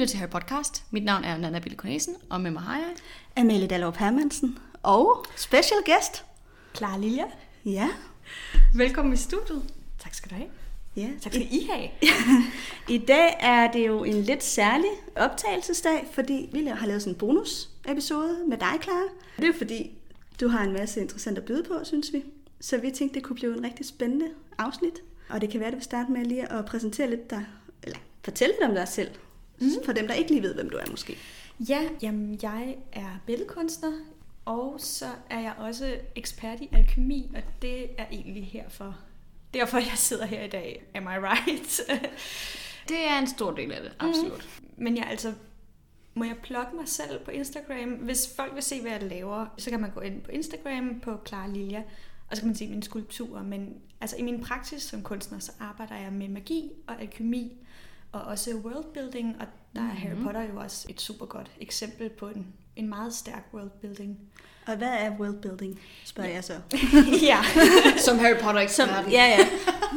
Lytter til Harry Podcast. Mit navn er Nana Bille Cornesen, og med mig har jeg... Amalie Dallrup Hermansen og special guest. Clara Lilja. Ja. Velkommen i studiet. Tak skal du have. ja. Tak skal I have. I dag er det jo en lidt særlig optagelsesdag, fordi vi har lavet sådan en bonus-episode med dig, Clara. Det er jo fordi, du har en masse interessant at byde på, synes vi. Så vi tænkte, det kunne blive en rigtig spændende afsnit. Og det kan være, at du vil starte med lige at præsentere lidt dig, eller fortælle lidt om dig selv. Mm. For dem, der ikke lige ved, hvem du er måske. Ja, jamen jeg er billedkunstner, og så er jeg også ekspert i alkemi, og det er egentlig herfor. Derfor jeg sidder her i dag. Am I right? Det er en stor del af det, absolut. Mm. Men jeg altså må jeg plukke mig selv på Instagram? Hvis folk vil se, hvad jeg laver, så kan man gå ind på Instagram på Clara Lilja, og så kan man se mine skulpturer. Men altså, i min praksis som kunstner, så arbejder jeg med magi og alkemi, og også worldbuilding, og der er Harry Potter jo også et super godt eksempel på en, en meget stærk worldbuilding. Og hvad er worldbuilding, spørger ja. jeg så. ja. Som Harry Potter Som, ja, ja.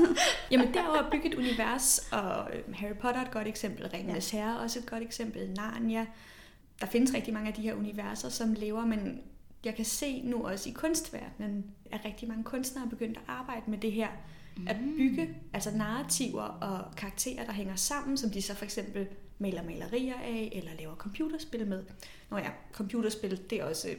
Jamen, det er jo at bygge et univers, og øh, Harry Potter er et godt eksempel, Ringenes Herre er også et godt eksempel, Narnia. Der findes rigtig mange af de her universer, som lever, men jeg kan se nu også i kunstverdenen, at rigtig mange kunstnere er begyndt at arbejde med det her, at bygge altså narrativer og karakterer, der hænger sammen, som de så for eksempel maler malerier af, eller laver computerspil med. Nå ja, computerspil, det er også,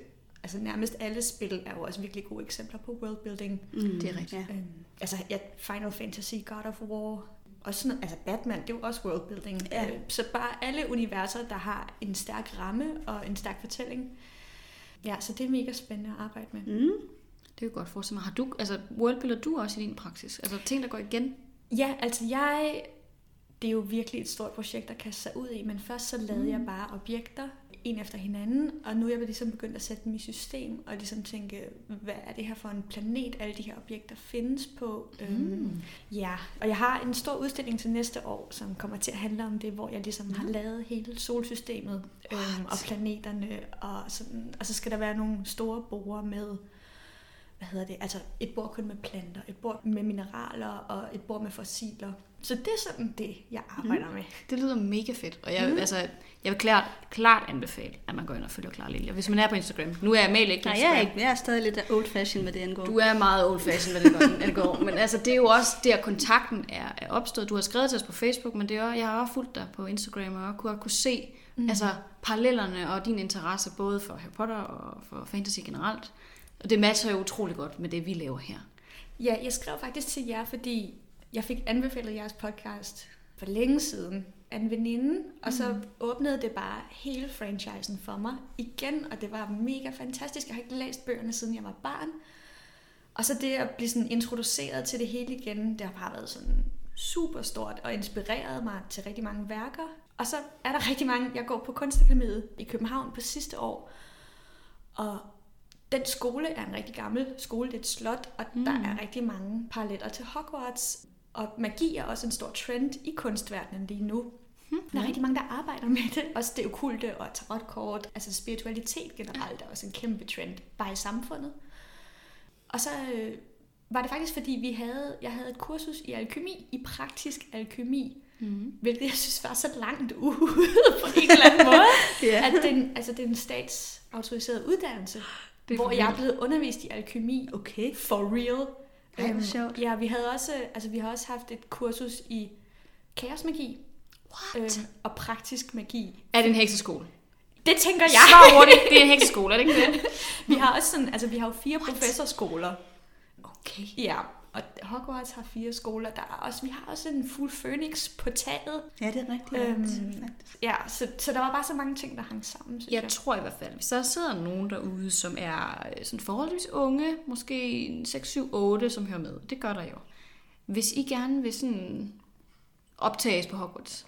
altså nærmest alle spil er jo også virkelig gode eksempler på worldbuilding. Mm, Det er rigtigt. Ja. Øhm, altså ja, Final Fantasy, God of War, og sådan noget, altså Batman, det er jo også worldbuilding. Ja. Øh, så bare alle universer, der har en stærk ramme og en stærk fortælling. Ja, så det er mega spændende at arbejde med. Mm. Det er jo godt forestille mig. Har du, altså, worldbuilder du også i din praksis? Altså ting, der går igen? Ja, altså jeg... Det er jo virkelig et stort projekt at kaste sig ud i, men først så lavede mm. jeg bare objekter, en efter hinanden, og nu er jeg ligesom begyndt at sætte dem i system, og ligesom tænke, hvad er det her for en planet, alle de her objekter findes på. Mm. Øhm, ja, og jeg har en stor udstilling til næste år, som kommer til at handle om det, hvor jeg ligesom mm. har lavet hele solsystemet øhm, og planeterne, og, sådan, og så skal der være nogle store borer med hvad hedder det, altså et bord kun med planter, et bord med mineraler og et bord med fossiler. Så det er sådan det, jeg arbejder mm. med. Det lyder mega fedt, og jeg, mm. altså, jeg vil klart, klart anbefale, at man går ind og følger Clara Lilja. Hvis man er på Instagram. Nu er jeg Amalie ikke på Nej, jeg er, ikke, jeg er stadig lidt old fashion med det angår. Du er meget old fashion, hvad det går. hvad det går. Men altså, det er jo også der, kontakten er, er opstået. Du har skrevet til os på Facebook, men det er også, jeg har også fulgt dig på Instagram, og kunne, kunne se mm. altså, parallellerne og din interesse, både for Harry Potter og for fantasy generelt. Og det matcher jo utrolig godt med det, vi laver her. Ja, jeg skrev faktisk til jer, fordi jeg fik anbefalet jeres podcast for længe siden af en veninde, og så mm. åbnede det bare hele franchisen for mig igen, og det var mega fantastisk. Jeg har ikke læst bøgerne, siden jeg var barn. Og så det at blive sådan introduceret til det hele igen, det har bare været sådan super stort og inspireret mig til rigtig mange værker. Og så er der rigtig mange, jeg går på Kunstakademiet i København på sidste år, og den skole er en rigtig gammel skole, det er et slot, og mm. der er rigtig mange paralleller til Hogwarts. Og magi er også en stor trend i kunstverdenen lige nu. Hmm. Der er rigtig mange, der arbejder med det. Også det okulte og tarotkort. Altså spiritualitet generelt er også en kæmpe trend, bare i samfundet. Og så øh, var det faktisk, fordi vi havde, jeg havde et kursus i alkemi, i praktisk alkemi, mm. hvilket jeg synes var så langt ude på en eller anden måde, Ja. at den, altså, det er en statsautoriseret uddannelse, Det hvor jeg er blevet undervist i alkemi Okay. for real. Ej, Øhm, sjovt. Ja, vi havde også, altså vi har også haft et kursus i kaosmagi What? øhm, og praktisk magi. Er det en hekseskole? Det tænker jeg. Så hurtigt. Det er en hekseskole, er det ikke det? Vi har også sådan, altså vi har jo fire professorskoler. Okay. Ja, og Hogwarts har fire skoler. Der er også, vi har også en fuld phoenix på taget. Ja, det er rigtigt. Øhm, Ja, så, så der var bare så mange ting, der hang sammen, synes Jeg jeg. tror i hvert fald, hvis der sidder nogen derude, som er øh, sådan forholdsvis unge, måske 6, 7, 8, som hører med. Det gør der jo. Hvis I gerne vil sådan optages på Hogwarts,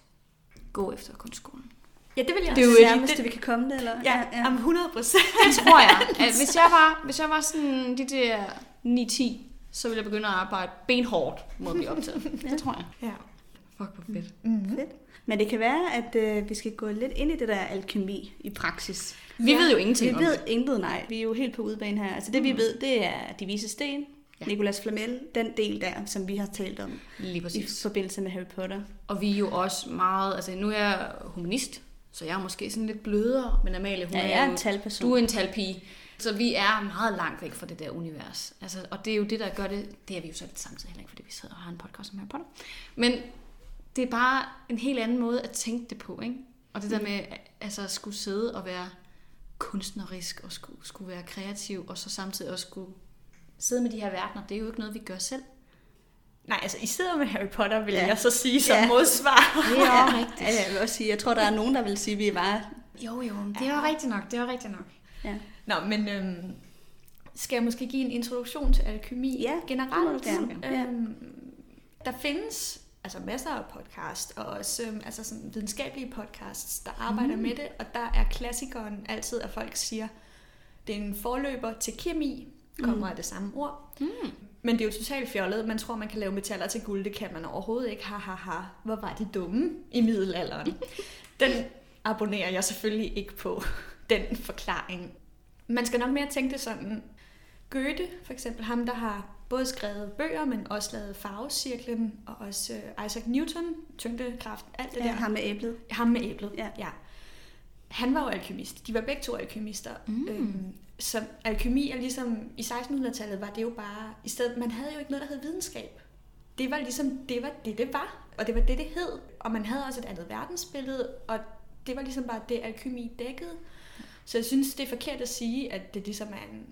gå efter kunstskolen. Ja, det vil jeg Det er jo også det vi kan komme det, eller? Ja, ja. Om 100 procent. Det tror jeg. At hvis jeg var, hvis jeg var sådan de der 9-10, så ville jeg begynde at arbejde benhårdt mod at blive optaget. Det tror jeg. Ja. Fuck, hvor fedt. Mm-hmm. Fedt. Men det kan være, at øh, vi skal gå lidt ind i det der alkemi i praksis. Vi Ja, ved jo ingenting Vi om ved det. intet, nej. Vi er jo helt på udebane her. Altså det, vi ved, det er de vise sten, Ja. Nicolas Flamel, den del der, som vi har talt om Lige i præcis. forbindelse med Harry Potter. Og vi er jo også meget, altså nu er jeg humanist, så jeg er måske sådan lidt blødere, men Amalie, hun Ja, er jeg er jo, en talperson. du er en talpige. Så vi er meget langt væk fra det der univers. Altså, og det er jo det, der gør det, det er vi jo så lidt samtidig heller ikke, fordi vi sidder og har en podcast om Harry Potter. Men det er bare en helt anden måde at tænke det på, ikke? Og det der med altså, at skulle sidde og være kunstnerisk, og skulle, skulle være kreativ, og så samtidig også skulle sidde med de her verdener, det er jo ikke noget, vi gør selv. Nej, altså I sidder med Harry Potter, vil Ja. ja. jeg så sige som Ja. ja. modsvar. Det er også rigtigt. Ja, jeg vil også sige, jeg tror, der er nogen, der vil sige, at vi var... Jo, jo, det er jo rigtigt nok, det er jo rigtigt nok. Ja. Nå, men øhm, skal jeg måske give en introduktion til alkemi Ja, det må generelt? du gerne. Ja. Øhm, der findes altså masser af podcast, og også øhm, altså sådan videnskabelige podcasts, der arbejder mm. med det, og der er klassikeren altid, at folk siger, det er en forløber til kemi, kommer mm. af det samme ord. Mm. Men det er jo totalt fjollet. Man tror, man kan lave metaller til guld. Det kan man overhovedet ikke. Ha, ha, ha. Hvor var de dumme i middelalderen. Den abonnerer jeg selvfølgelig ikke på, den forklaring. Man skal nok mere tænke det sådan. Goethe, for eksempel ham, der har både skrevet bøger, men også lavet farvecirklen, og også øh, Isaac Newton, tyngdekraft, alt det Ja, der. ham med æblet. Ham med æblet, Ja. ja. Han var jo alkymist. De var begge to alkymister. Mm. Øhm, så alkymi er ligesom, i 1600-tallet var det jo bare, i stedet, man havde jo ikke noget, der hed videnskab. Det var ligesom, det var det, det var, og det var det, det hed. Og man havde også et andet verdensbillede, og det var ligesom bare det, alkymi dækkede. Så jeg synes, det er forkert at sige, at det ligesom er en...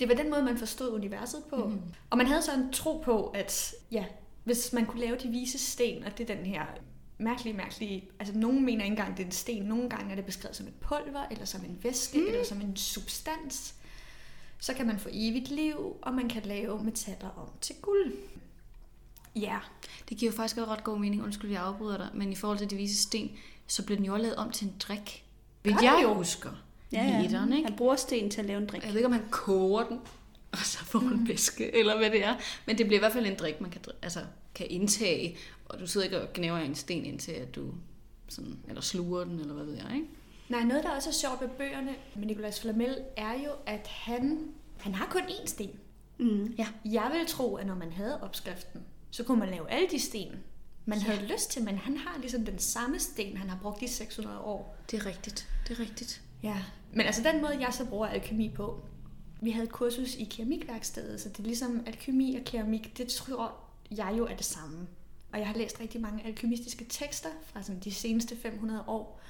Det var den måde, man forstod universet på. Mhm. Og man havde så en tro på, at ja, hvis man kunne lave de vise sten, og det er den her mærkelige, mærkelige... Altså, nogen mener ikke engang, det er en sten. Nogle gange er det beskrevet som et pulver, eller som en væske, mm. eller som en substans. Så kan man få evigt liv, og man kan lave metaller om til guld. Ja, Det giver jo faktisk også ret god mening, undskyld, jeg afbryder dig, men i forhold til de vise sten, så blev den jo lavet om til en drik. Vil Gør jeg jo husker. Ja, ja. Literen, ikke? Han bruger sten til at lave en drik. Jeg ved ikke, om han koger den, og så får en væske, eller hvad det er. Men det bliver i hvert fald en drik, man kan, altså, kan indtage, og du sidder ikke og gnæver en sten indtil, at du sådan, eller sluger den, eller hvad ved jeg, ikke? Nej, noget, der også er sjovt ved bøgerne med Nicolas Flamel, er jo, at han, han har kun én sten. Mm. Ja. Jeg vil tro, at når man havde opskriften, så kunne man lave alle de sten, man ja. havde lyst til, men han har ligesom den samme sten, han har brugt i 600 år. Det er rigtigt, det er rigtigt. Ja. Men altså den måde, jeg så bruger alkemi på, vi havde et kursus i keramikværkstedet, så det er ligesom alkemi og keramik, det tror jeg jo er det samme. Og jeg har læst rigtig mange alkymistiske tekster fra sådan de seneste 500 år.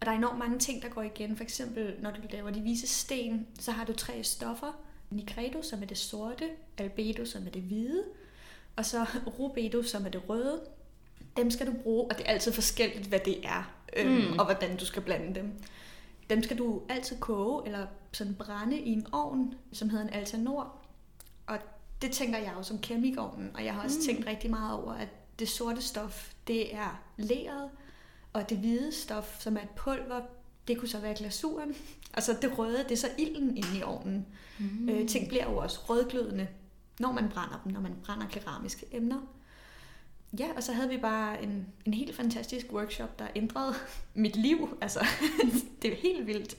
Og der er enormt mange ting, der går igen. For eksempel, når du laver de vise sten, så har du tre stoffer. Nigredo, som er det sorte, albedo, som er det hvide, og så rubedo, som er det røde. Dem skal du bruge, og det er altid forskelligt, hvad det er, øhm, Mm. og hvordan du skal blande dem. Dem skal du altid koge eller sådan brænde i en ovn, som hedder en altanor. Og det tænker jeg jo som keramikovnen, og jeg har også Mm. tænkt rigtig meget over, at det sorte stof, det er leret, og det hvide stof, som er et pulver, det kunne så være glasuren. Og så det røde, det er så ilden inde i ovnen. Mm. Øh, ting bliver jo også rødglødende, når man brænder dem, når man brænder keramiske emner. Ja, og så havde vi bare en, en helt fantastisk workshop, der ændrede mit liv. Altså, det er helt vildt.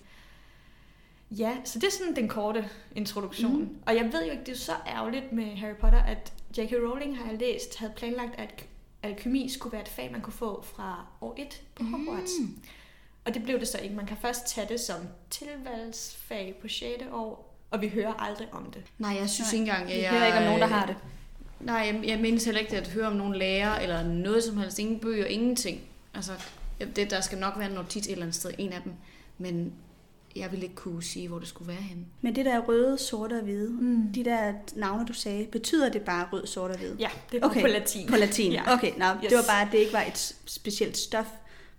Ja, så det er sådan den korte introduktion. Mm. Og jeg ved jo ikke, det er så ærgerligt med Harry Potter, at J.K. Rowling, har jeg læst, havde planlagt, at alkymi skulle være et fag, man kunne få fra år 1 på Hogwarts. Mm. Og det blev det så ikke. Man kan først tage det som tilvalgsfag på 6. år, og vi hører aldrig om det. Nej, jeg synes Nej, ikke engang, at Vi jeg... hører ikke om nogen, der har det. Nej, jeg, jeg mindes heller ikke at høre om nogen lærer, eller noget som helst. Ingen bøger, ingenting. Altså, det, der skal nok være en notits et eller andet sted, en af dem. Men jeg ville ikke kunne sige, hvor det skulle være henne. Men det der røde, sorte og hvide, Mm. de der navne, du sagde, betyder det bare rød, sort og hvid? Ja, det var Okay, på latin. På latin. Ja. Okay, no, Yes. det var bare, at det ikke var et specielt stof,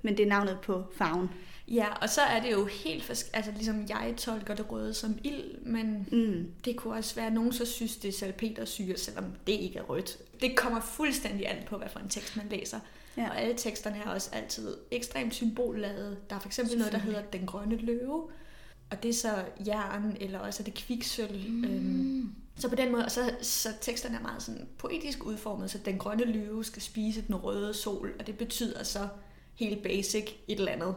men det er navnet på farven. Ja, og så er det jo helt fors- altså ligesom jeg tolker det røde som ild, men Mm. det kunne også være, at nogen så synes, det er salpetersyre, selvom det ikke er rødt. Det kommer fuldstændig an på, hvad for en tekst man læser. Ja. Og alle teksterne er også altid ekstremt symbolladet. Der er for eksempel noget, der hedder Den Grønne Løve, og det er så jern, eller også er det kviksølv. Mm. Øhm, så på den måde, og så, så teksterne er meget sådan poetisk udformet, så den grønne løve skal spise den røde sol, og det betyder så helt basic et eller andet,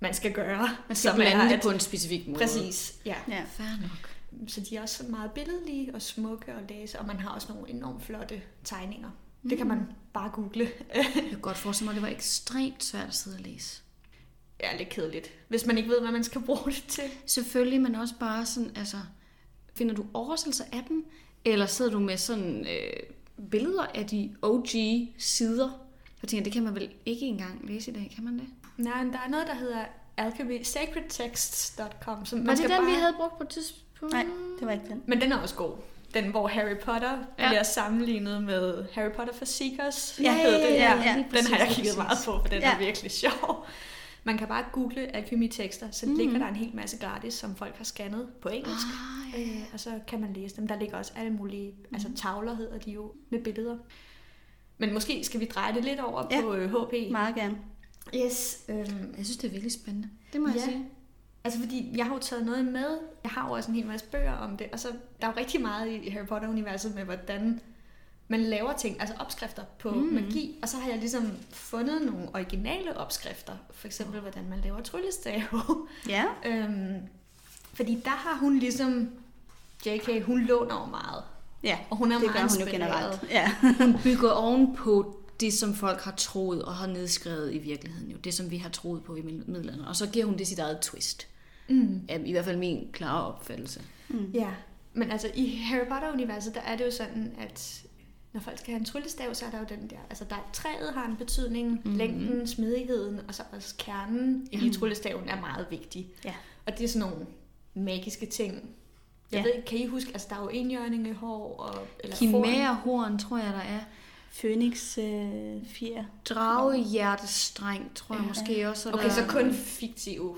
man skal gøre. Man skal som blande det at- på en specifik måde. Præcis, ja. Ja. Fair nok. Så de er også sådan meget billedlige og smukke at læse, og man har også nogle enormt flotte tegninger. Det kan man bare google. Jeg kan godt forestille mig, at det var ekstremt svært at sidde og læse. er lidt kedeligt, hvis man ikke ved, hvad man skal bruge det til. Selvfølgelig, men også bare sådan, altså, finder du oversættelser af dem, eller sidder du med sådan øh, billeder af de OG-sider? Jeg tænker, det kan man vel ikke engang læse i dag, kan man det? Nej, men der er noget, der hedder alchemy, sacredtexts.com. Som Var man det skal den, bare... vi havde brugt på et tidspunkt? Nej, det var ikke den. Men den er også god. Den, hvor Harry Potter Ja. bliver sammenlignet med Harry Potter for Seekers. Ja, hed ja, det. ja, ja. Den præcis, har jeg kigget meget på, for den Ja. er virkelig sjov. Man kan bare google alkemitekster, så Mhm. ligger der en hel masse gratis, som folk har scannet på engelsk. Ah, ja. Øh, og så kan man læse dem. Der ligger også alle mulige, altså Mhm. tavler hedder de jo, med billeder. Men måske skal vi dreje det lidt over Ja. på øh, HP. Meget gerne. Yes. Øhm, Jeg synes, det er virkelig spændende. Det må jeg Ja. sige. Altså fordi jeg har jo taget noget med. Jeg har jo også en hel masse bøger om det. Og så der er jo rigtig meget i Harry Potter-universet med, hvordan man laver ting, altså opskrifter på Mm. magi. Og så har jeg ligesom fundet nogle originale opskrifter. For eksempel, hvordan man laver tryllestave. Ja. øhm, fordi der har hun ligesom... J.K. hun låner jo meget. Ja, Og hun er det meget gør hun jo generelt. Ja. Hun bygger oven på det, som folk har troet og har nedskrevet i virkeligheden. Jo. Det, som vi har troet på i midlerne. Og så giver hun det sit eget twist. Mm. Er I hvert fald min klare opfattelse. Ja, men altså i Harry Potter-universet, der er det jo sådan, at når folk skal have en tryllestav, så er der jo den der, altså der træet har en betydning, mm-hmm. længden, smidigheden, og så også kernen ja. i tryllestaven er meget vigtig. Ja. Og det er sådan nogle magiske ting. Jeg Ja. ved ikke, kan I huske, altså der er jo enhjørningehår, og, eller Kimærehorn, tror jeg, der er. Phoenix øh, 4. Dragehjertestreng, tror jeg Ja. måske også. og Okay, der- så kun fiktive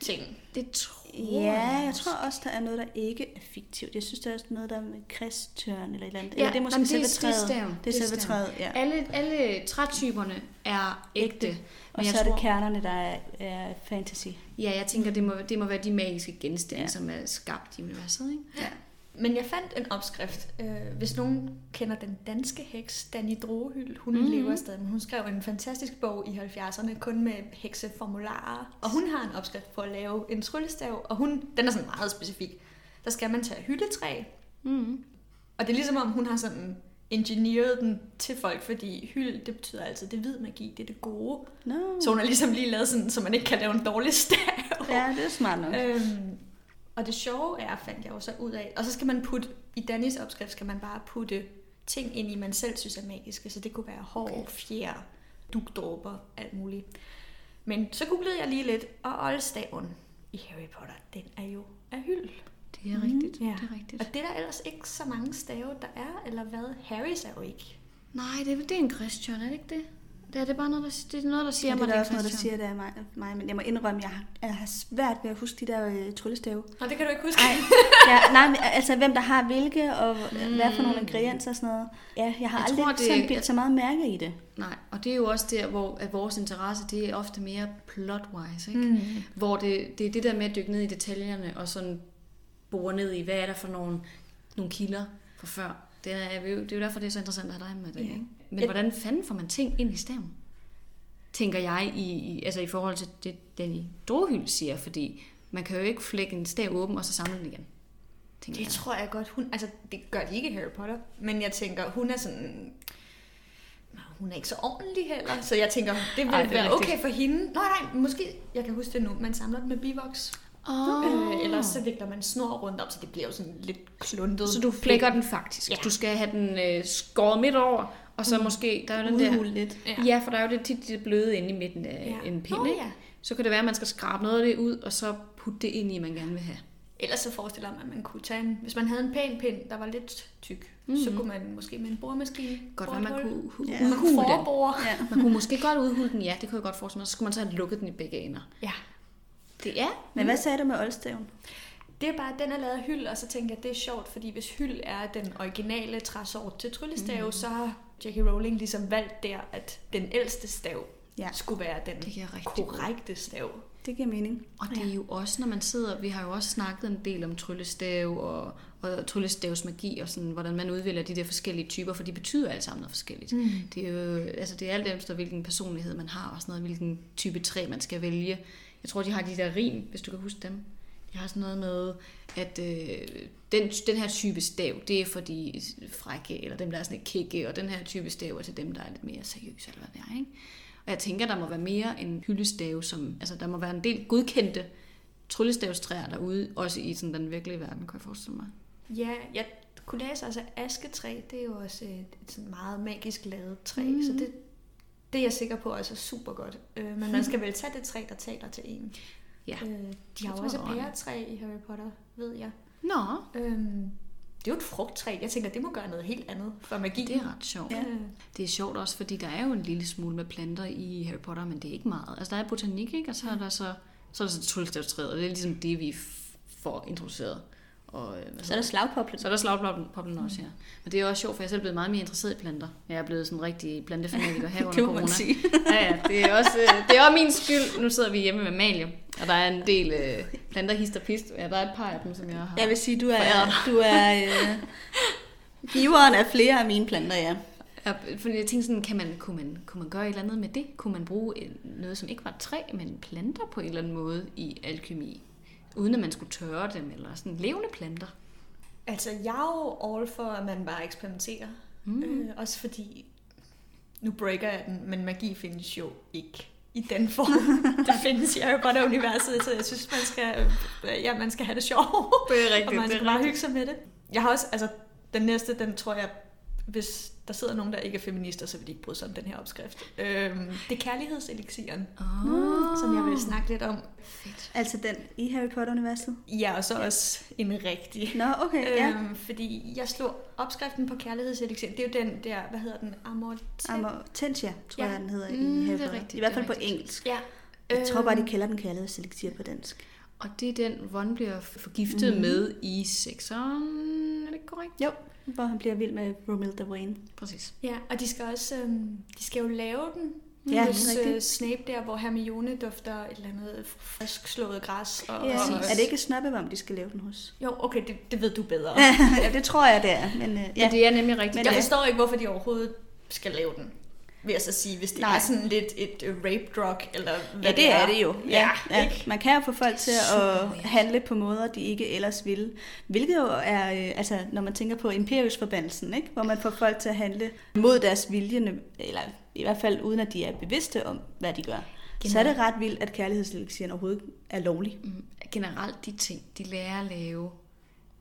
ting. Det tror Ja, jeg tror også, der er noget, der ikke er fiktivt. Jeg synes, der er også noget, der er med Christian eller et eller andet. Ja, eller det er måske men selve det, træet. Det er. Det er selve træet, ja. Alle, alle trætyperne er ægte. Ægte. Og Men så jeg er det tror- kernerne, der er, er fantasy. Ja, jeg tænker, det må, det må være de magiske genstande, ja. som er skabt i universet. Ikke? Ja. Men jeg fandt en opskrift. Øh, hvis nogen kender den danske heks, Danny Drohyl, hun Mhm. mm-hmm. lever stadig. men Hun skrev en fantastisk bog i 70'erne, kun med hekseformularer. Og hun har en opskrift på at lave en tryllestav, og hun, den er sådan meget specifik. Der skal man tage hyldetræ, Mm. og det er ligesom om, hun har sådan engineeret den til folk, fordi hyld, det betyder altid, det er hvid magi, det er det gode. No. Så hun har ligesom lige lavet sådan, så man ikke kan lave en dårlig stav. Ja, det er smart nok. Øhm, og det sjove er, fandt jeg jo så ud af, og så skal man putte, i Dannys opskrift skal man bare putte ting ind i, man selv synes er magiske, så det kunne være hår, okay. fjer, dugdråber, alt muligt. Men så googlede jeg lige lidt, og oldstaven i Harry Potter, den er jo af hyld. Det er rigtigt. Ja. Det er rigtigt. Og det er der ellers ikke så mange stave, der er, eller hvad? Harrys er jo ikke. Nej, det er, det er en Christian, er det ikke det? Det er det bare noget, der, det er noget, der siger Ja, mig, det er også noget, der siger, det er mig, mig. Men jeg må indrømme, jeg har, jeg har svært ved at huske de der øh, tryllestave. Nå, det kan du ikke huske. Nej, ja, nej, men altså hvem der har hvilke, og mm. hvad for nogle ingredienser og sådan noget. Ja, jeg har Jeg aldrig tror, tror, det- sådan bidt så meget mærke i det. Nej, og det er jo også der, hvor at vores interesse, det er ofte mere plot-wise, ikke? Mm. Hvor det, det er det der med at dykke ned i detaljerne, og sådan bore ned i, hvad er der for nogle, nogle kilder fra før. Det er, jo- det er jo derfor, det er så interessant at have dig med det. Ja. Ikke? Men hvordan fanden får man ting ind i staven? Tænker jeg, i, i, altså i forhold til det, Danny Drohyl siger, fordi man kan jo ikke flække en stav åben, og så samle den igen. Det jeg. tror jeg godt. Hun, altså, det gør de ikke i Harry Potter. Men jeg tænker, hun er sådan... Hun er ikke så ordentlig heller. Så jeg tænker, det vil Ej, det være okay for hende. Nå nej, måske... Jeg kan huske det nu. Man samler den med bivoks. Oh. Øh, eller så vikler man snor rundt om, så det bliver jo sådan lidt kluntet. Så du flækker den faktisk. Ja. Du skal have den øh, skåret midt over, og så måske, der er den der... Lidt. Ja. Ja, for der er jo det tit det bløde inde i midten af Ja. en pind, ikke? ja. Så kan det være, at man skal skrabe noget af det ud, og så putte det ind i, man gerne vil have. Ellers så forestiller mig, at man kunne tage en... Hvis man havde en pæn pind, der var lidt tyk, mm-hmm. så kunne man måske med en boremaskine... Godt være, man kunne Ja. ja. Man kunne udhule den. forbore. Ja. Man kunne måske godt udhule den, ja, det kunne jeg godt forestille mig. Så skulle man så have lukket den i begge ender. Ja. Det er. Men hvad sagde du med oldstaven? Det er bare, at den er lavet af hyld, og så tænker jeg, at det er sjovt, fordi hvis hyld er den originale træsort til tryllestav, mm. så har J.K. Rowling ligesom valgt der, at den ældste stav Ja. skulle være den Det giver rigtig god- korrekte stav. Det giver mening. Og det er jo også, når man sidder, vi har jo også snakket en del om tryllestav og, og tryllestavsmagi og sådan, hvordan man udvælger de der forskellige typer, for de betyder alle sammen noget forskelligt. Mm. Det er jo, altså det er alt efter, hvilken personlighed man har og sådan noget, hvilken type træ man skal vælge. Jeg tror, de har de der rim, hvis du kan huske dem. Jeg har sådan noget med, at øh, den, den her type stav, det er for de frække, eller dem, der er sådan lidt kikke, og den her type stav er til dem, der er lidt mere seriøse, eller hvad det er, ikke? Og jeg tænker, der må være mere en hyldestav, som, altså der må være en del godkendte tryllestavstræer derude, også i sådan den virkelige verden, kan jeg forestille mig. Ja, jeg kunne læse altså asketræ, det er jo også et, et sådan meget magisk lavet træ, mm. så det, det er jeg sikker på også er super godt. Øh, men man skal vel tage det træ, der taler til en. Ja. Øh, de har jo også pæretræ i Harry Potter, ved jeg. Nå, Øhm, det er jo et frugttræ. Jeg tænker, det må gøre noget helt andet for magi. det er ret sjovt. Ja. Det er sjovt også, fordi der er jo en lille smule med planter i Harry Potter, men det er ikke meget. Altså, der er botanik, ikke? Og så er der så, så, er der så og det er ligesom det, vi får introduceret. Og, øh, Så er der slagpoplen. Så er der slagpoplen også, ja. Men det er også sjovt, for jeg er selv blevet meget mere interesseret i planter. Jeg er blevet sådan en rigtig plantefanatiker her under corona. sige. Ja, ja, det er, også, øh, det er også min skyld. Nu sidder vi hjemme med Malie, og der er en del øh, planter, hist og pist. Ja, der er et par af dem, som jeg har. Jeg vil sige, du er, Foræret. du er øh, giveren af flere af mine planter, ja. Fordi jeg tænkte sådan, kan man, kunne, man, kunne man gøre et eller andet med det? Kunne man bruge en- noget, som ikke var træ, men planter på en eller anden måde i alkemi? Uden at man skulle tørre dem, eller sådan levende planter. Altså, jeg er jo all for, at man bare eksperimenterer. Mm. Øh, også fordi, nu breaker jeg den, men magi findes jo ikke i den form. det findes i Harry Potter-universet, så jeg synes, man skal, øh, ja, man skal have det sjovt. Det er rigtigt, og man skal bare hygge sig med det. Jeg har også, altså, den næste, den tror jeg, hvis der sidder nogen, der ikke er feminister, så vil de ikke bryde sig om den her opskrift. Øhm, det er kærlighedselixieren, Oh. som jeg vil snakke lidt om. Altså den i Harry Potter-universet. Ja, og så også en rigtig. Nå, okay, ja. Øhm, fordi jeg slog opskriften på kærlighedselixir. Det er jo den der, hvad hedder den? Amor... Amortentia, tror Ja. jeg, den hedder Mm, i det Harry er Potter. rigtigt, I hvert det fald er på rigtigt. engelsk. Ja. Jeg tror bare, de Øhm, kalder den kærlighedselixir på dansk. Og det er den, Ron bliver forgiftet mm. med i sekseren. Er det korrekt? Jo, hvor han bliver vild med Romilda Wayne. Præcis. Ja, og de skal også øhm, de skal jo lave den Ja, hos er øh, Snape der, hvor Hermione dufter et eller andet frisk slået græs. Og, Ja, og, er det ikke snabbevam, de skal lave den hos? Jo, okay, det, det ved du bedre. ja, det tror jeg, det er. Men, uh, Ja, ja. det er nemlig rigtigt. Men Jeg det- forstår ikke, hvorfor de overhovedet skal lave den. Vil jeg så sige, hvis det Nej. er sådan lidt et øh, rape drug, eller hvad ja, det er det jo. Ja, ja. ikke? Man kan jo få folk til at handle på måder, de ikke ellers ville. Hvilket jo er, øh, altså når man tænker på Imperius-forbandelsen, ikke? hvor man får folk til at handle mod deres vilje, eller i hvert fald uden at de er bevidste om, hvad de gør. Så er det ret vildt, at kærlighedselixien overhovedet er lovlig. Mm, Generelt de ting, de lærer at lave,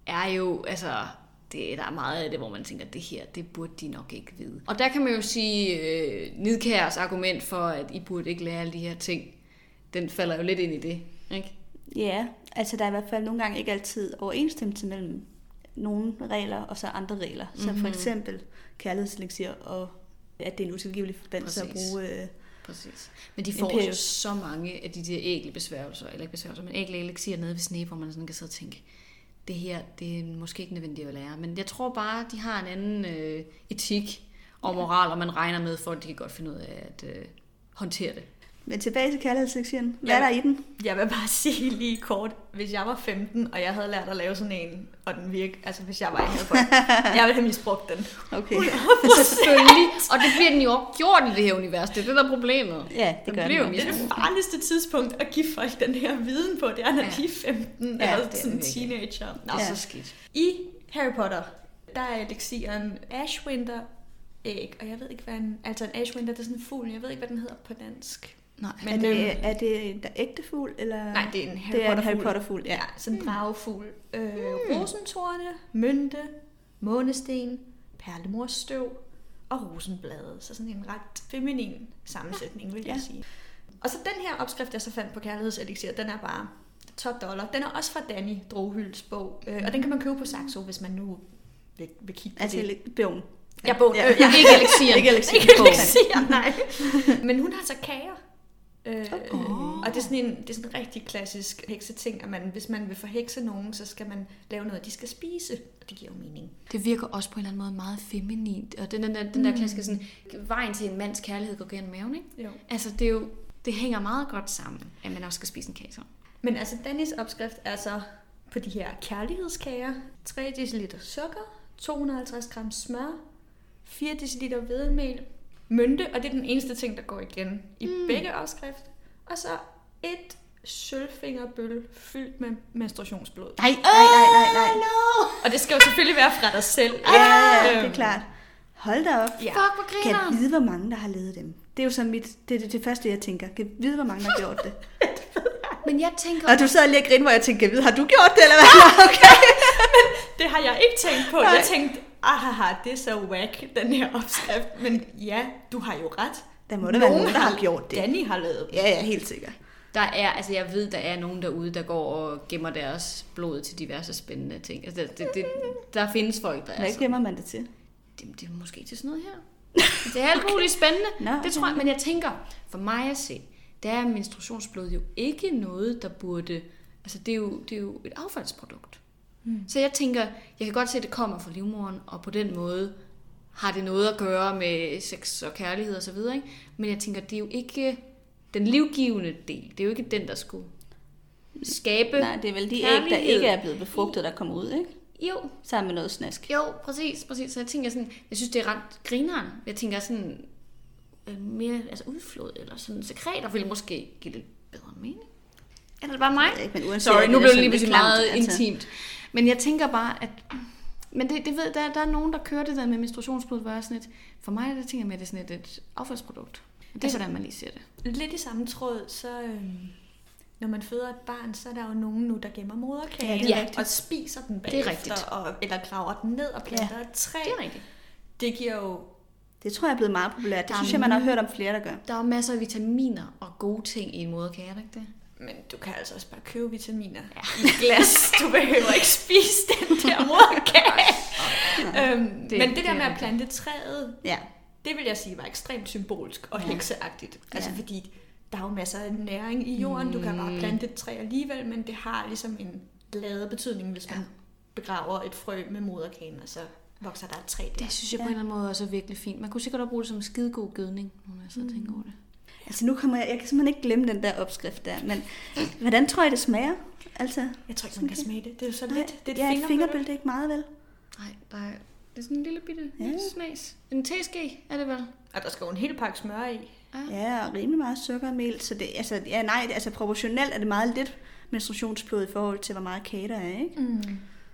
er jo, altså, det, der er meget af det, hvor man tænker, det her, det burde de nok ikke vide. Og der kan man jo sige, øh, Nidkærs argument for, at I burde ikke lære alle de her ting, den falder jo lidt ind i det, ikke? Ja, altså der er i hvert fald nogle gange ikke altid overensstemmelse mellem nogle regler og så andre regler. Mm-hmm. Som for eksempel kærlighedselixir og at det er en utilgivelig forbandelse at bruge... Øh, Præcis. Men de får. Imperius. så mange af de der ægle besværgelser, eller ikke besværgelser, men ægle elixier nede ved Snape, hvor man sådan kan sidde og tænke, det her, det er måske ikke nødvendigt at lære. Men jeg tror bare, de har en anden øh, etik og moral, og man regner med, for at de kan godt finde ud af at øh, håndtere det. Men tilbage til kærlighedselixien. Hvad Ja. er der i den? Jeg vil bare sige lige kort, hvis jeg var 15, og jeg havde lært at lave sådan en, og den virke, altså hvis jeg var i Harry Potter, jeg ville have misbrugt den. Okay. Selvfølgelig. Og det bliver den jo også gjort i det her univers. Det er det, der er problemet. Ja, det Den gør bliver den. Det er det farligste tidspunkt at give folk den her viden på, det er, når Ja. de er 15 Ja, eller det er sådan teenager. Nå, Ja. så skidt. I Harry Potter, der er elixiren Ashwinter æg, og jeg ved ikke, hvad en, altså en Ashwinter, det er sådan en fugl, jeg ved ikke, hvad den hedder på dansk. Nej. Er det, er det en der ægte fugl? Eller? Nej, det er en Harry det er en Potter Harry Potter-fugl, ja. Ja, sådan en dragefugl. Øh, rosentorne, mynte, månesten, perlemorsstøv og rosenblade. Så sådan en ret feminin sammensætning, vil jeg Ja. sige. Og så den her opskrift, jeg så fandt på Kærlighedselixir, den er bare top dollar. Den er også fra Danny Droghylds bog, øh, og den kan man købe på Saxo, hvis man nu vil, vil kigge på Altså det. lidt bogen. Ja, bogen. Ja. Øh, ja. Ikke elixieren. Ikke elixieren. Ikke elixir, nej. Men hun har så kager. Øh, Oh. Og det er, sådan en, det er sådan en rigtig klassisk hekseting, at man, hvis man vil forhekse nogen, så skal man lave noget, de skal spise. Og det giver jo mening. Det virker også på en eller anden måde meget feminint. Og den, den, der, den der klassiske sådan, vejen til en mands kærlighed går gennem maven, ikke? Jo. Altså, det er jo, det hænger meget godt sammen, at man også skal spise en kage så. Men altså, Dannys opskrift er så på de her kærlighedskager. 3 dl sukker, 250 gram smør, 4 dl hvedemel, mynte, og det er den eneste ting, der går igen i mm. begge opskrift. Og så et sølvfingerbøl fyldt med menstruationsblod. Nej, nej, nej, nej, nej. Og det skal jo selvfølgelig være fra dig selv. Ja, ja, det er Øhm, klart. Hold da op. Ja. Fuck, hvor Kan jeg griner vide, hvor mange, der har lavet dem? Det er jo så mit, det, er det, det første, jeg tænker. Kan jeg vide, hvor mange, der har gjort det? Men jeg tænker... Og du sad lige og grinede, hvor jeg tænkte, kan jeg vide, har du gjort det, eller hvad? Okay. Det har jeg ikke tænkt på. Jeg tænkte, ahaha, det er så whack, den her opskrift. Men ja, du har jo ret. Der må der være nogen, der har gjort det. Danny har lavet dem. Ja, ja, helt sikkert. Der er, altså jeg ved, der er nogen derude, der går og gemmer deres blod til diverse spændende ting. Altså det, det, det, der findes folk, der er Hvad gemmer man det til? Det, det er måske til sådan noget her. Det er alt muligt spændende. Nå, det tror jeg, men jeg tænker, for mig at se, der er menstruationsblod jo ikke noget, der burde... Altså det er jo, det er jo et affaldsprodukt. Mm. Så jeg tænker, jeg kan godt se, at det kommer fra livmoderen, og på den måde har det noget at gøre med sex og kærlighed og så videre, ikke? Men jeg tænker, det er jo ikke den livgivende del. Det er jo ikke den, der skulle skabe Nej, det er vel de æg, der ikke er blevet befrugtet, der kommer ud, ikke? Jo, Sammen med noget snask. jo, præcis, præcis. Så jeg tænker sådan, jeg synes, det er ret grineren. Jeg tænker sådan, øh, mere altså udflod eller sådan sekreter ville måske give lidt bedre mening. Er det bare mig? Ved ikke, men Sorry, nu det blev det lige pludselig meget altså. intimt. Men jeg tænker bare, at... Men det, det ved, der, der er nogen, der kører det der med menstruationsblod, hvor jeg er sådan et, for mig der tænker jeg med, at det er sådan et, et affaldsprodukt. Det er Altså- hvordan man lige ser det. Lidt i samme tråd, så øhm, når man føder et barn, så er der jo nogen nu, der gemmer moderkagen Ja, det er og spiser den er bagefter, rigtigt. Og, eller graver den ned og planter et træ. Det er rigtigt. Det giver jo Det tror jeg er blevet meget populært. Det Der er synes jeg, man har hørt om flere, der gør. Der er masser af vitaminer og gode ting i en moderkage, er der ikke det? Men du kan altså også bare købe vitaminer ja. i glas. Du behøver ikke spise den der moderkage. øhm, Det- men det det der er med at plante træet, Ja. det vil jeg sige var ekstremt symbolsk og Ja. hekseagtigt. Altså Ja. fordi der er jo masser af næring i jorden. Du kan Mm. bare plante et træ alligevel, men det har ligesom en glade betydning, hvis man Ja. begraver et frø med moderkagen, og så vokser der et træ der. Det synes jeg på Ja. en eller anden måde også er virkelig fint. Man kunne sikkert også bruge det som skidegod gødning, når jeg sidder og tænker over det. Altså nu kommer jeg, jeg kan simpelthen ikke glemme den der opskrift der, men hvordan tror jeg, det smager? Altså, Jeg tror ikke, man kan smage det. Det er jo så nej, lidt. Det er et ja, et fingerbøl. fingerbøl, det er ikke meget vel? Nej, der er, det er sådan en lille bitte Ja. ja. snas. En teske er det vel? Og der skal jo en hel pakke smør i. Ja, og rimelig meget sukker og mel, så det, altså, ja, nej, det- altså proportionelt er det meget lidt menstruationsblod i forhold til, hvor meget kage der er, ikke? Mm.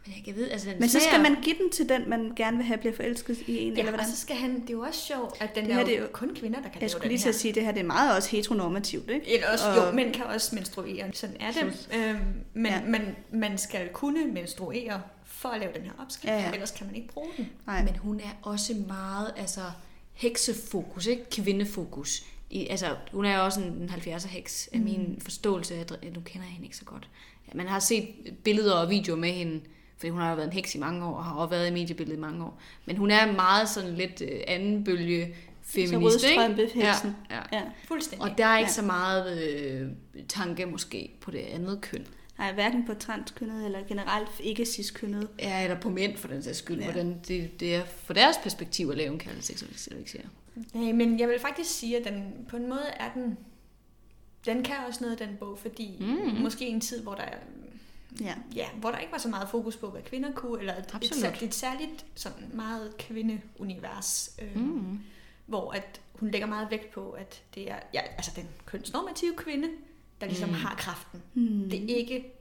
Men jeg kan vide, altså den Men så skal man give den til den, man gerne vil have bliver forelsket i en, Ja, eller og hvordan? så skal han, det er jo også sjovt, at den Det er, her, jo det er jo- kun kvinder, der kan Jeg lave skulle den lige til at sige, at det her det er meget også heteronormativt, ikke? Eller også, Og- jo, mænd kan også menstruere, sådan er det. Øhm, men, Ja. men man skal kunne menstruere for at lave den her opskrift, Ja, ja. ellers kan man ikke bruge den. Nej. Men hun er også meget altså, heksefokus, ikke? Kvindefokus. I, altså, hun er jo også en, en 70'er heks, af min forståelse af, at nu kender jeg hende ikke så godt. Man har set billeder og videoer med hende, fordi hun har jo været en heks i mange år, og har også været i mediebilledet i mange år. Men hun er meget sådan lidt øh, anden bølge feminist, ikke? rødstrømpe-heksen. Ja, ja. Ja. Fuldstændig. Og der er ikke Ja. så meget øh, tanke måske på det andet køn. Nej, hverken på transkønnet eller generelt ikke cis-kønnet. Ja, eller på mænd for den sags skyld, Ja. hvordan det, det er for deres perspektiv at lave en kaldet seksualisering. Nej, men jeg vil faktisk sige, at den, på en måde er den... Den kan også noget, den bog, fordi Mm. måske i en tid, hvor der er Ja. ja, hvor der ikke var så meget fokus på, hvad kvinder kunne, eller et, et, et særligt sådan meget kvindeunivers, øh, mm. Mm. hvor at hun lægger meget vægt på, at det er ja, altså den kønsnormative kvinde, der ligesom Mm. mm. har kraften. Hmm. Det er ikke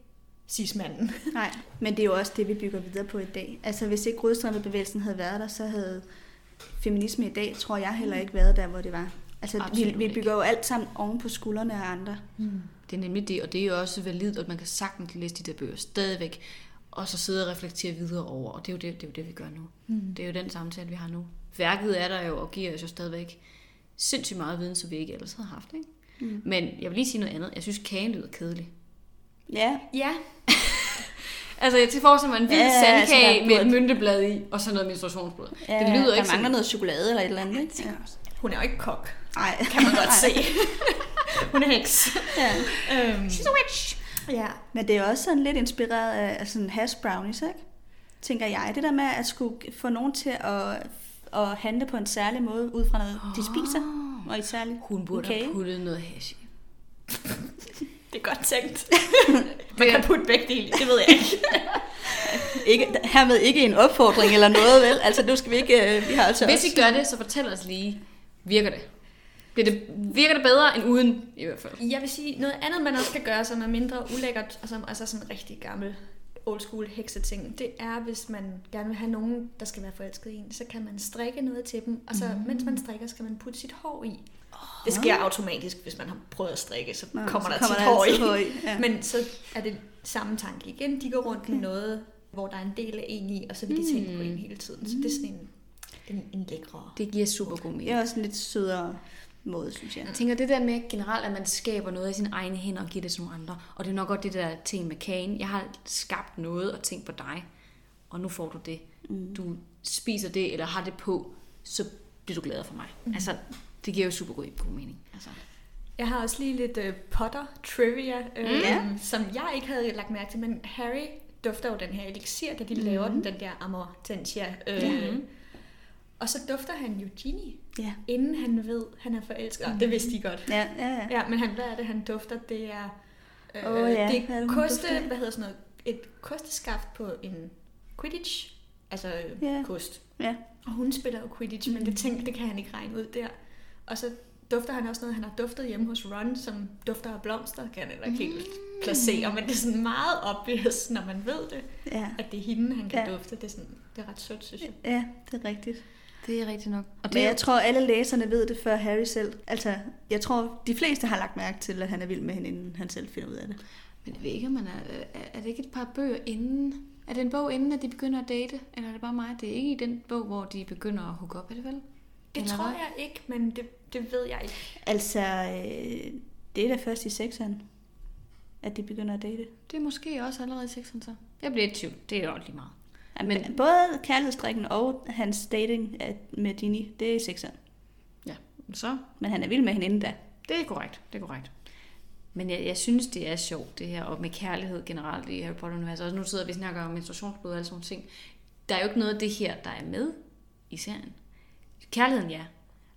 cis-manden. Nej, men det er jo også det, vi bygger videre på i dag. Altså hvis ikke rødstrømpebevægelsen havde været der, så havde feminisme i dag, tror jeg heller ikke været der, hvor det var. Altså vi, Absolut vi bygger jo alt sammen oven på skuldrene af andre. Mm. Det er nemlig det, og det er jo også validt, at man kan sagtens læse de der bøger stadigvæk, og så sidde og reflektere videre over, og det er jo det, det, er jo det vi gør nu. Mm. Det er jo den samtale, vi har nu. Værket er der jo, og giver os jo stadigvæk sindssygt meget viden, som vi ikke ellers havde haft. Ikke? Mm. Men jeg vil lige sige noget andet. Jeg synes, kagen lyder kedelig. Ja, Ja, Altså, jeg til forestiller mig en vild Ja, altså, sandkage der med et mynteblad i, og så noget menstruationsblod. ja det lyder der ikke mangler sådan. noget chokolade eller et eller andet. Ikke? Ja. hun er jo ikke kok, Ej. kan man godt se. hun er heks. Ja. Øhm, She's a witch! ja. Men det er også sådan lidt inspireret af, sådan hash brownies, ikke? Tænker jeg. Det der med at skulle få nogen til at, at handle på en særlig måde, ud fra noget, de spiser, og i særlig Hun burde Okay. have puttet noget hash i. Det er godt tænkt. Man kan putte begge dele, det ved jeg ikke. Ikke, hermed ikke en opfordring eller noget, vel? Altså, nu skal vi ikke... øh, Vi har altså Hvis også... I gør det, så fortæl os lige, virker det? Bliver det, virker det bedre end uden, i hvert fald? Jeg vil sige, noget andet, man også kan gøre, som er mindre ulækkert, og som altså sådan en rigtig gammel old school hekseting, det er, hvis man gerne vil have nogen, der skal være forelsket i en, så kan man strikke noget til dem, og så mm. mens man strikker, skal man putte sit hår i. Det sker automatisk, hvis man har prøvet at strikke, så Nå, kommer så der kommer tit der hår i. hår i, ja. Men så er det samme tanke igen. De går rundt okay. med noget, hvor der er en del af en i, og så vil de tænke på en hele tiden. Så det er sådan en, en, en lækre. Det giver super god mening. Det er også en lidt sødere måde, synes jeg. Jeg tænker det der med generelt, at man skaber noget af sine egne hænder og giver det til nogle andre. Og det er nok godt det der ting med kagen. Jeg har skabt noget og tænkt på dig, og nu får du det. Mm. Du spiser det, eller har det på, så bliver du glad for mig. Mm. Altså, det giver jo super god, god mening. Altså. Jeg har også lige lidt uh, Potter trivia, uh, Ja. som jeg ikke havde lagt mærke til, men Harry dufter jo den her elixir, da de mm. laver den, den der Amortentia. Uh, Ja. Og så dufter han jo Ginny, Ja. inden han ved, han er forelsket. Mm. Det vidste de godt. Ja, ja, ja. Ja, men han, hvad er det, han dufter? Det er, øh, Åh, ja. det Hvad er koste, af? hvad hedder sådan noget, et kosteskaft på en Quidditch, altså Ja. kost. ja. Og hun spiller jo Quidditch, men det tænkte, det kan han ikke regne ud der. Og så dufter han også noget, han har duftet hjemme hos Ron, som dufter af blomster, kan han heller ikke helt placere, men det er sådan meget obvious, når man ved det, Ja, at det er hende, han kan Ja. dufte. Det er, sådan, det er ret sødt, synes jeg. ja, det er rigtigt. Det er rigtigt nok. Og Men det er jeg tror, alle læserne ved det før Harry selv. Altså, jeg tror, de fleste har lagt mærke til, at han er vild med hende, inden han selv finder ud af det. Men jeg ved ikke, om man er, er, er det ikke et par bøger inden? Er det en bog inden, at de begynder at date? Eller er det bare mig? Det er ikke i den bog, hvor de begynder at hooke op, er det vel? Det Eller tror hvad? jeg ikke, men det, det ved jeg ikke. Altså, øh, det er da først i sekseren, at de begynder at date. Det er måske også allerede i sekseren så. Jeg bliver i tvivl. Det er jo lige meget. Men, Men- både kærlighedsdrikken og hans dating af- med Ginny, det er sekseren. Ja, så Men han er vild med hende inden da. Det er korrekt, det er korrekt. Men jeg, jeg synes, det er sjovt, det her, og med kærlighed generelt i Harry Potter-universet. Og nu sidder vi snakker om menstruationsblod og alle sådan ting. Der er jo ikke noget af det her, der er med i serien. Kærligheden, ja.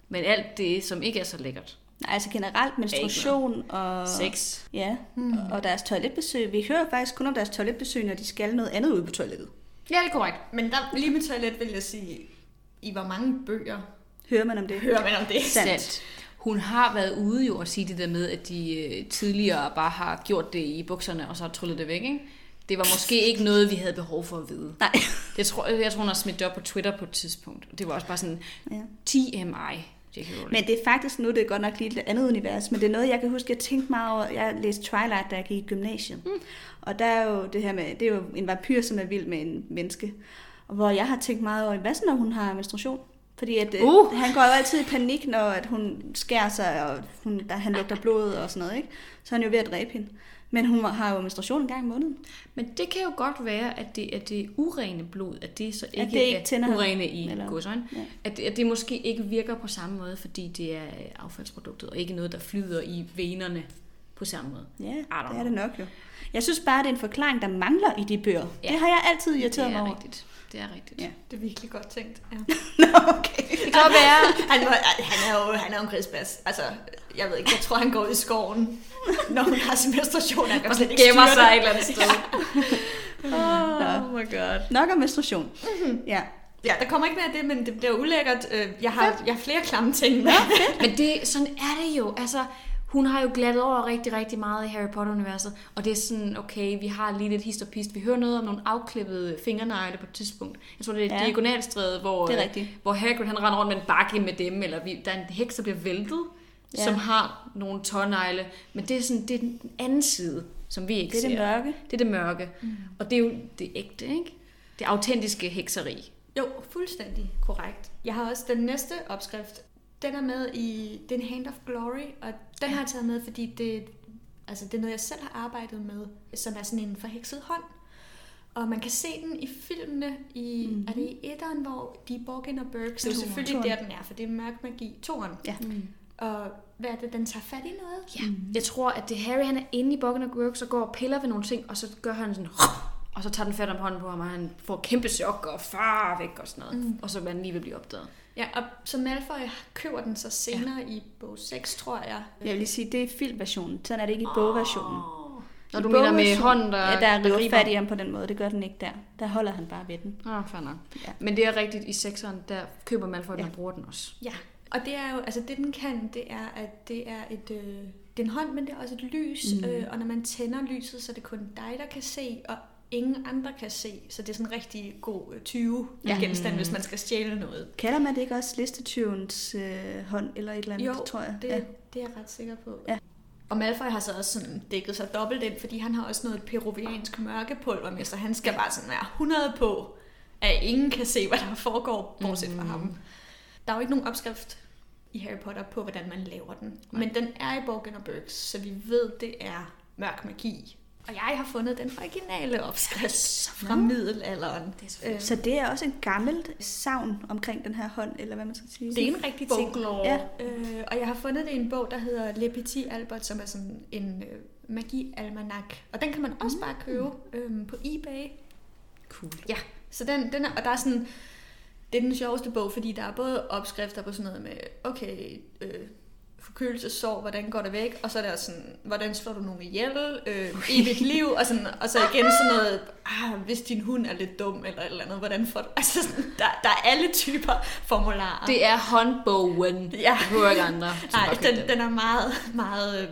Men alt det, som ikke er så lækkert. Nej, altså generelt menstruation og... Sex. Ja, mm. og deres toiletbesøg. Vi hører faktisk kun om deres toiletbesøg, når de skal noget andet ude på toilettet. Ja, det er korrekt. Men der, lige med toilet vil jeg sige, i hvor mange bøger Hører man om det? hører man om det? Sandt. Hun har været ude jo og sige det der med, at de øh, tidligere bare har gjort det i bukserne, og så har tryllet det væk, ikke? Det var måske ikke noget, vi havde behov for at vide. Nej. Det tror, jeg tror, hun har smidt det op på Twitter på et tidspunkt. Det var også bare sådan, Ja. TMI. Men det er faktisk nu, det er godt nok lige et andet univers, men det er noget, jeg kan huske, jeg tænkte meget over. Jeg læste Twilight, da jeg gik i gymnasiet. Mm. Og der er jo det her med, det er jo en vampyr, som er vild med en menneske. Og hvor jeg har tænkt meget over, hvad så når hun har menstruation? Fordi at, uh. Uh. han går jo altid i panik, når at hun skærer sig, og hun, der, han lugter blod og sådan noget. Ikke? Så er han jo ved at dræbe hende. Men hun har jo menstruation en gang i måneden. Men det kan jo godt være, at det, at det urene blod, at det så ikke, det ikke er ham. urene i godsøjne. Ja. At, det- at det måske ikke virker på samme måde, fordi det er affaldsproduktet, og ikke noget, der flyder i venerne på samme måde. Ja, det er det nok jo. Jeg synes bare, det er en forklaring, der mangler i de bøger. Ja. Det har jeg altid irriteret mig er over. rigtigt. Det er rigtigt. Ja. Det er virkelig godt tænkt. Ja. Nå, okay. Det kan godt være, Han, må, han er jo han er jo en grisbas. Altså, jeg ved ikke, jeg tror, han går ud i skoven, når hun har sin menstruation. Han kan og slet ikke gemmer sig det. et eller andet sted. Nå. oh my god. Nok om menstruation. Ja. Ja, der kommer ikke mere af det, men det bliver ulækkert. Øh, Jeg har, jeg har flere klamme ting med. Men det, sådan er det jo. Altså, hun har jo glattet over rigtig, rigtig meget i Harry Potter-universet. Og det er sådan, okay, vi har lige lidt hist og pist. Vi hører noget om nogle afklippede fingernegle på et tidspunkt. Jeg tror, det er Ja. ja. diagonalstræde, hvor, Det er øh, rigtigt. hvor Hagrid han render rundt med en bakke med dem. Eller vi, der er en heks, der bliver væltet, Ja. som har nogle tårnegle. Men det er, sådan, det er den anden side, som vi ikke Det er det ser. mørke. Det er det mørke. Mm. Og det er jo det ægte, ikke? Det autentiske hekseri. Jo, fuldstændig korrekt. Jeg har også den næste opskrift. Den er med i den Hand of Glory, og den har jeg taget med, fordi det, altså det er noget, jeg selv har arbejdet med, som er sådan en forhekset hånd. Og man kan se den i filmene, i, mm-hmm. er det i etteren, hvor de Borgin og Burke, så det er selvfølgelig Toeren. der, den er, for det er mørk magi. Toren. Ja. Mm. Og hvad er det, den tager fat i noget? Ja, jeg tror, at det Harry, han er inde i Bokken og Gurk, så går og piller ved nogle ting, og så gør han sådan, og så tager den fat om hånden på ham, og han får kæmpe chok og far væk og sådan noget. Mm. Og så er han lige at blive opdaget. Ja, og så Malfoy køber den så senere ja. i bog 6, tror jeg. Jeg vil lige sige, det er filmversionen. Sådan er det ikke i bogversionen. Oh. Når I du mener med bogversionen- hånden, der Ja, der river griber. fat i ham på den måde. Det gør den ikke der. Der holder han bare ved den. Ah, fair nok. Ja. Men det er rigtigt, i sekseren, der køber Malfoy den Ja. og bruger den også. Ja, Og det er jo, altså det den kan, det er, at det er et, øh, det er en hånd, men det er også et lys, mm. øh, og når man tænder lyset, så er det kun dig, der kan se, og ingen andre kan se. Så det er sådan en rigtig god øh, 20 ja. genstand, hvis man skal stjæle noget. Kalder man det ikke også listetyvens øh, hånd eller et eller andet, Jo, tror jeg? det, Ja. det er jeg ret sikker på. Ja. Og Malfoy har så også sådan dækket sig dobbelt ind, fordi han har også noget peruviansk mørkepulver med, så han skal bare sådan være 100 på, at ingen kan se, hvad der foregår, bortset fra ham. Der er jo ikke nogen opskrift i Harry Potter på, hvordan man laver den. Men den er i Borgen og Burks, så vi ved, det er mørk magi. Og jeg har fundet den originale opskrift fra middelalderen. Det er, Så det er også en gammelt savn omkring den her hånd, eller hvad man skal sige. det er en rigtig ting. Ja. Øh, og jeg har fundet det i en bog, der hedder Le Petit Albert, som er sådan en øh, magi-almanak. Og den kan man også bare købe øh, på eBay. Cool. Ja, så den, den er, og der er sådan, det er den sjoveste bog, fordi der er både opskrifter på sådan noget med, okay, øh, forkølelsessår, hvordan går det væk, og så er der sådan, hvordan slår du nogen ihjel, øh, evigt liv, og, sådan, og så igen sådan noget, ah, hvis din hund er lidt dum, eller et eller andet, hvordan får du, altså sådan, der, der er alle typer formularer. Det er håndbogen. Ja. Du ikke andre. Nej, køber den, den er meget, meget, øh,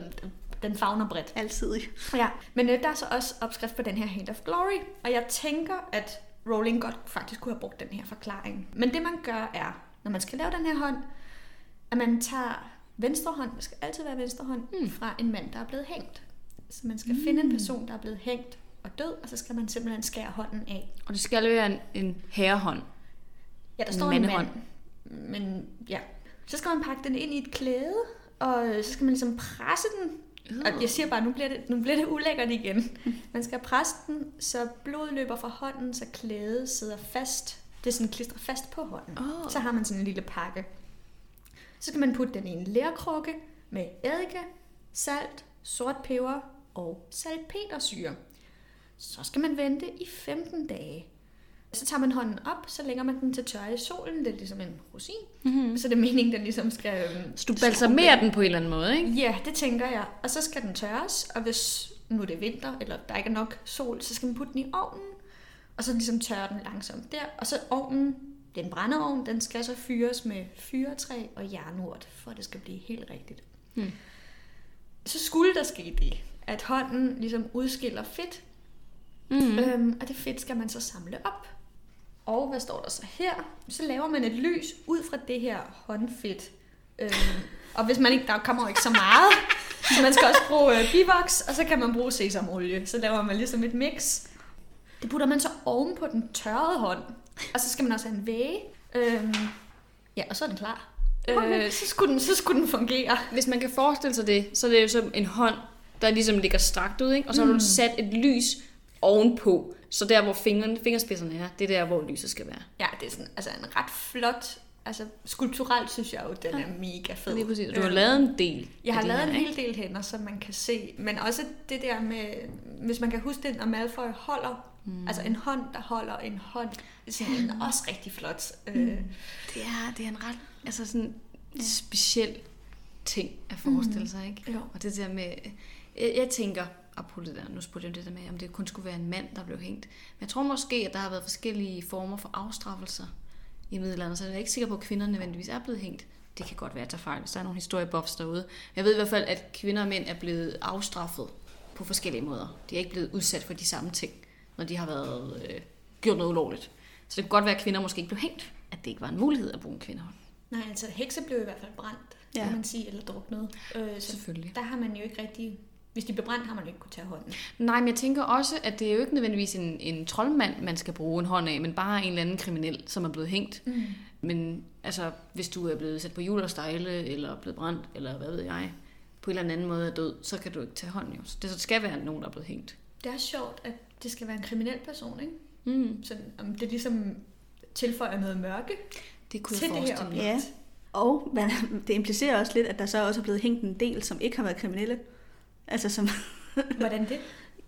den fagner bredt. Altid. Ja, men øh, der er så også opskrift på den her Hand of Glory, og jeg tænker, at Rowling godt faktisk kunne have brugt den her forklaring. Men det man gør er, når man skal lave den her hånd, at man tager venstre hånd, skal altid være venstre hånd, mm. fra en mand, der er blevet hængt. Så man skal mm. finde en person, der er blevet hængt og død, og så skal man simpelthen skære hånden af. Og det skal være en, en herrehånd. Ja, der En står en mand. Men ja, så skal man pakke den ind i et klæde, og øh, så skal man ligesom presse den. Og jeg siger bare, nu bliver det, nu bliver det ulækkert igen. Man skal presse den, så blodet løber fra hånden, så klædet sidder fast. Det er sådan klistret fast på hånden. Åh. Så har man sådan en lille pakke. Så skal man putte den i en lærkrukke med eddike, salt, sort peber og salpetersyre. Så skal man vente i 15 dage. Så tager man hånden op, så lægger man den til tørre i solen. Det er ligesom en rosin. Mm-hmm. Så det er meningen, den ligesom skal... øhm, Så du balsamerer den på en eller anden måde, ikke? Ja, det tænker jeg. Og så skal den tørres, og hvis nu er det vinter, eller der ikke er nok sol, så skal man putte den i ovnen, og så ligesom tørre den langsomt der. Og så ovnen, det er en brændeovn, den skal så fyres med fyretræ og jernurt, for at det skal blive helt rigtigt. Hmm. Så skulle der ske det, at hånden ligesom udskiller fedt, Mm. Øhm, og det fedt skal man så samle op. Og hvad står der så her? Så laver man et lys ud fra det her håndfedt. Øhm, og hvis man ikke, der kommer jo ikke så meget, så man skal også bruge øh, bivox, og så kan man bruge sesamolie. Så laver man ligesom et mix. Det putter man så oven på den tørrede hånd. Og så skal man også have en væge. Øhm, ja, og så er den klar. Øh, så, skulle den, så skulle den fungere. Hvis man kan forestille sig det, så er det jo som en hånd, der ligesom ligger strakt ud, ikke? og så har du sat et lys ovenpå. Så der, hvor fingrene, fingerspidserne er, det er der, hvor lyset skal være. Ja, det er sådan, altså en ret flot, altså skulpturelt synes jeg jo, den er mega fed. Lige præcis. Du har Øhm, lavet en del Jeg har lavet her, en hel del hænder, som man kan se. Men også det der med, hvis man kan huske det, når Malfoy holder, mm. altså en hånd, der holder en hånd, det er sådan også rigtig flot. Mm. Øh, Det er, det er en ret altså sådan speciel ting at forestille sig, ikke? Jo. Og det der med, jeg, jeg tænker, apropos det der, nu spurgte jeg det der med, om det kun skulle være en mand, der blev hængt. Men jeg tror måske, at der har været forskellige former for afstraffelser i middelalderen, så jeg er ikke sikker på, at kvinder nødvendigvis er blevet hængt. Det kan godt være, at jeg fejl, hvis der er nogle historiebuffs derude. Men jeg ved i hvert fald, at kvinder og mænd er blevet afstraffet på forskellige måder. De er ikke blevet udsat for de samme ting, når de har været øh, gjort noget ulovligt. Så det kan godt være, at kvinder måske ikke blev hængt, at det ikke var en mulighed at bruge en kvindehånd. nej, altså hekse blev i hvert fald brændt, ja. Ja. kan man sige, eller druknet. Øh, så Selvfølgelig. der har man jo ikke rigtig, hvis de blev brændt, har man jo ikke kunne tage hånden. Nej, men jeg tænker også, at det er jo ikke nødvendigvis en, en troldmand, man skal bruge en hånd af, men bare en eller anden kriminel, som er blevet hængt. Mm. Men altså, hvis du er blevet sat på hjul og stejle, eller blevet brændt, eller hvad ved jeg, på en eller anden måde er død, så kan du ikke tage hånden jo. Så det skal være nogen, der er blevet hængt. Det er sjovt, at det skal være en kriminel person, ikke? Mm. Så om det ligesom tilføjer noget mørke Det kunne til jeg det her objekt. Ja. Og man, det implicerer også lidt, at der så også er blevet hængt en del, som ikke har været kriminelle. Altså som, Hvordan det?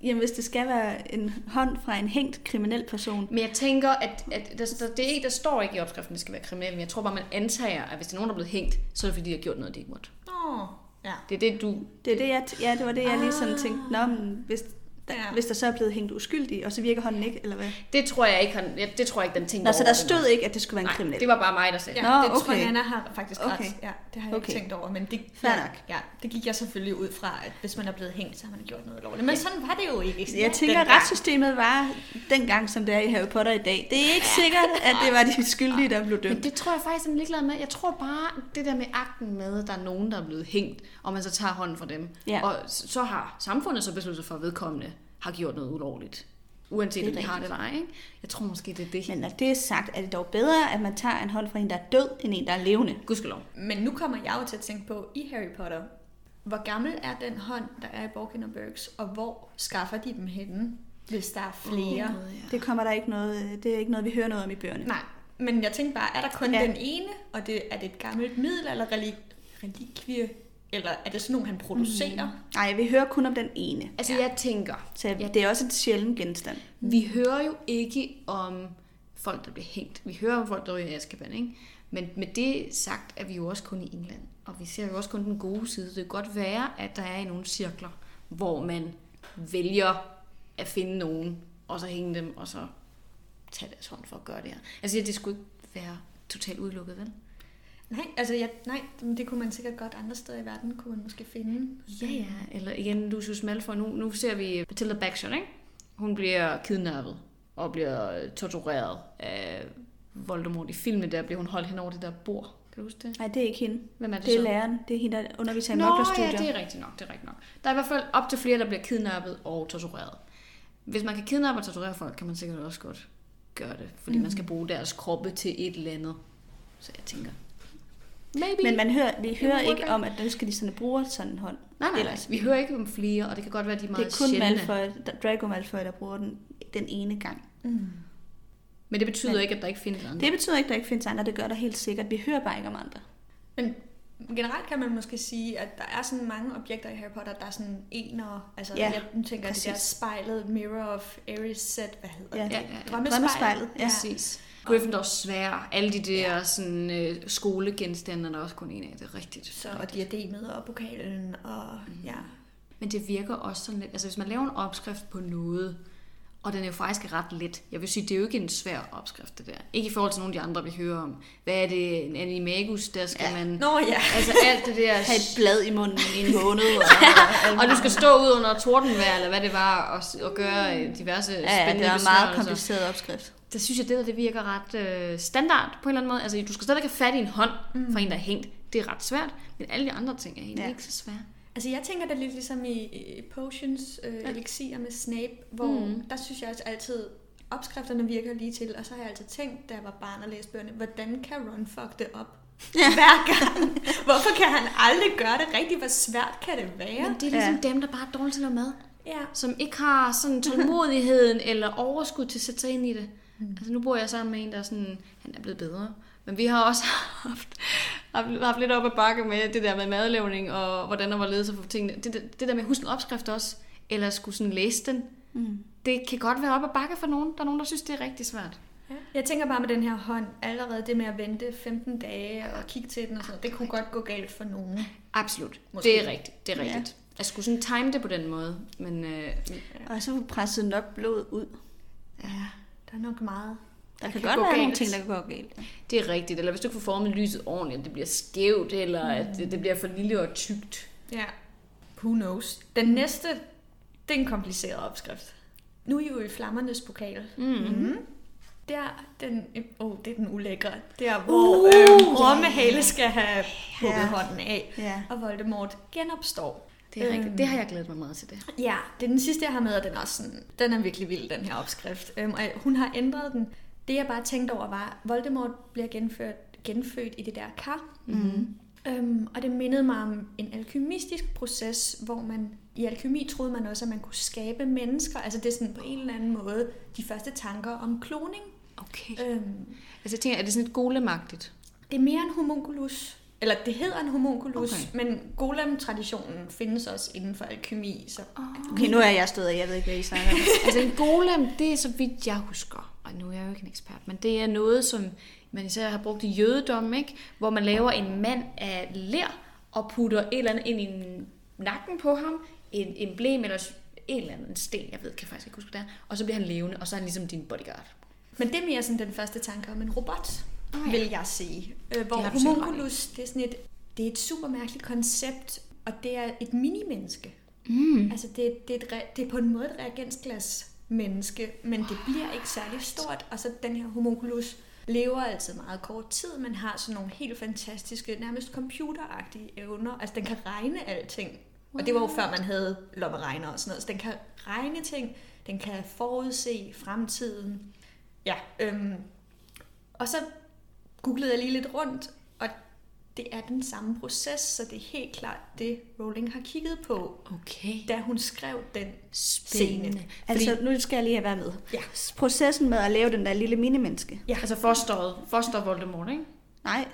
jamen hvis det skal være en hånd fra en hængt kriminel person. Men jeg tænker, at, at der, der, det er der står ikke i opskriften, at det skal være kriminelt, men jeg tror bare, man antager, at hvis der er nogen, der er blevet hængt, så er det fordi, de har gjort noget, de ikke måtte. Åh, ja. Det er det, du... Det er det, jeg, ja, det var det, jeg lige sådan Ah. tænkte, Nå, men hvis Der, Ja. Hvis der så er blevet hængt uskyldig, og så virker hånden ikke, eller hvad? Det tror jeg ikke, han, ja, det tror jeg ikke, den tænkte Nå, så der stod ikke, at det skulle være en Nej, kriminel. det var bare mig, der sagde. Ja, Nå, det tror okay. jeg, Anna har faktisk ret. Okay. Ja, det har jeg Okay. ikke tænkt over. Men det, Fair ja, nok. ja, det gik jeg selvfølgelig ud fra, at hvis man er blevet hængt, så har man gjort noget lovligt. Men sådan var det jo ikke. Så jeg tænker, at retssystemet var dengang, som det er i Harry Potter i dag. Det er ikke sikkert, at det var de skyldige, der blev Men dømt. det tror jeg faktisk, han er ligeglad med. Jeg tror bare, det der med akten med, at der er nogen, der er blevet hængt, og man så tager hånden fra dem. Ja. Og så har samfundet så besluttet sig for, vedkommende har gjort noget ulovligt. Uanset Det om er de har det eller ej. Ikke? Jeg tror måske, det er det. Men når det er sagt, er det dog bedre, at man tager en hånd fra en, der er død, end en, der er levende. Gudskelov. Men nu kommer jeg jo til at tænke på, i Harry Potter, hvor gammel er den hånd, der er i Borkin og Burks, og hvor skaffer de dem henne, hvis der er flere? ja. Det kommer der ikke noget, det er ikke noget, vi hører noget om i bøgerne. Nej, men jeg tænkte bare, er der kun ja. den ene, og det, er det et gammelt middel eller relik- relikvie, eller er det sådan nogle, han producerer? Mm. Nej, vi hører kun om den ene. Altså, jeg tænker, Så Ja. det er også et sjældent genstand. vi hører jo ikke om folk, der bliver hængt. Vi hører om folk, der ryger i Azkaban, ikke? Men med det sagt, er vi jo også kun i England. Og vi ser jo også kun den gode side. Det kan godt være, at der er i nogle cirkler, hvor man vælger at finde nogen, og så hænge dem, og så tage deres hånd for at gøre det her. Altså, det skulle ikke være totalt udelukket, vel? Nej, altså jeg, nej, men det kunne man sikkert godt andre steder i verden, kunne man måske finde. Ja, ja. Eller igen, Lucius Malfoy. Nu, nu ser vi Matilda Baxter, ikke? Hun bliver kidnappet og bliver tortureret af Voldemort. I filmen der bliver hun holdt hen over det der bord. Kan du huske det? Nej, det er ikke hende. Hvem er det, Det er så? læreren. Det er hende, der underviser i Nå, ja, det er rigtigt nok, det er rigtigt nok. Der er i hvert fald op til flere, der bliver kidnappet og tortureret. Hvis man kan kidnappe og torturere folk, kan man sikkert også godt gøre det, fordi mm. man skal bruge deres kroppe til et eller andet. Så jeg tænker, maybe. Men man hører, vi hører ikke om, at nu skal de sådan bruge sådan en hånd. nej, nej, Ellers. vi hører ikke om flere, og det kan godt være, at de er Det meget er kun sjældne. Malfoy, Draco Malfoy, der bruger den den ene gang. Mm. Men det betyder Men- ikke, at der ikke findes andre. Det betyder ikke, at der ikke findes andre. Det gør der helt sikkert. Vi hører bare ikke om andre. Men generelt kan man måske sige, at der er sådan mange objekter i Harry Potter, der er sådan ener, altså Ja, jeg nu tænker, at det der præcis. spejlet Mirror of Eris set, hvad hedder Ja. det? Ja, ja, ja. Drømmespejlet, ja. Præcis. Gryffindors svær, alle de der sådan, øh, skolegenstande, er der også kun en af, det er rigtigt. Så, og diademet og pokalen og ja. Men det virker også sådan lidt, altså hvis man laver en opskrift på noget, og den er jo faktisk ret let. Jeg vil sige, det er jo ikke en svær opskrift, det der. Ikke i forhold til nogle af de andre, vi hører om. Hvad er det? En animagus, der skal ja. man... Nå ja. Altså alt det der... have et blad i munden i en måned. Og, og du skal stå ud under tordenvejr, eller hvad det var, og, og gøre øh, diverse ja, spændende det er en meget kompliceret opskrift. Der synes jeg, det der det virker ret øh, standard på en eller anden måde. Altså, du skal stadig have fat i en hånd mm. for en, der er hængt. Det er ret svært, men alle de andre ting er egentlig Ja. ikke så svære. Altså jeg tænker det lidt ligesom i, i Potions øh, Ja. elixier med Snape, hvor mm. der synes jeg også altid, opskrifterne virker lige til, og så har jeg altid tænkt, da jeg var barn og læste bøgerne, hvordan kan Ron fuck det op? Ja. Hver gang. Hvorfor kan han aldrig gøre det rigtigt? Hvor svært kan det være? Men det er ligesom ja. dem, der bare er dårlige til at lave mad. Ja. Som ikke har sådan tålmodigheden eller overskud til at sætte sig ind i det. Mm. Altså nu bor jeg sammen med en, der er sådan, han er blevet bedre. Men vi har også haft, haft, haft lidt op ad bakke med det der med madlavning, og hvordan der var ledet sig for tingene. Det, det, det der med at huske en opskrift også, eller skulle sådan læse den, Mm. det kan godt være op ad bakke for nogen. Der er nogen, der synes, det er rigtig svært. Ja. Jeg tænker bare med den her hånd, allerede det med at vente 15 dage og kigge til den og sådan noget, det kunne godt gå galt for nogen. Absolut. Måske. Det er rigtigt. Det er Ja. rigtigt. Jeg skulle sådan time det på den måde. Men øh, Og så presset nok blod ud. Ja, der er nok meget. Der, Der kan, kan godt gå være nogle galt. ting, der kan gå galt. det er rigtigt. Eller hvis du ikke får formet lyset ordentligt, at det bliver skævt, eller mm. at det, det bliver for lille og tykt. Ja. Who knows? Den næste, det er en kompliceret opskrift. Nu er I jo i flammernes pokal. Mm. Mm. Der, den, oh, det er den ulækre. Der, hvor uh, øh, Rommehale skal have hugget Ja. hånden af, Ja. og Voldemort genopstår. Det er Øhm. rigtigt. Det har jeg glædet mig meget til det. Ja, det er den sidste, jeg har med, og den er, også sådan, den er virkelig vild, den her opskrift. Øhm, og hun har ændret den. Det, jeg bare tænkte over, var, at Voldemort bliver genført, genfødt i det der kar. Mm. Øhm, og det mindede mig om en alkymistisk proces, hvor man i alkymi troede man også, at man kunne skabe mennesker. Altså det er sådan på en eller anden måde de første tanker om kloning. Okay. Øhm, Altså jeg tænker, er det sådan et golemagtigt? det er mere en homunculus. Eller det hedder en homunculus, Okay. men golem-traditionen findes også inden for alkymi. Så Okay, nu er jeg stået, og jeg ved ikke, hvad I snakker om. altså en golem, det er så vidt jeg husker, og nu er jeg jo ikke en ekspert, men det er noget, som man især har brugt i jødedom, ikke? hvor man laver en mand af ler og putter et eller andet ind i nakken på ham, en emblem eller en eller anden sten, jeg ved, kan faktisk ikke huske, hvad det er, og så bliver han levende, og så er han ligesom din bodyguard. Men det er mere sådan den første tanke om en robot, Ja. vil jeg sige. Øh, hvor Det homunculus, det er sådan et, det er et super mærkeligt koncept, og det er et mini-menneske. Mm. Altså det, det, er et, det er på en måde et reagensglas menneske, men det bliver ikke særlig stort. Og så den her homunculus lever altid meget kort tid, men har sådan nogle helt fantastiske, nærmest computeragtige evner. Altså den kan regne alting. Og det var jo før man havde lommeregner og sådan noget. Så den kan regne ting, den kan forudse fremtiden. Ja, øhm, og så googlede jeg lige lidt rundt, og det er den samme proces, så det er helt klart det, Rowling har kigget på, Okay. da hun skrev den Spændende. scene. Altså, nu skal jeg lige have været med. Ja. Processen med at lave den der lille minimenneske. Ja. Altså fosteret, foster Voldemort, ikke? Nej,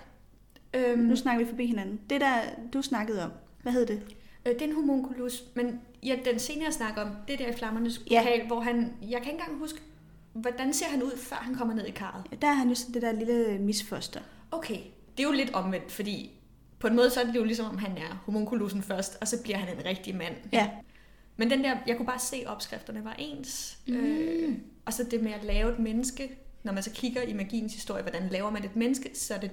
Øhm, nu snakker vi forbi hinanden. Det der, du snakkede om, hvad hed det? øh, det er en homunculus, men ja, den scene, jeg snakker om, det er der i Flammernes Ja. pokal, hvor han, jeg kan ikke engang huske, hvordan ser han ud, før han kommer ned i karret? Der er han jo sådan det der lille misfoster. Okay, det er jo lidt omvendt, fordi på en måde så er det jo ligesom, om han er homunculusen først, og så bliver han en rigtig mand. Ja. Men den der, jeg kunne bare se, at opskrifterne var ens. Mm. Øh, og så det med at lave et menneske, når man så kigger i magiens historie, hvordan laver man et menneske, så er det,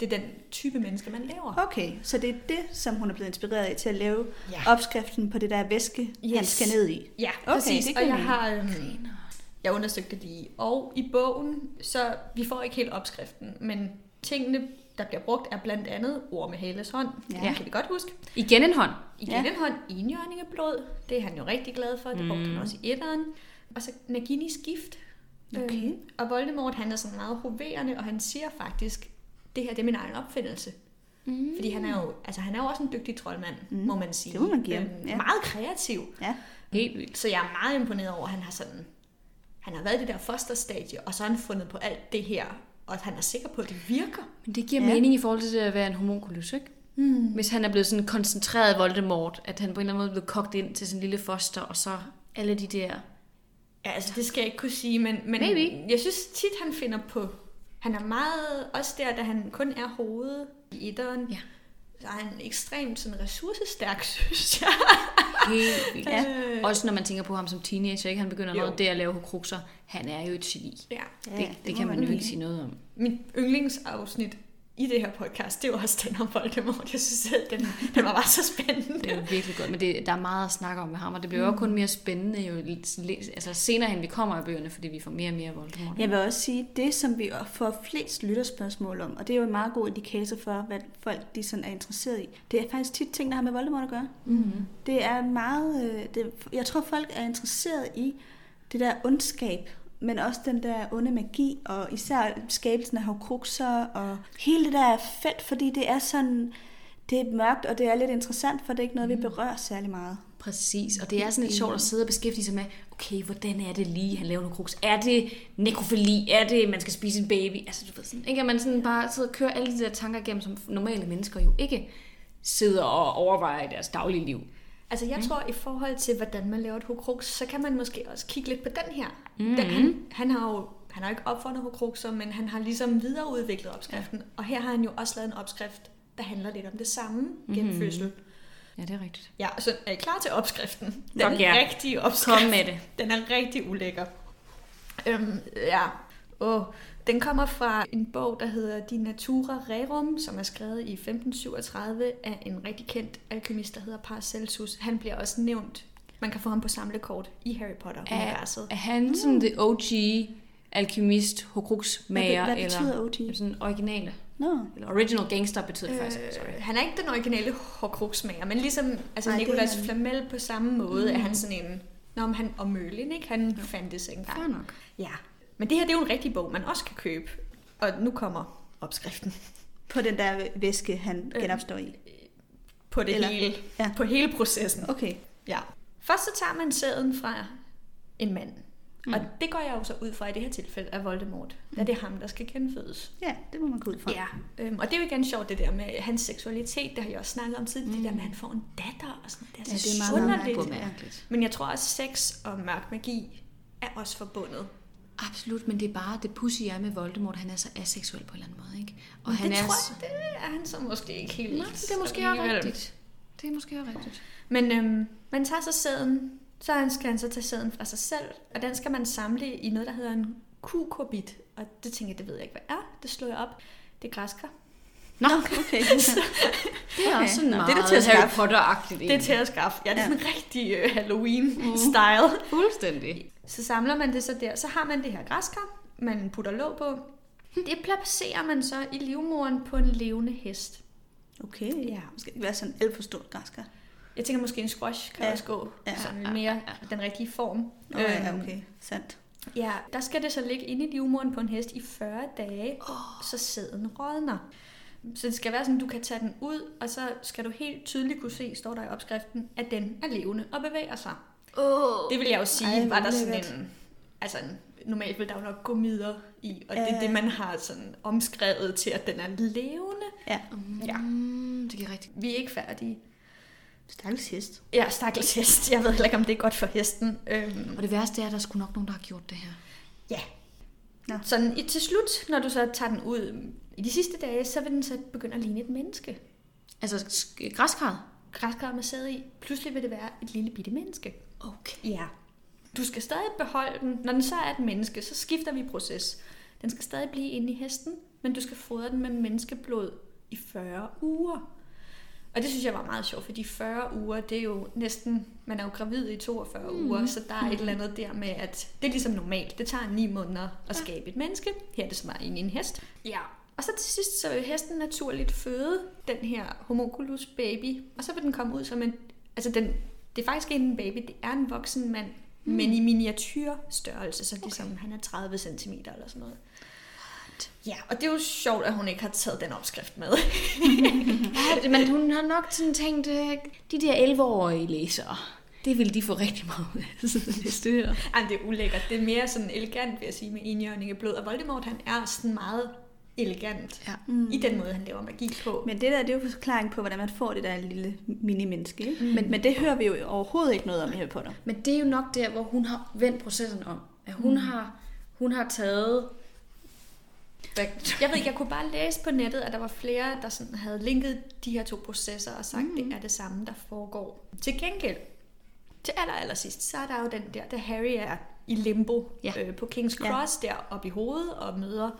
det er den type menneske, man laver. Okay, så det er det, som hun er blevet inspireret af til at lave Ja. opskriften på det der væske, yes. han skal ned i. Ja, Okay, præcis. det og jeg har øhm, jeg undersøgte det lige. Og i bogen, så vi får ikke helt opskriften, men tingene, der bliver brugt, er blandt andet ord med Hales hånd. Ja. Det kan vi godt huske. Igen en hånd. Igen Ja. en hånd, enhjørningeblod. Det er han jo rigtig glad for. Det brugte Mm. han også i etteren. Og så Naginis gift. Okay. Øhm, og Voldemort, han er sådan meget hoverende, og han siger faktisk, det her det er min egen opfindelse. Mm. Fordi han er jo, altså han er jo også en dygtig troldmand, Mm. mm. må man sige. Det må man give ham, Øhm, ja. Meget kreativ. Ja. Helt vildt. Så jeg er meget imponeret over, at han har sådan... Han har været i det der fosterstadie, og så har han fundet på alt det her, og han er sikker på, at det virker. Men det giver Ja. mening i forhold til det at være en homunculus, ikke? Mm. Hvis han er blevet sådan koncentreret Voldemort, at han på en eller anden måde er blevet kogt ind til sin lille foster, og så alle de der... Ja, altså det skal jeg ikke kunne sige, men, men Maybe. jeg synes tit, han finder på... Han er meget... Også der, da han kun er hovedet i etteren, Ja. Så er han ekstremt sådan ressourcestærk, synes jeg. Helt vildt. Ja. Ja. Også når man tænker på ham som teenager, ikke? Han begynder Jo. noget der at lave hukrukser. Han er jo et geni. Ja. Ja, det, det, det kan man jo ikke sige noget om. Mit yndlingsafsnit i det her podcast, det var også den om Voldemort. Jeg synes, at den, den var bare så spændende. Det er jo virkelig godt, men det, der er meget at snakke om med ham, og det bliver jo også kun mere spændende jo altså senere hen vi kommer i bøgerne, fordi vi får mere og mere Voldemort. Jeg vil også sige, det som vi får flest lytterspørgsmål om, og det er jo en meget god indikator for, hvad folk de sådan er interesseret i, det er faktisk tit ting, der har med Voldemort at gøre. Mm-hmm. Det er meget, øh, det, jeg tror folk er interesseret i det der ondskab, men også den der onde magi, og især skabelsen af Horcruxer, og hele det der er fedt, fordi det er sådan, det er mørkt, og det er lidt interessant, for det er ikke noget, vi berører særlig meget. Præcis, og det er sådan lidt sjovt at sidde og beskæftige sig med, okay, hvordan er det lige, han laver en kruks? Er det nekrofili? Er det, man skal spise en baby? Altså, du ved sådan, ikke? At man sådan bare sidder og kører alle de der tanker igennem, som normale mennesker jo ikke sidder og overvejer i deres daglige liv. Altså jeg tror, i forhold til, hvordan man laver et hokrux, så kan man måske også kigge lidt på den her. Mhm. Mm-hmm. Den, han, han har jo han har ikke opfundet hokruxer, men han har ligesom videreudviklet opskriften. Ja. Og her har han jo også lavet en opskrift, der handler lidt om det samme Mhm. genfødsel. Ja, det er rigtigt. Ja, så er I klar til opskriften? Den Fuck ja. rigtige opskrift. Kom med det. Den er rigtig ulækker. Øhm, ja, og den kommer fra en bog, der hedder Di Natura Rerum, som er skrevet i 1537 af en rigtig kendt alkemist, der hedder Paracelsus. Han bliver også nævnt. Man kan få ham på samlekort i Harry Potter-universet. Er, er han sådan the OG alkemist, hokrux-mager, Hvad, hvad betyder eller OG? sådan originale? Nå, Eller original gangster betyder det faktisk. Sorry. Øh, han er ikke den originale Horcrux-mager, men ligesom altså Nicolas han. Flamel på samme måde, mm. er han sådan en... Nå, men han, og Merlin, ikke? Han ja. fandtes engang. Fair nok. Ja, men det her det er jo en rigtig bog, man også kan købe. Og nu kommer opskriften på den der væske, han Øh. genopstår i. på det Eller- hele, ja. på hele processen. Okay. Ja. Først så tager man sæden fra en mand. Mm. Mm. Og det går jeg jo så ud fra i det her tilfælde af Voldemort. Da det er ham, der skal genfødes. Ja, det må man gå ud fra. Ja, øhm, og det er jo igen sjovt det der med hans seksualitet, det har jeg også snakket om tidligere, mm. det der med, at han får en datter og sådan, det er, Ja, så det er meget, meget mærkeligt. Men jeg tror også, sex og mørk magi er også forbundet. Absolut, men det er bare det pussy er med Voldemort. Han er så aseksuel på en eller anden måde, ikke? Og Men han det er tror jeg, det er han så måske ikke helt. Nej, det er måske også rigtigt. Det er måske også rigtigt. Men øhm, man tager så sæden Så skal han så tage sæden fra sig selv, og den skal man samle i noget, der hedder en kukurbit. Og det tænker jeg, det ved jeg ikke, hvad er. Det slår jeg op. Det er græskar. Nå, Okay. det er også sådan meget det er til at Harry skaffe. Potter-agtigt. Det er til at skaffe. Ja, det er Ja. sådan en rigtig øh, Halloween-style. Fuldstændig. Så samler man det så der. Så har man det her græskar, man putter låg på. Det placerer man så i livmoderen på en levende hest. Okay. Ja. Det skal ikke være sådan alt for stort græskar. Jeg tænker måske en squash kan Ja. også gå Ja. sådan Ja, mere ja. den rigtige form. Åh, ja, Øhm, okay. Sandt. Ja, der skal det så ligge inde i livmoderen på en hest i 40 dage, oh. så sæden rådner. Så det skal være sådan, at du kan tage den ud, og så skal du helt tydeligt kunne se, står der i opskriften, at den er levende og bevæger sig. Oh. Det vil jeg jo sige, Ej, var der sådan lækkert. en... Altså, en, normalt vil der jo nok gå midler i, og det Ja. er det, man har sådan omskrevet til, at den er levende. Ja. Ja. Mm, det giver rigtigt. Vi er ikke færdige. Stakkels hest. Ja, stakkels hest. Jeg ved heller ikke, om det er godt for hesten. Øhm, Og det værste er, at der er sgu nok nogen, der har gjort det her. Ja. Nå. Sådan i, til slut, når du så tager den ud i de sidste dage, så vil den så begynde at ligne et menneske. Altså, sk- græskarret? Græskar med sæde i. Pludselig vil det være et lille bitte menneske. Okay. Ja. Du skal stadig beholde den. Når den så er et menneske, så skifter vi proces. Den skal stadig blive inde i hesten, men du skal fodre den med menneskeblod i 40 uger. Og det synes jeg var meget sjovt, fordi 40 uger, det er jo næsten, man er jo gravid i 42 mm. uger, så der er et eller andet der med, at det er ligesom normalt. Det tager 9 måneder at skabe et menneske. Her er det så bare inde i en hest. Ja. Og så til sidst, så vil hesten naturligt føde den her homunculus baby, og så vil den komme ud som en, altså den, det er faktisk ikke en baby, det er en voksen mand, mm. men i miniatyrstørrelse, så ligesom okay. han er 30 cm eller sådan noget. Ja, og det er jo sjovt, at hun ikke har taget den opskrift med. Ja, men hun har nok sådan tænkt, øh, de der 11-årige læsere, det vil de få rigtig meget ud af. sådan det styrer. Ej, det er ulækkert. Det er mere sådan elegant, vil jeg sige, med enhjørning af blod. Og Voldemort, han er sådan meget elegant Ja. mm. i den måde, han laver magi på. Men det der, det er jo forklaring på, hvordan man får det der lille mini-menneske. Ikke? Mm. Men, men det hører vi jo overhovedet ikke noget om i Harry Potter. Men det er jo nok der, hvor hun har vendt processen om. At hun, mm. har, hun har taget... Jeg ved ikke, jeg kunne bare læse på nettet, at der var flere, der sådan havde linket de her to processer og sagt, mm. det er det samme, der foregår. Til gengæld, til aller, aller sidst, så er der jo den der, da Harry er i limbo Ja. øh, på King's Cross, ja. der oppe i hovedet og møder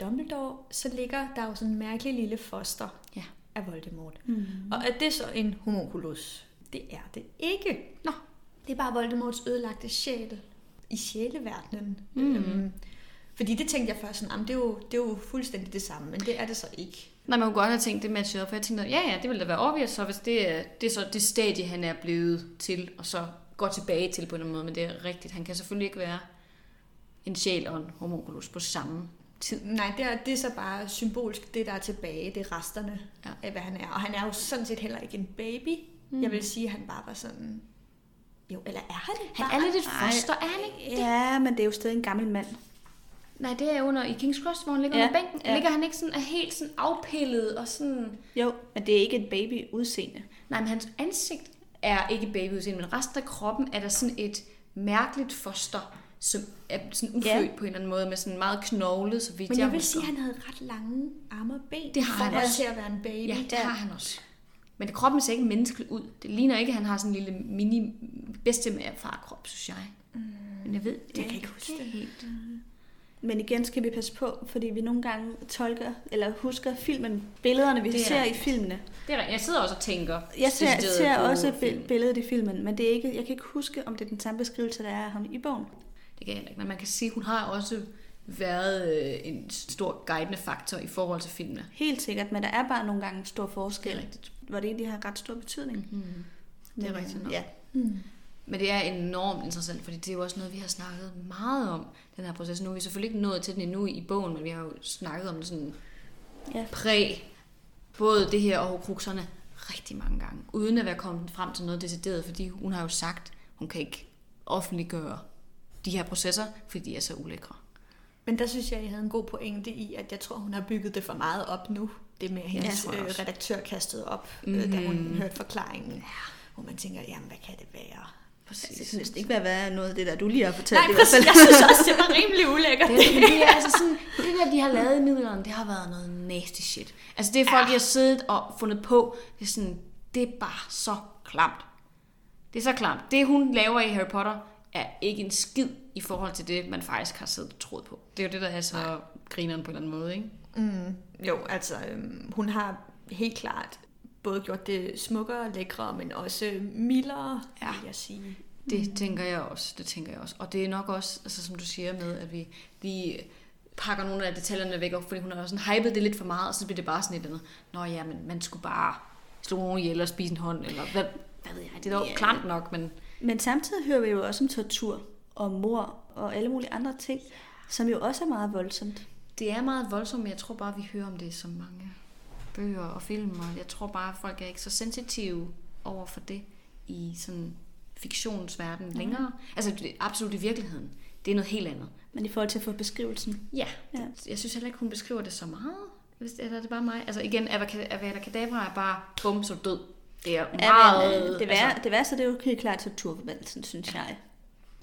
Dumbledore, så ligger der jo sådan en mærkelig lille foster Ja. af Voldemort. Mm. Og er det så en homunculus? Det er det ikke. Nå. Det er bare Voldemorts ødelagte sjæl i sjæleverdenen. Mm. Øhm, fordi det tænkte jeg først sådan, "Jamen, det er, jo, det er jo fuldstændig det samme, men det er det så ikke. Nej, man kunne godt have tænkt det matchet op, for jeg tænkte, ja, ja, det ville da være obvious, så hvis det er, det er så det stadie, han er blevet til, og så går tilbage til på en måde, men det er rigtigt. Han kan selvfølgelig ikke være en sjæl og en homunculus på samme tid. Nej, det er, det er så bare symbolsk, det der er tilbage, det er resterne Ja. af, hvad han er. Og han er jo sådan set heller ikke en baby. Mm. Jeg vil sige, at han bare var sådan... Jo, eller er han det? Han er lidt et foster, er han ikke? Ja, men det er jo stadig en gammel mand. Nej, det er under i King's Cross, hvor han ligger Ja, under bænken. ja. Ligger han ikke sådan, er helt sådan afpillet og sådan... Jo, men det er ikke et baby udseende. Nej, men hans ansigt er ikke babyudseende, men resten af kroppen er der sådan et mærkeligt foster, som er sådan ufødt Ja. ja. på en eller anden måde, med sådan meget knoglet, så vidt Men jeg vil husker. sige, at han havde ret lange arme og ben. Det har for han også. til at være en baby. Ja, det har han også. Men det kroppen ser ikke menneskelig ud. Det ligner ikke, at han har sådan en lille mini bedstemærfarkrop, synes jeg. Mm. Men jeg ved, det Jeg kan ikke huske det. helt. Men igen skal vi passe på, fordi vi nogle gange tolker, eller husker filmen, billederne, vi er ser i rigtigt. filmene. Det er rigtigt. Jeg sidder også og tænker. Jeg ser, decideret ser også film. bi- billedet i filmen, men det er ikke, jeg kan ikke huske, om det er den samme beskrivelse, der er af ham i bogen. Det kan jeg ikke. Men man kan sige, at hun har også været øh, en stor guidende faktor i forhold til filmene. Helt sikkert, men der er bare nogle gange stor forskel, Det er rigtigt. hvor det egentlig har ret stor betydning. Mm. Det er Men, rigtigt øh, nok. Ja. Mm. Men det er enormt interessant, fordi det er jo også noget, vi har snakket meget om, den her proces. Nu er vi selvfølgelig ikke nået til den endnu i bogen, men vi har jo snakket om det sådan Ja. præg, både det her og horcruxerne, rigtig mange gange, uden at være kommet frem til noget decideret, fordi hun har jo sagt, hun kan ikke offentliggøre de her processer, fordi de er så ulækre. Men der synes jeg, I havde en god pointe i, at jeg tror, hun har bygget det for meget op nu. Det med, at hendes jeg øh, redaktør kastede op, mm. øh, da hun Mhm. hørte forklaringen. Ja. Hvor man tænker, jamen hvad kan det være? Præcis. Det kan næsten ikke være værre noget af det der, du lige har fortalt. Nej, i hvert fald. præcis. Jeg synes også, det var rimelig ulækkert. Det, det er altså sådan, det der, de har lavet i middelalderen, det har været noget nasty shit. Altså det er folk, Ja. de har siddet og fundet på, det er sådan, det er bare så klamt. Det er så klart. Det, hun laver i Harry Potter, er ikke en skid i forhold til det, man faktisk har siddet og troet på. Det er jo det, der er så grineren på en eller anden måde, ikke? Mm, jo, altså øhm, hun har helt klart både gjort det smukkere og lækre, men også mildere, Ja. vil jeg sige. Det mm. tænker jeg også. Det tænker jeg også. Og det er nok også, altså, som du siger med, at vi lige pakker nogle af detaljerne væk, fordi hun har jo sådan hypet det lidt for meget, og så bliver det bare sådan et eller andet. Nå ja, men man skulle bare slå nogen ihjel og spise en hånd, eller hvad, hvad ved jeg. Det er dog Ja. klamt nok, men Men samtidig hører vi jo også om tortur og mor og alle mulige andre ting, som jo også er meget voldsomt. det er meget voldsomt, men jeg tror bare, vi hører om det så mange bøger og film, og jeg tror bare, at folk er ikke så sensitive over for det i sådan fiktionsverden længere. Altså det absolut i virkeligheden. Det er noget helt andet. Men i forhold til at få beskrivelsen. Ja, Ja. jeg synes heller ikke, hun beskriver det så meget. Eller er det bare mig? Altså igen, Avada Kedavra er bare, bum, så død. Det er meget... Ja, men, øh, det, vær, altså, det værste, det er jo helt klart torturforbandelsen, synes jeg.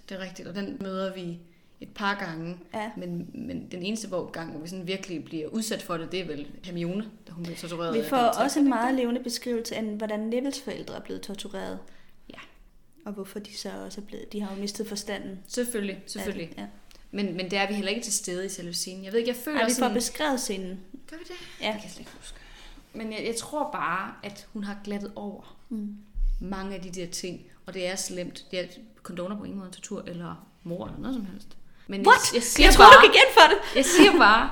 det er rigtigt, og den møder vi et par gange. Ja. Men, men den eneste hvor, gang, hvor vi sådan virkelig bliver udsat for det, det er vel Hermione, da hun bliver tortureret. Vi af får også en meget levende beskrivelse af, hvordan Nevils forældre er blevet tortureret. Ja. Og hvorfor de så også er blevet... De har jo mistet forstanden. Selvfølgelig, selvfølgelig. Ja. Men, men det er vi heller ikke til stede i selve scenen. Jeg ved ikke, jeg føler Ej, vi får sådan... beskrevet scenen. Gør vi det? Ja. Det kan jeg slet ikke huske. Men jeg, jeg tror bare, at hun har glattet over Mm. mange af de der ting, og det er slemt. Det er kondoner på ingen måde tortur, eller mor, eller noget som helst. Men What? Jeg, jeg siger Jeg tror, bare, du kan genfor det. jeg siger bare,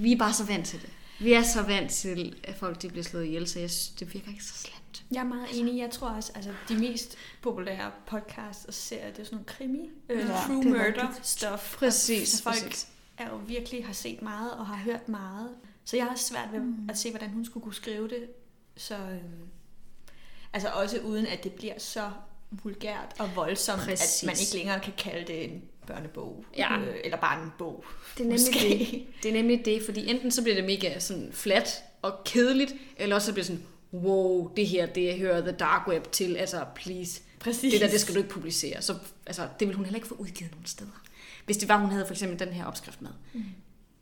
vi er bare så vant til det. Vi er så vant til, at folk de bliver slået ihjel, så jeg, det virker ikke så slemt. Jeg er meget enig. Jeg tror også, altså de mest populære podcasts og serier, det er sådan nogle krimi, øh, Ja, true er murder rigtigt. stuff. Præcis, Så folk præcis. er jo virkelig har set meget og har hørt meget. Så jeg har svært ved Mm. at se, hvordan hun skulle kunne skrive det. Så øhm, altså også uden at det bliver så vulgært og voldsomt, Præcis. at man ikke længere kan kalde det en børnebog. Ja. Øh, eller bare en bog. Det er nemlig Måske. det. Det er nemlig det, fordi enten så bliver det mega sådan flat og kedeligt, eller også så bliver det sådan, wow, det her, det hører The Dark Web til, altså please. Præcis. Det der, det skal du ikke publicere. Så altså, det vil hun heller ikke få udgivet nogen steder. Hvis det var, hun havde for eksempel den her opskrift med. Mm.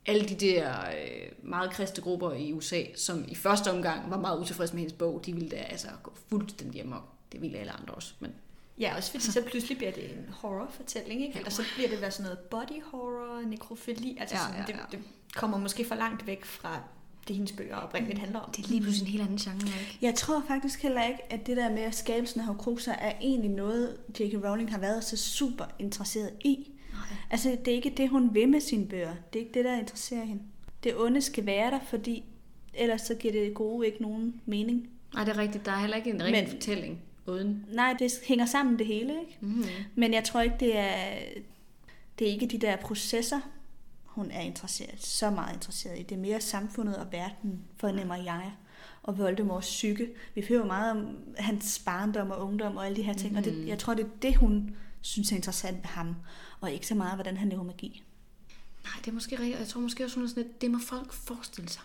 Alle de der øh, meget kristne grupper i USA, som i første omgang var meget utilfredse med hendes bog, de ville da altså gå fuldstændig amok. Det ville alle andre også. Men Ja, også fordi så pludselig bliver det en horrorfortælling, ikke? Eller så bliver det være sådan noget body horror, nekrofili. Altså Ja, sådan, ja, ja. Det, det kommer måske for langt væk fra det, hendes bøger oprindeligt handler om. det er lige pludselig en helt anden genre, ikke? Jeg tror faktisk heller ikke, at det der med skabelsen af Horcruxer er egentlig noget, J.K. Rowling har været så super interesseret i. Altså, det er ikke det, hun vil med sine bøger. Det er ikke det, der interesserer hende. Det onde skal være der, fordi ellers så giver det gode ikke nogen mening. Nej, det er rigtigt. Der er heller ikke en rigtig Men- fortælling uden. Nej, det hænger sammen det hele, ikke? Mm. Men jeg tror ikke, det er, det er ikke de der processer, hun er interesseret, så meget interesseret i. Det er mere samfundet og verden, fornemmer jeg. Og Voldemorts psyke. Vi hører meget om hans barndom og ungdom og alle de her ting. Mm. Og det, jeg tror, det er det, hun synes er interessant ved ham. Og ikke så meget, hvordan han laver magi. Nej, det er måske rigtigt. Jeg tror måske også, sådan lidt, det må folk forestille sig.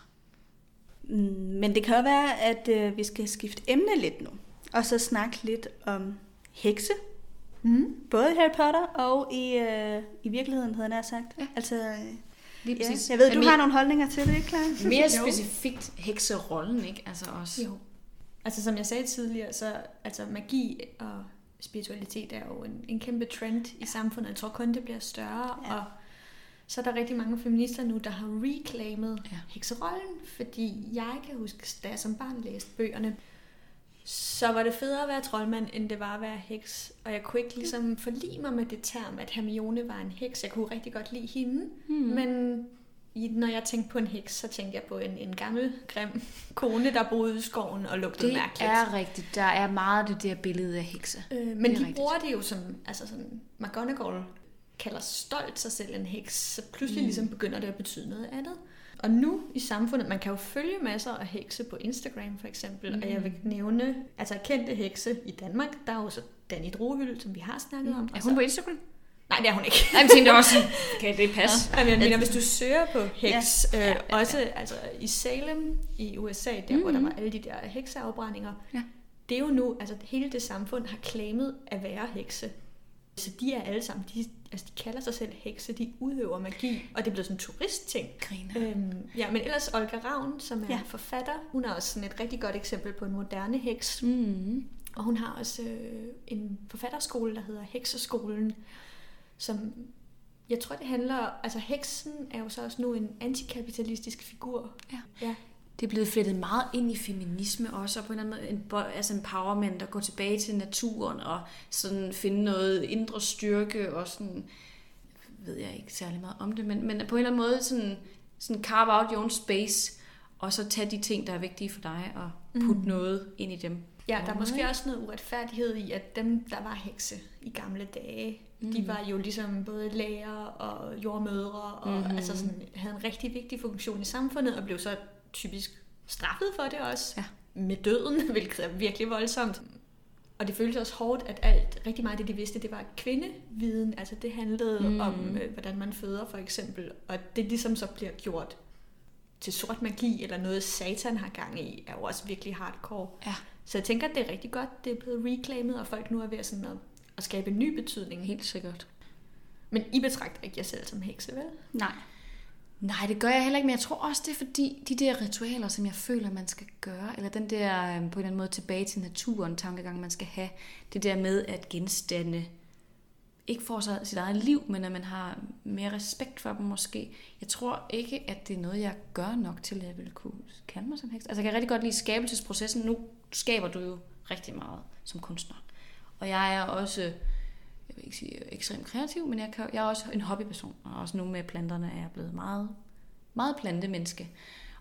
Mm, Men det kan jo være, at øh, vi skal skifte emne lidt nu. Og så snakke lidt om hekse. Mm. Både i Harry Potter og i, øh, i virkeligheden, havde jeg sagt. Ja. Altså, Lige ja. præcis. Jeg ved, du mere, har nogle holdninger til det, ikke klar? Mere specifikt hekserollen, ikke? Altså også. Jo. Altså som jeg sagde tidligere, så altså magi og spiritualitet er jo en, en kæmpe trend i samfundet. Jeg tror kun, det bliver større. Ja. Og så er der rigtig mange feminister nu, der har reclaimet Ja. hekserollen. Fordi jeg kan huske, da jeg som barn læste bøgerne, så var det federe at være troldmand, end det var at være heks. Og jeg kunne ikke ligesom forlige mig med det term, at Hermione var en heks. Jeg kunne rigtig godt lide hende. Hmm. Men når jeg tænkte på en heks, så tænkte jeg på en, en gammel, grim kone, der boede i skoven og lugtede Det mærkeligt. er rigtigt. Der er meget det der billede af hekse. Øh, Det men de rigtigt. bruger det jo som, altså sådan, McGonagall kalder stolt sig selv en heks, så pludselig mm. ligesom begynder det at betyde noget andet. Og nu i samfundet, man kan jo følge masser af hekse på Instagram for eksempel, mm. og jeg vil nævne, altså kendte hekse i Danmark, der er jo så Danny Drohyl, som vi har snakket om. Er hun så- på Instagram? Nej, det er hun ikke. Nej, jeg tænkte også, kan det passe? Ja, men jeg mener, hvis du søger på heks, Ja. ja. Ja, Øh, ja, ja. også altså, i Salem i USA, der mm-hmm. hvor der var alle de der hekseafbrændinger, Ja. det er jo nu, altså hele det samfund har claimet at være hekse. Så de er alle sammen, de, altså de kalder sig selv hekse, de udøver magi, og det er blevet sådan en turistting. Griner. Øhm, ja, men ellers Olga Ravn, som er Ja. ja. forfatter, hun er også sådan et rigtig godt eksempel på en moderne heks. Mm. Og hun har også øh, en forfatterskole, der hedder Hekseskolen, som jeg tror, det handler... Altså, heksen er jo så også nu en antikapitalistisk figur. Ja. ja. Det er blevet flettet meget ind i feminisme også, og på en eller anden måde en, altså empowerment, at gå tilbage til naturen og sådan finde noget indre styrke og sådan, ved jeg ikke særlig meget om det, men, men på en eller anden måde sådan, sådan carve out your own space, og så tage de ting, der er vigtige for dig, og putte mm. noget ind i dem. Ja, der er måske også noget uretfærdighed i, at dem, der var hekse i gamle dage, mm. de var jo ligesom både læger og jordmødre, og Mhm. mm-hmm. altså sådan, havde en rigtig vigtig funktion i samfundet, og blev så typisk straffet for det også. Ja. Med døden, hvilket er virkelig voldsomt. Og det føltes også hårdt, at alt, rigtig meget af det, de vidste, det var kvindeviden. Altså det handlede Mm. mm. om, øh, hvordan man føder for eksempel. Og det ligesom så bliver gjort til sort magi, eller noget satan har gang i, er jo også virkelig hardcore. Ja, Så jeg tænker, at det er rigtig godt, det er blevet reclaimet, og folk nu er ved at, sådan at, at skabe en ny betydning. helt sikkert. Men I betragter ikke jer selv som hekse, vel? Nej. Nej, det gør jeg heller ikke, men jeg tror også, det er fordi, de der ritualer, som jeg føler, man skal gøre, eller den der øh, på en eller anden måde tilbage til naturen tankegang, man skal have, det der med at genstande ikke får sig sit eget liv, men at man har mere respekt for dem måske. Jeg tror ikke, at det er noget, jeg gør nok til, at jeg ville kunne kalde mig som heks. Altså, jeg kan rigtig godt lide skabelsesprocessen. Nu skaber du jo rigtig meget som kunstner. Og jeg er også, jeg vil ikke sige ekstremt kreativ, men jeg, kan, jeg er også en hobbyperson. Og også nu med planterne er jeg blevet meget, meget plantemenneske.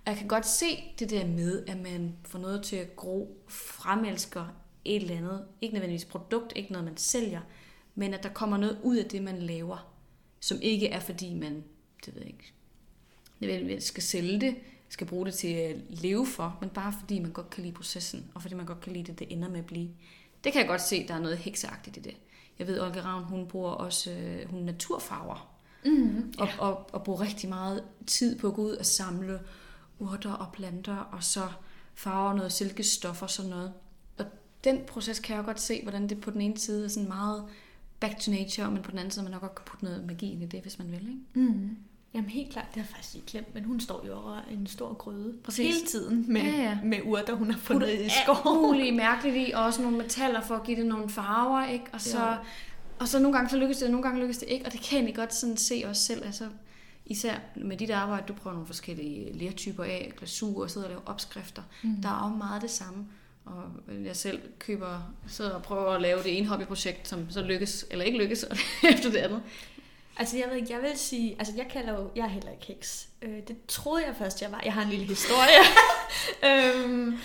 Og jeg kan godt se det der med, at man får noget til at gro, fremelsker et eller andet. Ikke nødvendigvis produkt, ikke noget, man sælger, men at der kommer noget ud af det, man laver, som ikke er fordi man, det ved jeg ikke, nødvendigvis skal sælge det, skal bruge det til at leve for, men bare fordi man godt kan lide processen, og fordi man godt kan lide det, det ender med at blive. Det kan jeg godt se, der er noget hekseagtigt i det. Jeg ved, Olga Ravn, hun bruger også øh, hun naturfarver, Mm, og, og, og bruger rigtig meget tid på at gå ud og samle urter og planter, og så farver noget silkestof og sådan noget. Og den proces kan jeg godt se, hvordan det på den ene side er sådan meget back to nature, men på den anden side, man nok godt kan putte noget magi ind i det, hvis man vil. Ikke? Mm. Jamen helt klart, det har jeg faktisk ikke glemt, men hun står jo over en stor gryde Præcis. hele tiden med, Ja, ja. med urter, hun har fundet i alt skoven. muligt mærkeligt i, og også nogle metaller for at give det nogle farver, ikke? Og så, Ja. og så nogle gange så lykkes det, og nogle gange lykkes det ikke, og det kan jeg godt sådan se os selv, altså især med dit arbejde, du prøver nogle forskellige lertyper af, glasur og sidder og laver opskrifter. Mm. Der er jo meget det samme. Og jeg selv køber, sidder og prøver at lave det ene hobbyprojekt, som så lykkes, eller ikke lykkes, efter det andet. Altså jeg ved ikke, jeg vil sige, altså jeg kalder jo, jeg er heller ikke heks. Øh, det troede jeg først, jeg var. Jeg har en lille historie. øhm,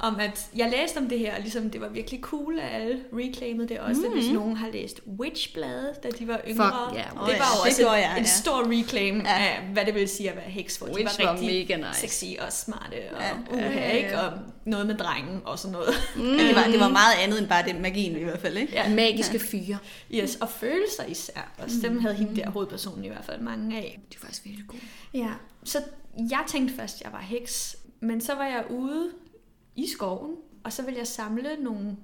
om at jeg læste om det her, og ligesom det var virkelig cool, at alle reclaimede det også, mm. hvis nogen har læst Witch-bladet, da de var yngre. Fuck, ja, det ja, var jo det også en, jeg, en ja. stor reclaim Ja. af, hvad det vil sige at være heks, hvor Witch de var var rigtig mega nice. sexy og smarte og Ja. ja. uha, Ja, ja, ja. ikke? Og noget med drengen og sådan noget. Mm. Det, var, det var meget andet end bare det magien i hvert fald, ikke? Ja. Magiske fyre. Yes, og følelser især. Og dem havde hende der hovedpersonen i hvert fald mange af. De er faktisk virkelig gode. Ja, så jeg tænkte først, at jeg var heks. Men så var jeg ude i skoven, og så ville jeg samle nogle...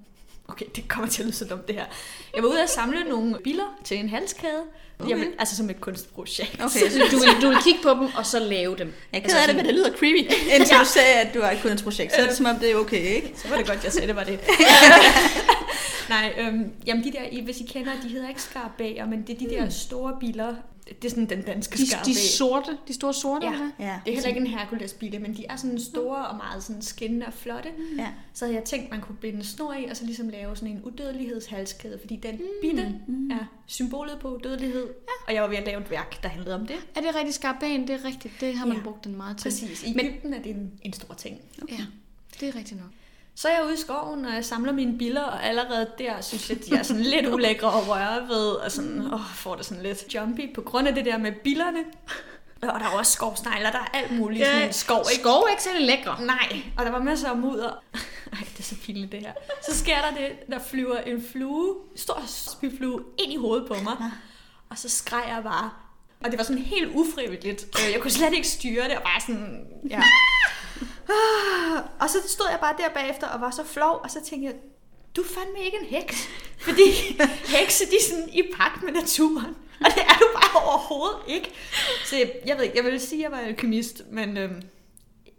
Okay, det kommer til at lyde så dumt det her. Jeg var ude at samle nogle biller til en halskæde. Okay. Vil, altså som et kunstprojekt. Okay, Så du vil, du vil kigge på dem, og så lave dem. Jeg er ked af det, men det lyder creepy. Indtil du sagde, at du har et kunstprojekt, så er det som om, det er okay, ikke? Så var det godt, jeg sagde, det var det. Nej, øhm, jamen de der, hvis I kender, de hedder ikke skarabæer, men det er de der store biller. Det er sådan den danske De, skarabæ. de sorte, de store sorte, Ja. eller? Ja. Det er heller ikke en Hercules-bille, men de er sådan store og meget sådan skinnende og flotte. Ja. Så havde jeg tænkt, man kunne binde snor i, og så ligesom lave sådan en udødelighedshalskæde, fordi den bitte er symbolet på udødelighed. Ja. Og jeg var ved at lave et værk, der handlede om det. Er det rigtig skarban? Det er rigtigt. Det har man Ja. brugt den meget til. Præcis. I Men, Ægypten er det en, en stor ting. ja, det er rigtigt nok. Så er jeg ude i skoven, og jeg samler mine biller, og allerede der synes jeg, de er sådan lidt ulækre at røre ved, og sådan, åh, får det sådan lidt jumpy på grund af det der med billerne. Og der er også skovsnegler, der er alt muligt. Ja. Sådan en skov, ikke? Skov er ikke særlig lækre. Nej, og der var masser af mudder. Ej, det er så pinligt det her. Så sker der det, der flyver en flue, en stor spyflue, ind i hovedet på mig. Og så skreg jeg bare. Og det var sådan helt ufrivilligt. Øh, Jeg kunne slet ikke styre det, og bare sådan, ja. Og så stod jeg bare der bagefter og var så flov, og så tænkte jeg, du er fandme ikke en heks. Fordi hekse, de er sådan i pagt med naturen. Og det er du bare overhovedet ikke. Så jeg, jeg ved ikke, jeg vil sige, at jeg var alkymist, men øhm,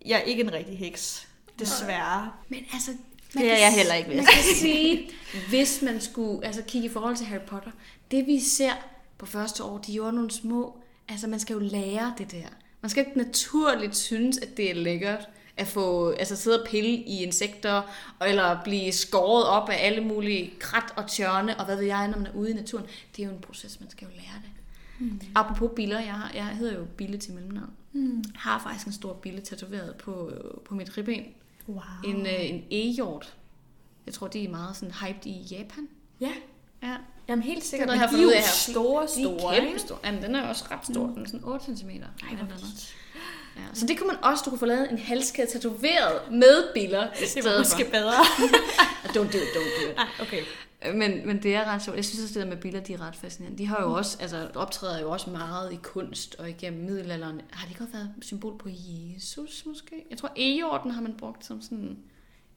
jeg er ikke en rigtig heks. Desværre. Men altså, Det er jeg heller ikke, vil Man jeg kan sige, hvis man skulle altså, kigge i forhold til Harry Potter, det vi ser på første år, de gjorde nogle små, altså man skal jo lære det der. Man skal ikke naturligt synes, at det er lækkert at få, altså sidde og pille i insekter, eller blive skåret op af alle mulige krat og tjørne, og hvad ved jeg, når man er ude i naturen. Det er jo en proces, man skal jo lære det. Mm. Apropos biller, jeg, har, jeg hedder jo Bille til mellemnavn. Mm. har faktisk en stor bille tatoveret på, på mit ribben. Wow. En, øh, en e-hjort. Jeg tror, de er meget sådan hyped i Japan. Ja, Ja. jamen helt sikkert. Det er Men de er jo her. store, De er store. kæmpe store. Jamen, den er også ret stor. Den er sådan 8 cm. Ej, hvor. Ja. Så det kunne man også, du kunne få lavet en halskæde tatoveret med biller i Det stedet måske for. bedre. Don't do it, don't do it. Nej, okay. Men, men det er ret sjovt. Jeg synes også, det der med billeder, de er ret fascinerende. De har jo også, altså optræder jo også meget i kunst og igennem middelalderen. Har de ikke også været symbol på Jesus måske? Jeg tror, e-jorden har man brugt som sådan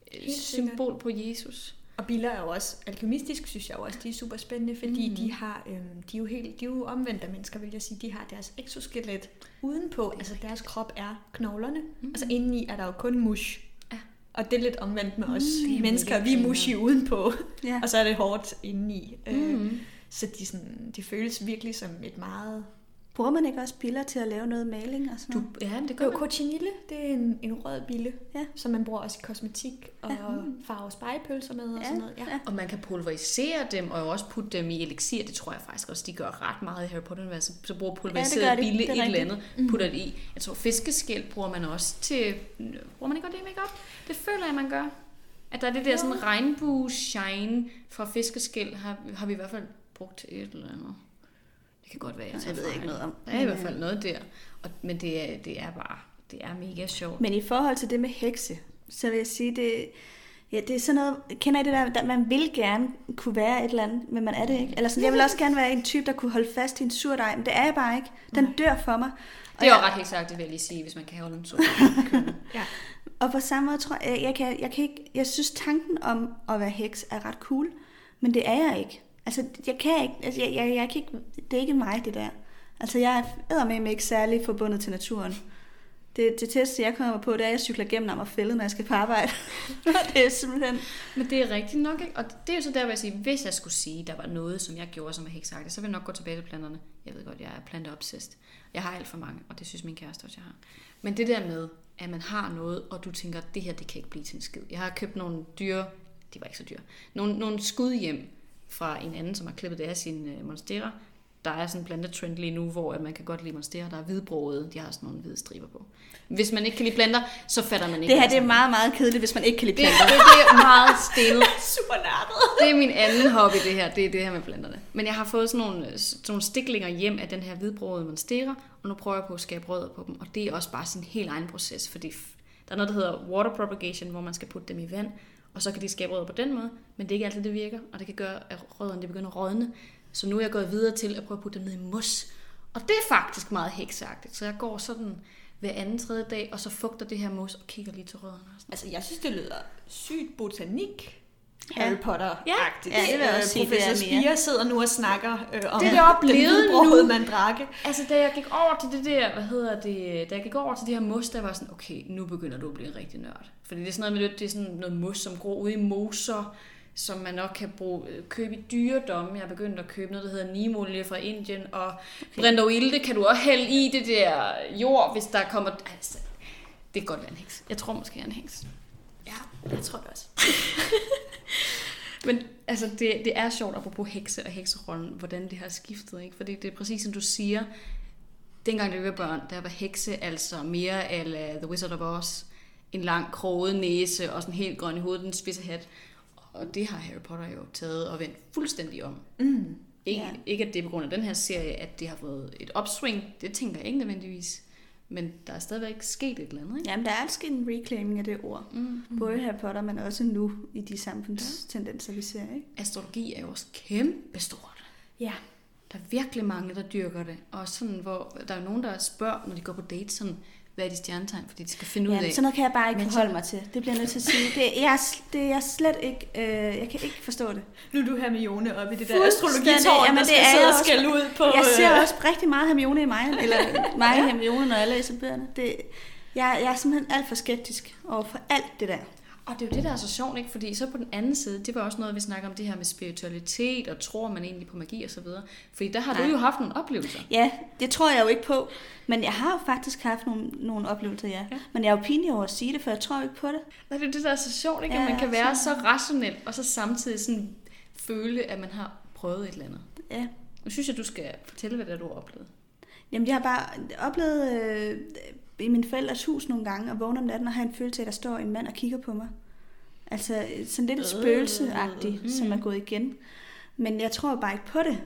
et Helt sikkert. symbol på Jesus. Og biller er jo også, alkemistisk synes jeg jo også, de er super spændende, fordi mm. de har, øhm, de er jo helt, de er jo omvendte mennesker, vil jeg sige, de har deres exoskelet udenpå, altså deres krop er knoglerne, mm. altså indeni er der jo kun mush. Ja. Og det er lidt omvendt med os det er mennesker, vi er mushy udenpå, Ja. og så er det hårdt indeni. Mm. Øh, Mm. så de, sådan, de føles virkelig som et meget... Bruger man ikke også piller til at lave noget maling og sådan Du, noget? ja, men det gør Jo, man. cochinille, det er en, en rød bille, Ja. som man bruger også i kosmetik og Ja. farve spejepølser med og Ja, sådan noget. Ja. ja. Og man kan pulverisere dem, og jo også putte dem i elixir. Det tror jeg faktisk også, de gør ret meget i Harry Potter-universet. Så bruger pulveriseret Ja, det bille Det et eller andet, putter det i. Jeg tror, fiskeskæl bruger man også til... Bruger man ikke godt det i makeup? Det føler jeg, man gør. At der er det der sådan regnbue shine fra fiskeskæl, har, har vi i hvert fald brugt til et eller andet. Det kan godt være, jeg, Jeg ved fejl. ikke noget om. Der er i hvert fald noget der. Og, men det er, det er bare... Det er mega sjovt. Men i forhold til det med hekse, så vil jeg sige, det, ja, det er sådan noget, kender I det der, der, man vil gerne kunne være et eller andet, men man er det ikke? Eller sådan, jeg vil også gerne være en type, der kunne holde fast i en surdej, men det er jeg bare ikke. Den dør for mig. Og Det er jo jeg- ret helt sagt, det vil jeg lige sige, hvis man kan holde en så. Ja. Og på samme måde tror jeg, jeg kan, jeg kan ikke, jeg synes tanken om at være heks er ret cool, men det er jeg ikke. Altså, jeg kan ikke, altså, jeg, jeg, jeg kan ikke, det er ikke mig, det der. Altså, jeg er med ikke særlig forbundet til naturen. Det, det test, jeg kommer på, det er, at jeg cykler gennem Amagerfællet, når jeg skal på arbejde. det er simpelthen... Men det er rigtigt nok, ikke? Og det er jo så der, hvor jeg siger, hvis jeg skulle sige, der var noget, som jeg gjorde, som jeg ikke sagde, så vil jeg nok gå tilbage til planterne. Jeg ved godt, jeg er planteobsessed. Jeg har alt for mange, og det synes min kæreste også, jeg har. Men det der med, at man har noget, og du tænker, det her, det kan ikke blive til en skid. Jeg har købt nogle dyre, de var ikke så dyre, nogle, nogle skud hjem fra en anden, som har klippet det af sine øh, monstera. Der er sådan en plantetrend lige nu, hvor at man kan godt lide monstera, der er hvidbrogede. De har sådan nogle hvide striber på. Hvis man ikke kan lide planter, så fatter man ikke. Det her det er meget, meget kedeligt, hvis man ikke kan lide det, det, planter. det er meget stenet. Super nørdet. Det er min anden hobby, det her. Det er det her med planterne. Men jeg har fået sådan nogle, sådan nogle stiklinger hjem af den her hvidbrødede monstera, og nu prøver jeg på at skabe rødder på dem. Og det er også bare sin helt egen proces, fordi der er noget, der hedder water propagation, hvor man skal putte dem i vand, og så kan de skabe rødder på den måde, men det er ikke altid, det virker, og det kan gøre, at rødderne de begynder at rådne. Så nu er jeg gået videre til at prøve at putte dem ned i mos. Og det er faktisk meget heksagtigt, så jeg går sådan hver anden tredje dag, og så fugter det her mos og kigger lige til rødderne. Altså, jeg synes, det lyder sygt botanik. Ja. Harry Potter-agtigt. Ja, det vil jeg også sige, Professor er mere. Spire sidder nu og snakker øh, om Det er det også blevet nu. mandrake. Altså, da jeg gik over til det der, hvad hedder det, da jeg gik over til det her mos, der var sådan, okay, nu begynder du at blive en rigtig nørd. Fordi det er sådan noget med, det er sådan noget mos, som gror ude i moser, som man nok kan bruge, øh, købe i dyredomme. Jeg er begyndt at købe noget, der hedder nimolie fra Indien, og okay. brintovilde kan du også hælde i det der jord, hvis der kommer... Altså, det kan godt være en heks. Jeg tror måske, jeg er en heks. Jeg tror det også. Men altså, det, det er sjovt, apropos hekse og hekserollen, hvordan det har skiftet, ikke? Fordi det er præcis som du siger, dengang vi var børn, der var hekse altså mere af The Wizard of Oz, en lang kroget næse og sådan helt grøn i hovedet, en spidse hat. Og det har Harry Potter jo taget og vendt fuldstændig om. Mm. Ikke, ja. ikke at det er på grund af den her serie, at det har fået et opsving, det tænker jeg ikke nødvendigvis. Men der er stadigvæk sket et eller andet, ikke? Jamen, der er sket en reclaiming af det ord. Mm. Både Harry Potter, men også nu i de samfundstendenser, vi ser, ikke? Astrologi er jo også kæmpe stort. Ja. Der er virkelig mange, der dyrker det. Og sådan, hvor der er nogen, der spørger, når de går på date, sådan, hvad er de stjernetegn, fordi de skal finde ud Ja, af. sådan noget kan jeg bare ikke forholde mig til. Det bliver jeg nødt til at sige. Det, jeg, er det er jeg slet ikke... Øh, jeg kan ikke forstå det. Nu er du her med Jone oppe i det der astrologitårn, Jamen, der det skal er sidde jeg og skælde ud på... Jeg ser øh, også rigtig meget Hermione i mig, eller mig i Hermione, når jeg læser bøgerne. Det, jeg, jeg er simpelthen alt for skeptisk over for alt det der. Og det er jo det, der er så sjovt, ikke? Fordi så på den anden side, det var også noget, vi snakker om det her med spiritualitet, og tror man egentlig på magi og så videre. Fordi der har Nej. du jo haft nogle oplevelser. Ja, det tror jeg jo ikke på. Men jeg har jo faktisk haft nogle, nogle oplevelser, ja. ja. Men jeg er jo pinlig over at sige det, for jeg tror jo ikke på det. Nej, det er det, der er så sjovt, ikke? Ja, At man kan være så- så rationel, og så samtidig sådan føle, at man har prøvet et eller andet. Ja. Nu synes jeg, du skal fortælle, hvad det er, du har oplevet. Jamen, jeg har bare oplevet øh, i min forældres hus nogle gange, og vågne om natten og have en følelse af, at der står en mand og kigger på mig. Altså sådan lidt et spøgelseagtigt, Mm. som er gået igen. Men jeg tror bare ikke på det.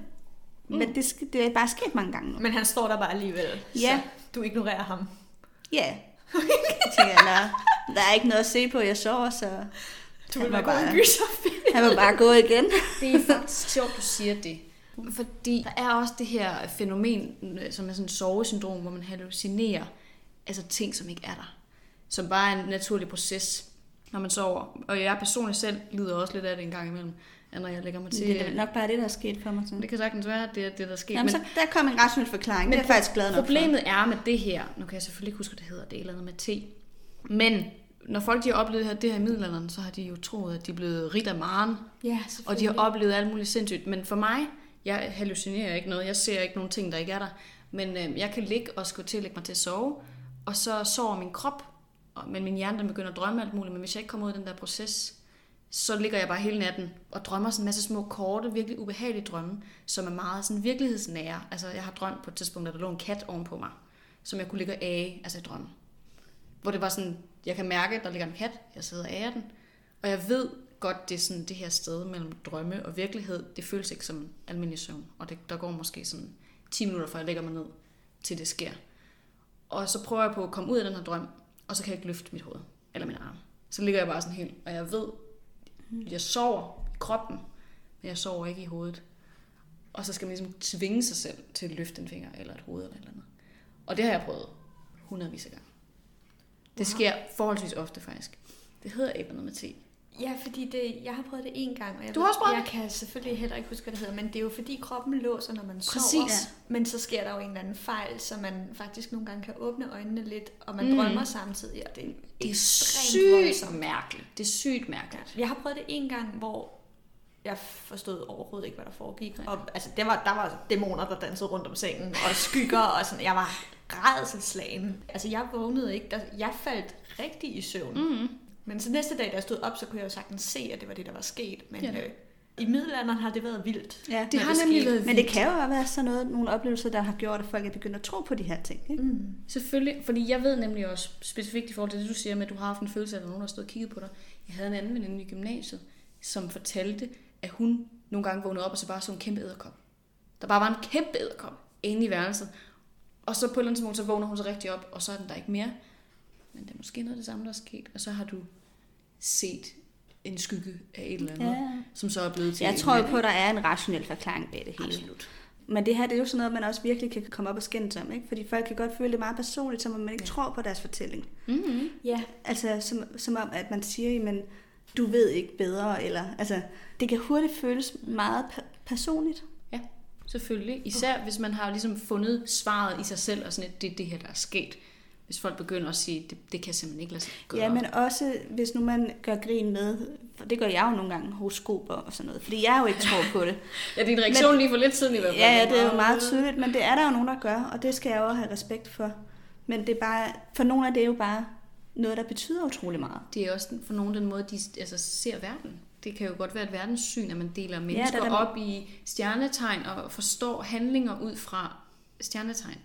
Men det, det er bare sket mange gange nu. Men han står der bare alligevel, Ja. så du ignorerer ham. Ja. Jeg tænker, "Nå, der er ikke noget at se på, jeg sover, så Du Han vil var bare- gyserfilm. han må bare gå igen. Det er faktisk sjovt, du siger det. Fordi der er også det her fænomen, øh, som er sådan et sovesyndrom, hvor man hallucinerer altså ting, som ikke er der. Som bare er en naturlig proces, når man sover. Og jeg personligt selv lider også lidt af det en gang imellem, at når jeg lægger mig til... Det er nok bare det, der er sket for mig. Sådan. det kan sagtens være, at det er det, der er sket. Jamen, så der kom en rationel forklaring. det er faktisk glad nok Problemet er med det her, nu kan jeg selvfølgelig ikke huske, hvad det hedder, det er et eller andet med te. Men når folk de har oplevet det her, det her i middelalderen, så har de jo troet, at de er blevet rigt af maren, Ja, og de har oplevet alt muligt sindssygt. Men for mig, jeg hallucinerer ikke noget. Jeg ser ikke nogen ting, der ikke er der. Men øh, jeg kan ligge og skulle til at lægge mig til at sove, og så sover min krop, men min hjerne den begynder at drømme alt muligt. Men hvis jeg ikke kommer ud af den der proces, så ligger jeg bare hele natten og drømmer sådan en masse små korte, virkelig ubehagelige drømme, som er meget sådan virkelighedsnære. Altså jeg har drømt på et tidspunkt, at der lå en kat ovenpå mig, som jeg kunne ligge og æge, altså i drømmen. Hvor det var sådan, jeg kan mærke, at der ligger en kat, jeg sidder og den, og jeg ved godt, det er sådan det her sted mellem drømme og virkelighed, det føles ikke som almindelig søvn. Og det, der går måske sådan 10 minutter, før jeg lægger mig ned, til det sker. Og så prøver jeg på at komme ud af den her drøm, og så kan jeg ikke løfte mit hoved eller min arm. Så ligger jeg bare sådan helt, og jeg ved, jeg sover i kroppen, men jeg sover ikke i hovedet. Og så skal man ligesom tvinge sig selv til at løfte en finger eller et hoved eller et eller andet. Og det har jeg prøvet hundredvis af gange. Det sker forholdsvis ofte faktisk. Det hedder andet med te. Ja, fordi det, jeg har prøvet det en gang, og jeg, Du har også prøvet jeg kan selvfølgelig heller ikke huske, hvad det hedder, men det er jo fordi kroppen låser, når man sover. Præcis. Men så sker der jo en eller anden fejl, så man faktisk nogle gange kan åbne øjnene lidt, og man Mm. mm. drømmer samtidig, og det er Det er sygt voldsomt. mærkeligt. Det er sygt mærkeligt. Jeg har prøvet det en gang, hvor jeg forstod overhovedet ikke, hvad der foregik. Og, altså, det var, der var dæmoner, der dansede rundt om sengen, og skygger, og sådan. Jeg var rædselslagen. Altså, jeg vågnede ikke. Der, jeg faldt rigtig i søvn. Mm. Men så næste dag, da jeg stod op, så kunne jeg jo sagtens se, at det var det, der var sket. Men Ja. øh, i middelalderen har det været vildt. Ja. Det har det nemlig skete. været Men det kan jo også være sådan noget, nogle oplevelser, der har gjort, at folk er begyndt at tro på de her ting. Ikke? Mm. Selvfølgelig, fordi jeg ved nemlig også specifikt i forhold til det, du siger med, at du har haft en følelse af, at nogen, der har stået og kigget på dig. Jeg havde en anden veninde i gymnasiet, som fortalte, at hun nogle gange vågnede op, og så bare så en kæmpe æderkop. Der bare var en kæmpe æderkop inde i værelset. Og så på et eller andet tidspunkt, så vågner hun så rigtig op, og så er den der ikke mere. Men det er måske noget af det samme, der er sket. Og så har du set en skygge af et eller andet, Ja. som så er blevet til Jeg tror jo på, at der er en rationel forklaring bag det hele. Absolut. Men det her, det er jo sådan noget, man også virkelig kan komme op og skændes om, ikke? Fordi folk kan godt føle det meget personligt, som om man ikke Ja. tror på deres fortælling. Mm-hmm. Ja, Altså, som, som om, at man siger, men du ved ikke bedre, eller... Altså, det kan hurtigt føles meget pe- personligt. Ja, selvfølgelig. Især hvis man har ligesom fundet svaret i sig selv, og sådan, at det er det her, der er sket. Hvis folk begynder at sige, det, det kan simpelthen ikke lade sig gøre. Ja, men også hvis nu man gør grin med, for det gør jeg jo nogle gange, horoskoper og sådan noget, fordi jeg jo ikke tror på det. ja, din reaktion men, lige for lidt siden i hvert fald. Ja, ja, det er jo meget tydeligt, men det er der jo nogen, der gør, og det skal jeg jo have respekt for. Men det er bare, for nogle af det er jo bare noget, der betyder utrolig meget. Det er også for nogen den måde, de altså, ser verden. Det kan jo godt være et verdenssyn, at man deler der mennesker er ja, der- op i stjernetegn og forstår handlinger ud fra stjernetegn.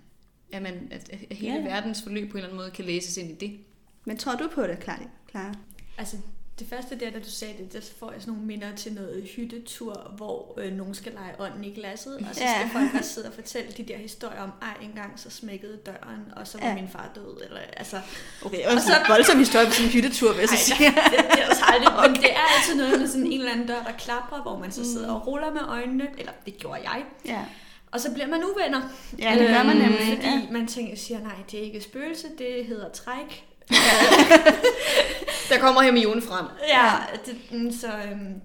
At, man, at, hele Ja, verdens forløb på en eller anden måde kan læses ind i det. Men tror du på det, Clara? Altså det første der, da du sagde det, der får jeg sådan nogle minder til noget hyttetur, hvor øh, nogen skal lege ånden i glasset, og så Ja. skal folk også sidde og fortælle de der historier om, ej, engang så smækkede døren, og så var Ja. min far død, eller altså, Okay, og så voldsom historie på sådan en hyttetur, vil jeg så Ej, sige. det, det er også aldrig, okay. men det er altid noget med sådan en eller anden dør, der klapper, hvor man så sidder og ruller med øjnene, eller det gjorde jeg, Ja, og så bliver man uvenner. ja det gør man Øhm, nemlig. Fordi Ja. man tænker, siger, nej, det er ikke spøgelse, det hedder træk. Der kommer Hermione frem. Ja, det, mm, så... Øhm,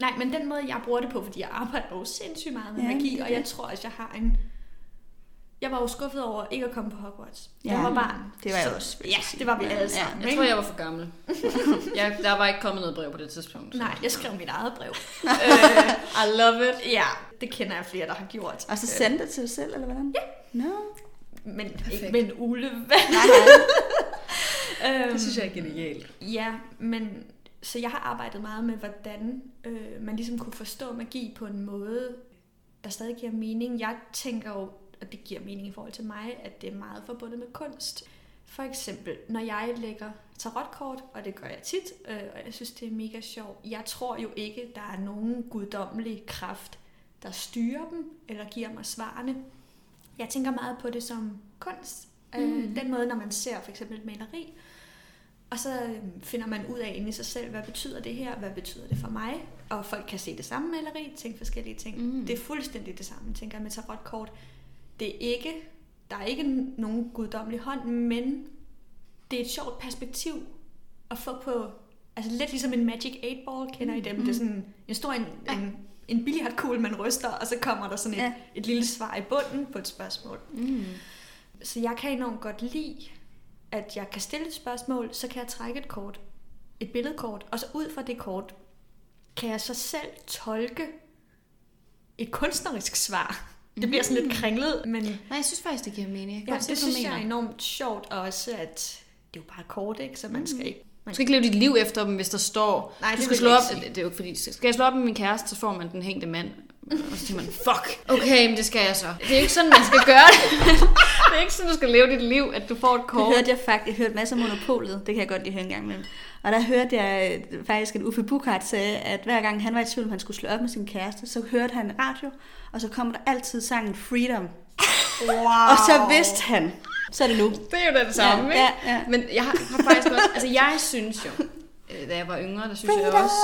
nej, men den måde, jeg bruger det på, fordi jeg arbejder jo sindssygt meget med Ja, magi, og jeg tror også, jeg har en... jeg var jo skuffet over ikke at komme på Hogwarts. Ja, jeg var barn. det var jeg Så- også, Ja, jeg det var vi Ja, alle ja. sammen. Jeg ikke? tror, jeg var for gammel. jeg, der var ikke kommet noget brev på det tidspunkt. så- Nej, jeg skrev mit eget brev. I love it. ja, det kender jeg flere, der har gjort. Og så sendte det til dig selv, eller hvordan? Ja. No. Men Perfekt. ikke med en ulve. øhm, Det synes jeg er genialt. Ja, men så jeg har arbejdet meget med, hvordan øh, man ligesom kunne forstå magi på en måde, der stadig giver mening. Jeg tænker jo, at det giver mening i forhold til mig, at det er meget forbundet med kunst. For eksempel, når jeg lægger tarotkort, og det gør jeg tit, øh, og jeg synes, det er mega sjovt. Jeg tror jo ikke, der er nogen guddommelig kraft, der styrer dem, eller giver mig svarene. Jeg tænker meget på det som kunst. Mm. Øh, den måde, når man ser for eksempel et maleri, og så øhm, finder man ud af inde i sig selv, hvad betyder det her, hvad betyder det for mig? Og folk kan se det samme maleri, tænke forskellige ting. Mm. Det er fuldstændig det samme, tænker jeg med tarotkort. Det er ikke, der er ikke nogen guddommelig hånd, men det er et sjovt perspektiv at få på, altså lidt ligesom en Magic 8-ball, kender I dem? Det er sådan en stor en, en, en billiardkugle, man ryster, og så kommer der sådan et, Ja. et lille svar i bunden på et spørgsmål. Mm. Så jeg kan enormt godt lide, at jeg kan stille et spørgsmål, så kan jeg trække et kort, et billedkort, og så ud fra det kort, kan jeg så selv tolke et kunstnerisk svar. Det bliver sådan lidt kringlet, men Nej, jeg synes faktisk, det giver mening. Jeg kan ja, det synes jeg er mener. enormt sjovt, og også at det er jo bare kort, ikke? så man skal ikke... Du skal ikke leve dit liv efter dem, hvis der står... Nej, du det skal slå op... Det, det er jo ikke fordi... Skal jeg slå op med min kæreste, så får man den hængte mand. Og så siger man, fuck, okay, men det skal jeg så. Det er ikke sådan, man skal gøre det. det er ikke sådan, du skal leve dit liv, at du får et Det kort. hørte jeg faktisk. Jeg hørte masser af Monopolet. Det kan jeg godt lide at høre en gang imellem. Og der hørte jeg øh, faktisk, at Uffe Bukart sagde, at hver gang han var i tvivl, om han skulle slå op med sin kæreste, så hørte han radio, og så kom der altid sangen Freedom. Wow. Og så vidste han, så er det nu. Det er jo det samme, Ja, ikke? ja, ja. Men jeg har, har faktisk godt... Altså, jeg synes jo, øh, da jeg var yngre, der synes jeg også,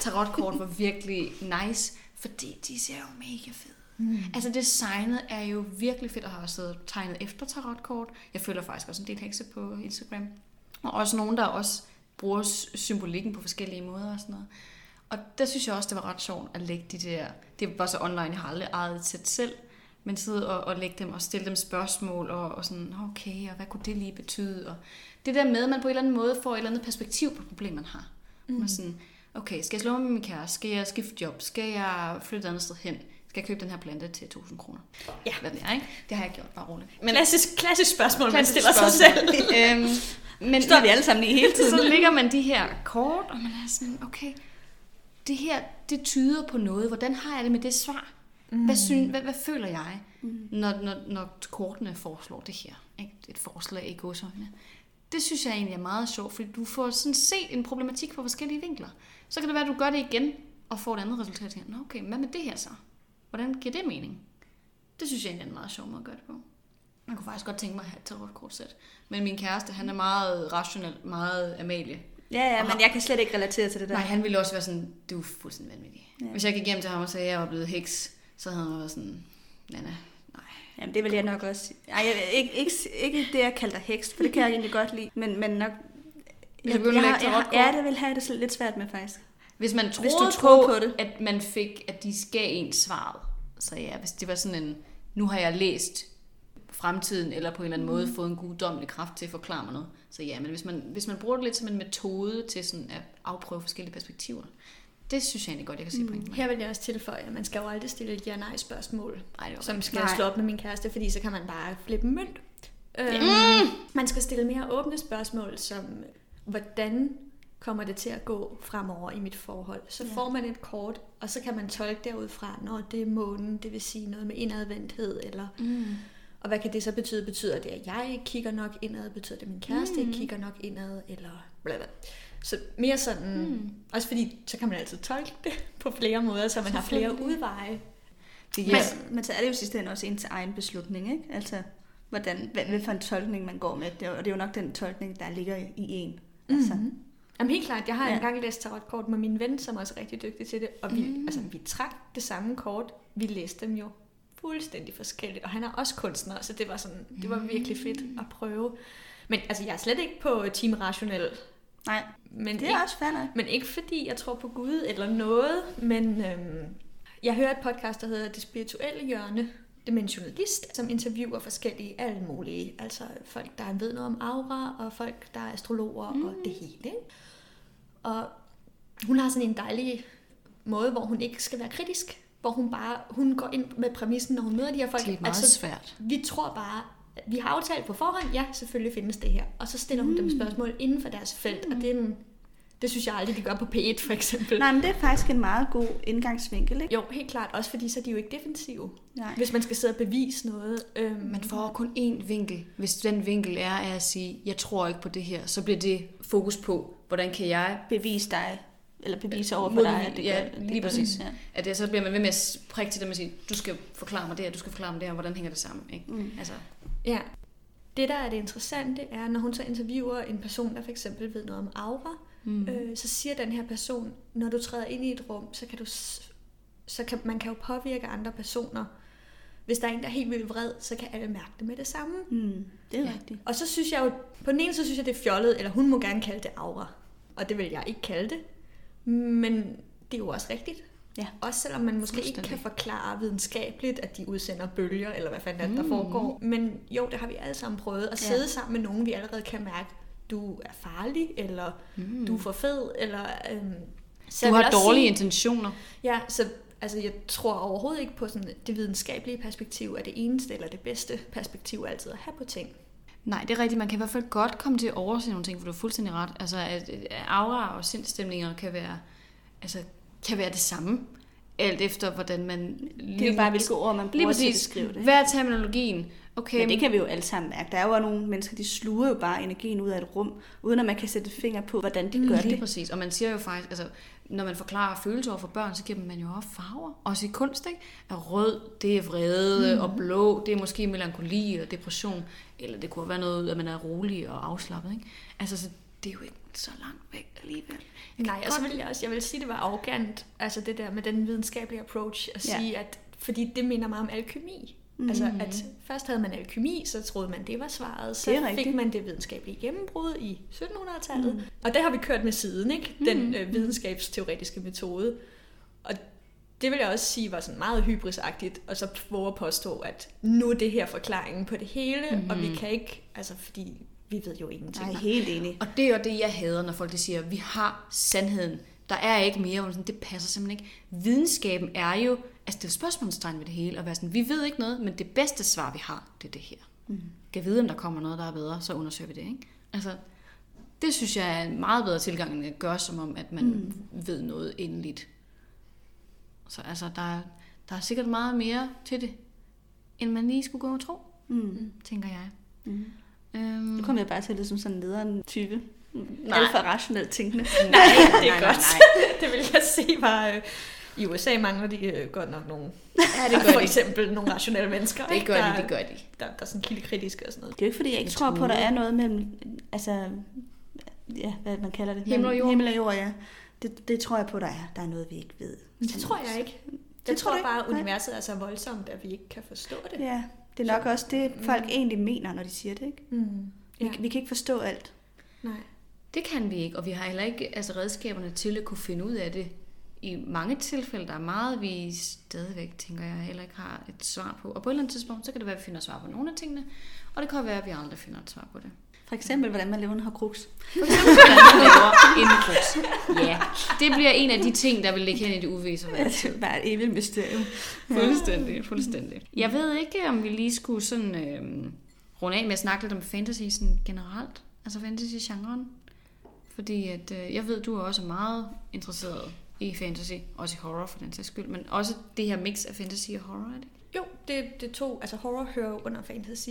tarotkort var virkelig nice, fordi de ser jo mega fede. Mm. Altså designet er jo virkelig fedt, og har også tegnet efter tarotkort. Jeg følger faktisk også en del hekse på Instagram. Og også nogen, der også bruger symbolikken på forskellige måder og sådan noget. Og der synes jeg også, det var ret sjovt at lægge de der... Det var så online, jeg har aldrig ejet et sæt selv. Men sidde og, og lægge dem og stille dem spørgsmål og, og sådan, okay, og hvad kunne det lige betyde? Og det der med, at man på en eller anden måde får et eller andet perspektiv på problemet, man har. Mm. Man er sådan, okay, skal jeg slå mig med min kæreste? Skal jeg skifte job? Skal jeg flytte et andet sted hen? Skal jeg købe den her plante til 1000 kroner? Ja. Hvad det er, ikke? Det har jeg gjort, bare roligt. Men klassisk, klassisk spørgsmål, man Klassisk stiller sig selv. spørgsmål. øhm, men Står vi alle sammen i hele tiden. så ligger man de her kort, og man er sådan, okay, det her, det tyder på noget. Hvordan har jeg det med det svar? Mm. Hvad, synes, hvad, hvad føler jeg, mm. når, når, når kortene foreslår det her? Ikke? Et forslag i godsøjne. Det synes jeg egentlig er meget sjovt, fordi du får sådan set en problematik fra forskellige vinkler. Så kan det være, at du gør det igen, og får et andet resultat. Tænker, Nå, okay, hvad med det her så? Hvordan giver det mening? Det synes jeg egentlig er en meget sjov måde at gøre det på. Jeg kunne faktisk godt tænke mig at have et tarotkortsæt. Men min kæreste, han er meget rationel, meget Amalie. Ja, ja, men jeg kan slet ikke relatere til det der. Nej, han ville også være sådan, du er fuldstændig vanvittig. Ja. Hvis jeg gik hjem til ham og sagde, at jeg var blevet heks, så havde han været sådan, Nana, nej. Jamen, det vil jeg nok også. Ej, jeg, ikke, ikke, ikke det, jeg kalder dig heks, for det kan jeg egentlig godt lide. Men, men nok... Jeg, du jeg, jeg, jeg, ja, det vil have det lidt svært med, faktisk. Hvis man troede, du på, troede på det. at man fik, at de gav en svaret, så ja, hvis det var sådan en, nu har jeg læst fremtiden, eller på en eller anden måde fået en guddommelig kraft til at forklare mig noget, så ja, men hvis man, hvis man bruger det lidt som en metode til sådan at afprøve forskellige perspektiver, det synes jeg egentlig godt, jeg kan se mm. pointen med. Her vil jeg også tilføje, at man skal jo aldrig stille et ja-nej-spørgsmål, som skal Nej. slå op med min kæreste, fordi så kan man bare flippe mønt. Øhm, Man skal stille mere åbne spørgsmål, som hvordan kommer det til at gå fremover i mit forhold. Så Ja. får man et kort, og så kan man tolke derudfra, når det er månen, det vil sige noget med indadvendthed, eller Mm. og hvad kan det så betyde? Betyder det, at jeg ikke kigger nok indad? Betyder det, at min kæreste mm. ikke kigger nok indad? Eller bla bla. Så mere sådan, mm. også fordi, så kan man altid tolke det på flere måder, så man har flere udveje. Det Men, giver, men så er det jo sidst ende også ens egen beslutning, ikke? Altså, hvordan, hvad, hvad for en tolkning man går med. Det og det er jo nok den tolkning, der ligger i, en. Altså, Mm-hmm. Jamen helt klart, jeg har Ja. ja. engang læst tarotkort med min ven, som også er rigtig dygtig til det, og vi, mm. altså, vi trak det samme kort, vi læste dem jo fuldstændig forskelligt, og han er også kunstner, så det var, sådan, det var virkelig fedt at prøve. Men altså, jeg er slet ikke på team rationel, nej, men det ikke, er også fair men ikke fordi jeg tror på Gud eller noget, men øhm, jeg hører et podcast, der hedder Det Spirituelle Hjørne, det med en journalist, som interviewer forskellige, alle mulige. Altså folk, der ved noget om aura, og folk, der er astrologer, mm. og det hele. Ikke? Og hun har sådan en dejlig måde, hvor hun ikke skal være kritisk. Hvor hun bare hun går ind med præmissen, når hun møder de her folk. Det er meget altså, svært. Vi tror bare, vi har aftalt på forhånd, ja, selvfølgelig findes det her. Og så stiller hun mm. dem spørgsmål inden for deres felt, mm. og det er en, det synes jeg aldrig, de gør på P1 for eksempel. Nej, men det er faktisk en meget god indgangsvinkel, ikke? Jo, helt klart. Også fordi så er de jo ikke defensive. Nej. Hvis man skal sidde og bevise noget. Øhm. Man får kun én vinkel. Hvis den vinkel er, er at sige, jeg tror ikke på det her, så bliver det fokus på, hvordan kan jeg bevise dig eller bevise over for dig, at det ja, gør, lige præcis. Ja. At det, så bliver man ved med at prikke til dem og sige, du skal forklare mig det her, du skal forklare mig det her, hvordan hænger det sammen? Ikke? Mm. Altså. Ja. Det, der er det interessante, er, når hun så interviewer en person, der for eksempel ved noget om aura, mm. øh, så siger den her person, når du træder ind i et rum, så kan du så kan, man kan jo påvirke andre personer. Hvis der er en, der er helt vildt vred, så kan alle mærke det med det samme. Mm, det er ja. rigtigt. Og så synes jeg jo, på den ene så synes jeg, det er fjollet, eller hun må gerne kalde det aura. Og det vil jeg ikke kalde det. Men det er jo også rigtigt. Ja. Også selvom man måske ikke kan forklare videnskabeligt, at de udsender bølger, eller hvad fanden mm. der foregår. Men jo, det har vi alle sammen prøvet. At sidde ja. sammen med nogen, vi allerede kan mærke, du er farlig, eller mm. du er for fed, eller... Øhm, så du har dårlige sige, intentioner. Ja, så altså, jeg tror overhovedet ikke på sådan, det videnskabelige perspektiv er det eneste eller det bedste perspektiv altid at have på ting. Nej, det er rigtigt. Man kan i hvert fald godt komme til at overse nogle ting, for du er fuldstændig ret. Altså, at aura og sindstemninger kan være, altså, kan være det samme, alt efter hvordan man... Det er jo bare, hvilke ord man bruger til at beskrive det. Hvad er terminologien? Okay, men det kan vi jo alle sammen mærke. Der er jo nogle mennesker, de sluger jo bare energien ud af et rum, uden at man kan sætte finger på, hvordan de gør lige det. præcis. Og man siger jo faktisk, altså, når man forklarer følelser over for børn, så giver man jo også farver. Også i kunst, ikke? At rød, det er vrede, mm. og blå, det er måske melankoli eller depression. Eller det kunne være noget, at man er rolig og afslappet, ikke? Altså, så det er jo ikke så langt væk alligevel. Jeg Nej, og så vil jeg også, jeg vil sige, det var arrogant, altså det der med den videnskabelige approach, at ja. sige, at, fordi det minder meget om alkemi. Mm. Altså at først havde man alkemi, så troede man, det var svaret. Så fik rigtigt. man det videnskabelige gennembrud i 1700-tallet. Mm. Og det har vi kørt med siden, ikke? Den mm. øh, videnskabsteoretiske metode. Og det vil jeg også sige var sådan meget hybrisagtigt, og så våge at påstå, at nu er det her forklaringen på det hele, mm. og vi kan ikke, altså fordi vi ved jo ingenting. Nej, helt enig. Og det er jo det, jeg hader, når folk de siger, vi har sandheden. Der er ikke mere, det passer simpelthen ikke. Videnskaben er jo altså det er spørgsmålstegn ved det hele, og være sådan, vi ved ikke noget, men det bedste svar, vi har, det er det her. Mm. Kan vide, om der kommer noget, der er bedre, så undersøger vi det, ikke? Altså, det synes jeg er en meget bedre tilgang, end at gøre som om, at man mm. ved noget endeligt. Så altså, der, der er sikkert meget mere til det, end man lige skulle gå og tro, mm. tænker jeg. Mm. Øhm, nu kommer jeg bare til det som sådan en lederen type. Nej. Alt for rationelt tænkende. nej, det er nej, godt. Nej, nej. det vil jeg se var... Øh, i USA mangler de øh, godt nok nogle, ja, det gør for de. eksempel nogle rationelle mennesker. Det gør der, de, det gør de. Der, der er sådan kildekritiske og sådan noget. Det er jo ikke, fordi jeg ikke tror på, at der er noget mellem, altså, ja, hvad man kalder det. Himmel og jord. Himmel og jord, ja. Det, det tror jeg på, der er. Der er noget, vi ikke ved. Det tror jeg ikke. Jeg det tror bare, at universet er så voldsomt, at vi ikke kan forstå det. Ja, det er nok så. også det, folk mm. egentlig mener, når de siger det, ikke? Mm. Ja. Vi, vi kan ikke forstå alt. Nej. Det kan vi ikke, og vi har heller ikke altså, redskaberne til at kunne finde ud af det i mange tilfælde, der er meget, vi stadigvæk, tænker jeg, heller ikke har et svar på. Og på et eller andet tidspunkt, så kan det være, at vi finder svar på nogle af tingene, og det kan være, at vi aldrig finder et svar på det. For eksempel, hvordan man laver en hårdkruks. For eksempel, hvordan man laver en kruks. Ja, det bliver en af de ting, der vil ligge hen i det uvise. Det er bare et evigt mysterium. Fuldstændig, fuldstændig. Jeg ved ikke, om vi lige skulle sådan øh, runde af med at snakke lidt om fantasy sådan generelt. Altså fantasy-genren. Fordi at, øh, jeg ved, du er også meget interesseret i fantasy, også i horror for den sags skyld, men også det her mix af fantasy og horror, er det Jo, det, det to, altså horror hører under fantasy,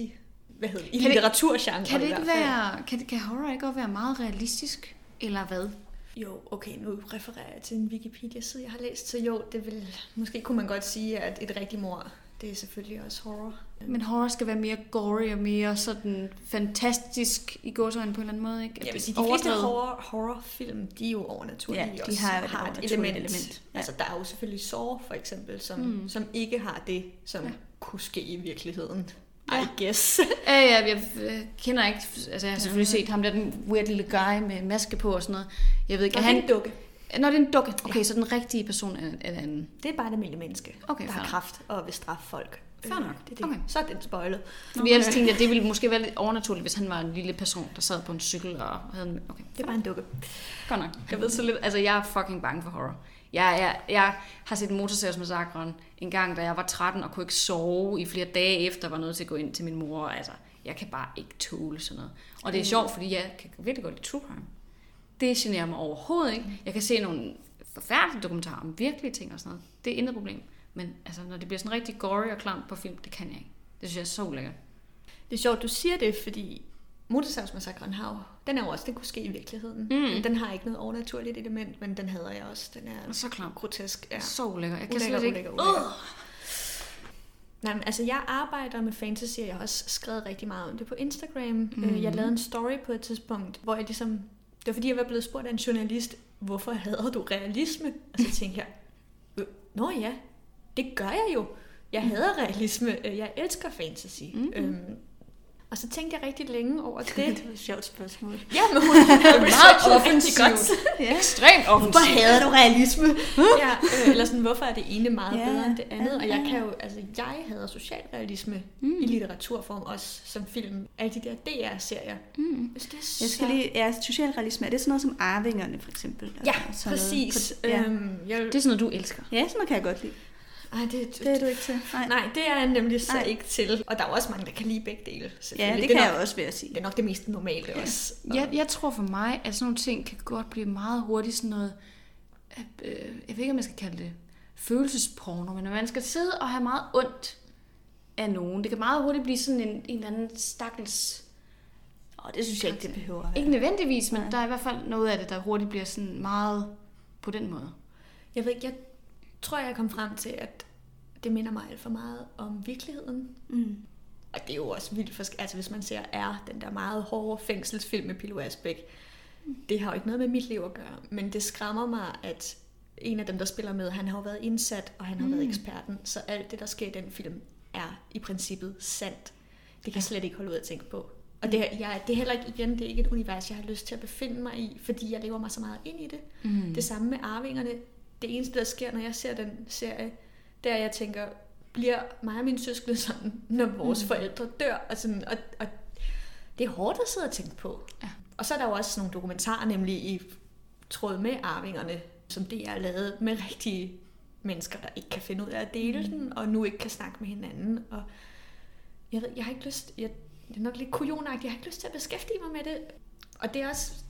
hvad hedder det, i litteraturgenre Kan det ikke være, kan, kan horror ikke også være meget realistisk, eller hvad? Jo, okay, nu refererer jeg til en Wikipedia-side, jeg har læst, så jo, det vil, måske kunne man godt sige, at et rigtigt mor det er selvfølgelig også horror. Men horror skal være mere gory og mere sådan fantastisk i gåsøjne på en eller anden måde, ikke? At de fleste horror, horrorfilm, de er jo overnaturlige ja, de har, har et, et element. element. Ja. Altså, der er jo selvfølgelig Saw, for eksempel, som, mm. som ikke har det, som ja. kunne ske i virkeligheden. I guess. ja, ja, jeg kender ikke, altså jeg har selvfølgelig set ham der, den weird lille guy med maske på og sådan noget. Jeg ved ikke, er han... en dukke. Når det er en dukke. Okay, ja. så den rigtige person er, er en. Det er bare et almindeligt menneske, okay, der har kraft og vil straffe folk Fair nok. det er det. Okay. Så er den spoilet. Fordi ellers tænkte jeg, at det ville måske være lidt overnaturligt, hvis han var en lille person, der sad på en cykel og havde en... Okay, Det er bare en dukke. godt nok. Jeg ved så lidt... Altså, jeg er fucking bange for horror. Jeg, jeg, jeg har set Motorsavsmassakren en gang, da jeg var 13 og kunne ikke sove i flere dage efter, var nødt til at gå ind til min mor. Altså, jeg kan bare ikke tåle sådan noget. Og det er sjovt, fordi jeg kan virkelig godt lide true crime. Det generer mig overhovedet ikke. Jeg kan se nogle forfærdelige dokumentarer om virkelige ting og sådan noget. Det er intet problem. Men altså, når det bliver sådan rigtig gory og klamt på film, det kan jeg ikke. Det synes jeg er så ulækkert. Det er sjovt, du siger det, fordi Motorsavsmassakren har jo, den er jo også, den kunne ske i virkeligheden. Mm. Den har ikke noget overnaturligt element, men den hader jeg også. Den er Så klam. grotesk. Ja. Så ulækker. Jeg kan Ulækker, slet ikke... ulækker, ulækker. Nej, men altså jeg arbejder med fantasy, og jeg har også skrevet rigtig meget om det på Instagram. Mm. Mhm. Jeg lavede en story på et tidspunkt, hvor jeg ligesom, det var fordi jeg var blevet spurgt af en journalist, hvorfor hader du realisme? Og så tænkte jeg, "Øh, nå ja, det gør jeg jo. Jeg hader realisme, Øh, jeg elsker fantasy. Mhm. Øhm, og så tænkte jeg rigtig længe over det. Det var et sjovt spørgsmål. ja, men hun har Meget offensivt. godt. Ja. Ekstremt offensivt. Hvorfor hader du realisme? ja, øh, eller sådan, hvorfor er det ene meget Ja, bedre end det andet? ja, Og jeg kan jo, altså jeg hader socialrealisme Mm. i litteraturform, også som film. Alle de der DR-serier. Mm. Det er Jeg skal så- lige, ja, socialrealisme, er det sådan noget som Arvingerne for eksempel? Ja, Altså, sådan noget? præcis. Ja. Øhm, jeg, Det er sådan noget, du elsker. ja, sådan noget kan jeg godt lide. Ej, det, Det er du ikke til. Nej, Nej, det er jeg nemlig så Nej. ikke til. Og der er også mange, der kan lide begge dele. ja, det er kan nok, jeg også, vil jeg sige. Det er nok det mest normale også. Og- Jeg, jeg tror for mig, at sådan nogle ting kan godt blive meget hurtigt sådan noget, øh, jeg ved ikke, om jeg skal kalde det følelsesporno, men når man skal sidde og have meget ondt af nogen, det kan meget hurtigt blive sådan en, en eller anden stakkels, Åh, det synes jeg ikke, det behøver at være. ikke nødvendigvis, men Nej. der er i hvert fald noget af det, der hurtigt bliver sådan meget på den måde. Jeg ved ikke, jeg tror, jeg kom frem til, at det minder mig alt for meget om virkeligheden. Mm. Og det er jo også vildt forskelligt. Altså hvis man ser R, den der meget hårde fængselsfilm med Pilo Asbæk, det har jo ikke noget med mit liv at gøre. Men det skræmmer mig, at en af dem, der spiller med, han har jo været indsat, og han har mm. været eksperten. Så alt det, der sker i den film, er i princippet sandt. Det kan jeg slet ikke holde ud at tænke på. Og det, jeg, det er heller ikke, igen, det er ikke et univers, jeg har lyst til at befinde mig i, fordi jeg lever mig så meget ind i det. Mm. Det samme med arvingerne. Det eneste, der sker, når jeg ser den serie, det er, at jeg tænker, bliver mig og mine søskende sådan, når vores mm. forældre dør? Og, sådan, og, og det er hårdt at sidde og tænke på. Ja. Og så er der jo også nogle dokumentarer, nemlig i tråd med arvingerne, som det er lavet med rigtige mennesker, der ikke kan finde ud af at dele mm. den, og nu ikke kan snakke med hinanden. Og jeg, ved, jeg har ikke lyst, jeg, det er nok lidt kujonagtigt, jeg har ikke lyst til at beskæftige mig med det. Og det er også,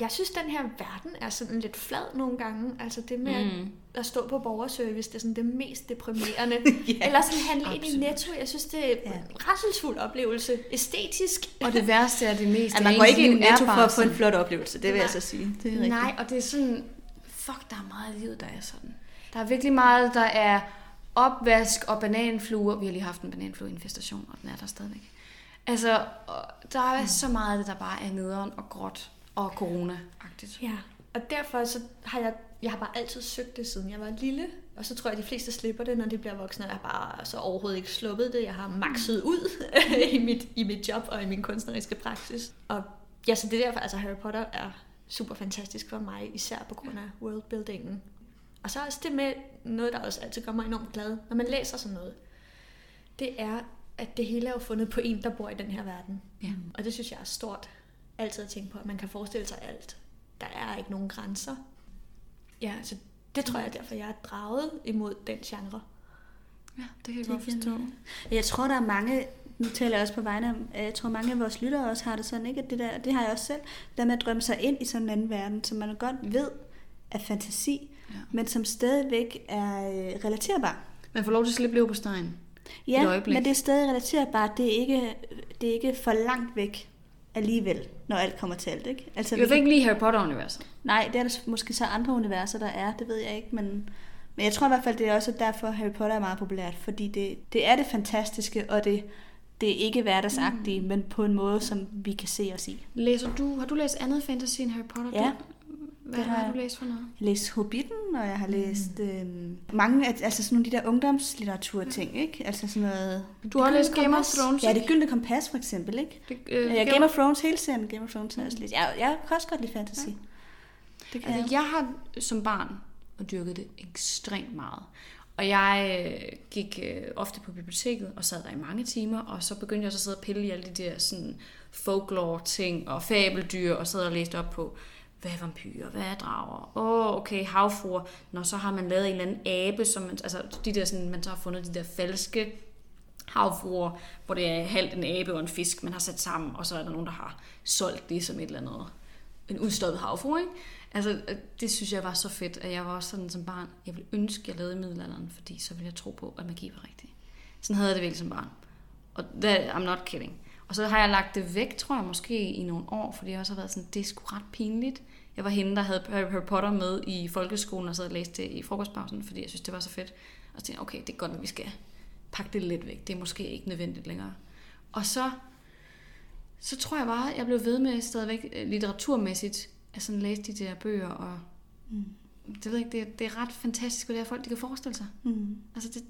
jeg synes, den her verden er sådan lidt flad nogle gange. Altså det med mm. Mm. at stå på borgerservice, det er sådan det mest deprimerende. Ja, Eller sådan handle ind i. Netto. Jeg synes, det er en Ja. rædselsfuld oplevelse. Æstetisk. Og det værste er det meste. Ja, man går ikke i en er netto for at få en flot oplevelse, det vil jeg Nej. så sige. Det er rigtigt. Nej, og det er sådan, fuck, der er meget i livet, der er sådan. Der er virkelig meget, der er opvask og bananfluer. Vi har lige haft en bananflueinfestation, og den er der stadigvæk. Altså, der er mm. så meget af det, der bare er nederen og gråt og corona-agtigt. Ja, og derfor så har jeg, jeg har bare altid søgt det, siden jeg var lille. Og så tror jeg, at de fleste slipper det, når de bliver voksne. Jeg har bare så overhovedet ikke sluppet det. Jeg har makset ud i, mit, i mit job og i min kunstneriske praksis. Og ja, så det er derfor, altså Harry Potter er super fantastisk for mig, især på grund af worldbuildingen. Og så også det med noget, der også altid gør mig enormt glad, når man læser sådan noget. Det er, at det hele er jo fundet på en, der bor i den her verden. Ja. Og det synes jeg er stort altid at tænke på, at man kan forestille sig alt. Der er ikke nogen grænser. Ja, så det tror jeg derfor, jeg er draget imod den genre. Ja, det kan jeg Det godt forstå. jeg. Jeg tror, der er mange, nu taler jeg også på vegne af, jeg tror mange af vores lyttere også har det sådan, ikke? At det, der, det har jeg også selv, der med at drømme sig ind i sådan en anden verden, som man godt ved er fantasi, Ja. men som stadigvæk er øh, relaterbar. Man får lov til at slippe lev på stegen. Ja, men det er stadig relaterbart. Det er ikke, det er ikke for langt væk alligevel, når alt kommer til alt, ikke? Altså, hvert fald ikke lige Harry Potter-universet. Nej, det er der måske så andre universer, der er, det ved jeg ikke, men, men jeg tror i hvert fald, det er også derfor, Harry Potter er meget populært, fordi det, det er det fantastiske, og det, det er ikke hverdagsagtige, mm. men på en måde, som vi kan se os i. Læser du, har du læst andet fantasy end Harry Potter? Ja, hvad det har har du læst for noget? Jeg har læst Hobbiten, og jeg har læst øhm, mange af altså sådan nogle af de der ungdomslitteratur ting, ikke? Altså sådan noget... Du har læst Game of. Thrones, Ja, det gyldne kompas for eksempel, ikke? Det, øh, Ja, Game of Thrones, hele serien Game of Thrones har jeg også læst. Jeg, jeg kan også godt lide fantasy. Det kan Altså, jeg. jeg har som barn dyrket det ekstremt meget. Og Og jeg øh, gik øh, ofte på biblioteket og sad der i mange timer, og så begyndte jeg så at sidde og pille i alle de der sådan, folklore-ting og fabeldyr, og sad og læste op på, hvad er vampyrer, hvad er drager? Åh, oh, okay, havfruer. Når så har man lavet en eller anden abe, som man, altså de der sådan, man så har fundet de der falske havfruer, hvor det er halvt en abe og en fisk, man har sat sammen, og så er der nogen, der har solgt det som et eller andet, en udstoppet havfru, ikke? Altså, øh, det synes jeg var så fedt, at jeg var også sådan som barn, jeg ville ønske, jeg lavede i middelalderen, fordi så ville jeg tro på, at magi var rigtig. Sådan havde jeg det virkelig som barn. Og that, I'm not kidding. Og så har jeg lagt det væk, tror jeg, måske i nogle år, fordi jeg også har været sådan, det er sgu ret pinligt. Jeg var hende, der havde Harry Potter med i folkeskolen, og sad og læste det i frokostpausen, fordi jeg synes, det var så fedt. Og så tænkte jeg, okay, det er godt, at vi skal pakke det lidt væk. Det er måske ikke nødvendigt længere. Og så, så tror jeg bare, at jeg blev ved med stadigvæk øh, litteraturmæssigt at sådan læse de der bøger, og mm. det, ved jeg ikke, det, det er ret fantastisk, hvad det er folk, de kan forestille sig. Mm. Altså det,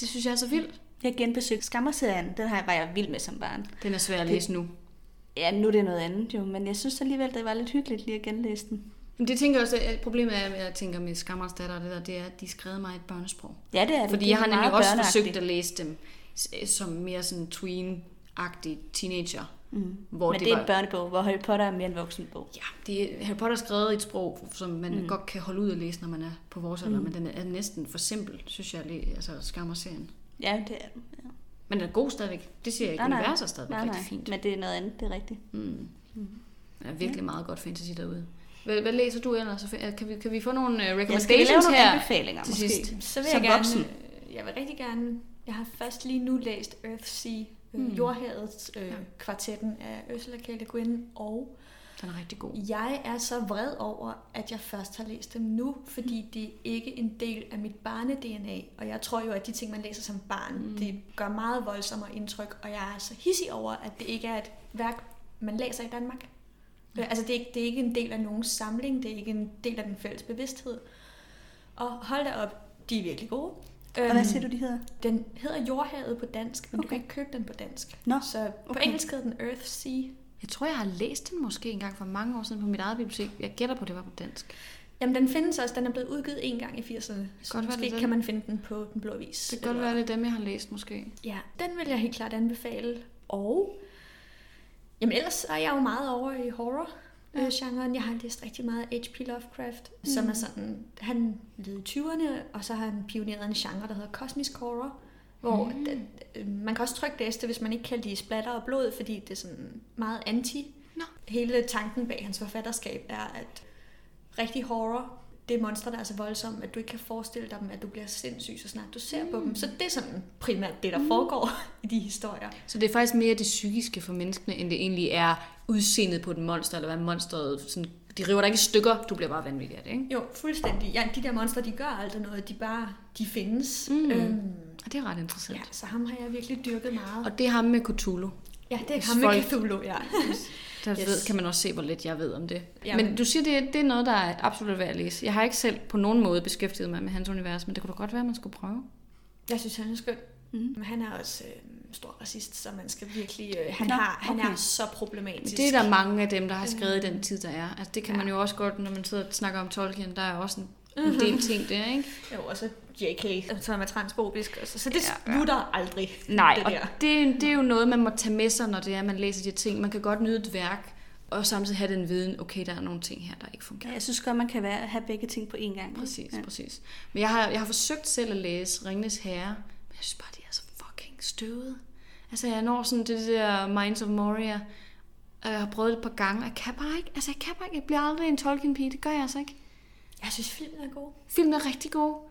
det synes jeg er så vildt. Jeg genbesøgte Skammerserien. Den her var jeg vild med som barn. Den er svær at læse nu. Ja, nu er det noget andet jo, men jeg synes alligevel, det var lidt hyggeligt lige at genlæse den. Men det tænker jeg også, at problemet er, at jeg tænker med Skammerens datter det der, det er, at de skrev mig et børnesprog. Ja, det er det. Fordi det jeg har nemlig også forsøgt at læse dem som mere sådan tween-agtig teenager. Mm. Hvor Men det, det er var... en børnebog, hvor Harry Potter er mere en voksenbog. Ja, det er, Harry Potter er skrevet i et sprog, som man mm. godt kan holde ud at læse, når man er på vores alder, mm. men den er næsten for simpel, synes jeg, altså skammer-serien. Ja, det er den. Ja. Men den er god stadigvæk. Det siger jeg ikke. Nej, Universet er stadigvæk nej, nej. rigtig fint. Men det er noget andet, det er rigtigt. Mm. Mm. Der er virkelig ja. meget godt fantasy derude. Hvad, hvad læser du ellers? Kan vi, kan vi få nogle recommendations jeg her anbefalinger, til måske. sidst? Så vil jeg gerne, voksen. jeg vil rigtig gerne, jeg har først lige nu læst Earthsea, mm. Jordhavets øh, kvartetten af Ursula K. Le Guin, og den er rigtig god. Jeg er så vred over, at jeg først har læst dem nu, fordi mm. det er ikke en del af mit barne-DNA. Og jeg tror jo, at de ting, man læser som barn, mm. det gør meget voldsommere indtryk. Og jeg er så hissig over, at det ikke er et værk, man læser i Danmark. Mm. Altså, det er, ikke, det er ikke en del af nogen samling, det er ikke en del af den fælles bevidsthed. Og hold da op, de er virkelig gode. Og hvad øhm, siger du, de hedder? Den hedder Jordhavet på dansk, men okay. du kan ikke købe den på dansk. Nå, Så på okay. engelsk hedder den Earth Sea. Jeg tror, jeg har læst den måske engang for mange år siden på mit eget bibliotek. Jeg gætter på, at det var på dansk. Jamen, den findes også. Den er blevet udgivet en gang i 80'erne. Så godt måske det kan man finde den på Den Blå Vis. Det kan godt være, det er dem, jeg har læst måske. Ja, den vil jeg helt klart anbefale. Og jamen, ellers er jeg jo meget over i horror ja. genren. Jeg har læst rigtig meget H.P. Lovecraft, mm. som er sådan, han levede i 20'erne, og så har han pioneret en genre, der hedder kosmisk horror, hvor mm. det, øh, man kan også trykke læse det, hvis man ikke kan lide splatter og blod, fordi det er sådan meget anti. No. Hele tanken bag hans forfatterskab er, at rigtig horror, det er monstre, der er så voldsomme, at du ikke kan forestille dig dem, at du bliver sindssyg, så snart du ser mm. på dem. Så det er sådan primært det, der mm. foregår i de historier. Så det er faktisk mere det psykiske for menneskene, end det egentlig er udseendet på et monster, eller hvad monsteret sådan de river dig ikke i stykker, du bliver bare vanvittig af det, ikke? Jo, fuldstændig. Ja, de der monstre, de gør aldrig noget, de bare, de findes. Mm. Øhm, og det er ret interessant. Ja, så ham har jeg virkelig dyrket meget. Og det er ham med Cthulhu. Ja, det er ham med Cthulhu, ja. Der yes. ved, kan man også se, hvor lidt jeg ved om det. Jamen. Men du siger, det, det er noget, der er absolut værd at læse. Jeg har ikke selv på nogen måde beskæftiget mig med hans univers, men det kunne da godt være, at man skulle prøve. Jeg synes, han er skøn. Mm. Men han er også øh, stor racist, så man skal virkelig... Øh, han, Nå, har, han okay. er så problematisk. Det er der mange af dem, der har skrevet mm. i den tid, der er. Altså, det kan ja. man jo også godt, når man sidder og snakker om Tolkien, der er også en, en mhm. del ting der, ikke? Jo, og så JK, som er transfobisk. Altså, så det ja, slutter ja. aldrig. Nej, det, der. og det, det er jo noget, man må tage med sig, når det er, man læser de ting. Man kan godt nyde et værk, og samtidig have den viden, okay, der er nogle ting her, der ikke fungerer. Ja, jeg synes godt, man kan være, have begge ting på én gang. Præcis, ja. præcis. Men jeg har, jeg har forsøgt selv at læse Ringnes Herre, men jeg synes bare, det er så fucking støvet. Altså, jeg når sådan det der Minds of Moria, og jeg har prøvet det et par gange, og jeg kan bare ikke, altså jeg kan bare ikke, jeg bliver aldrig en Tolkien-pige, det gør jeg altså ikke. Jeg synes, filmen er god. Filmen er rigtig god,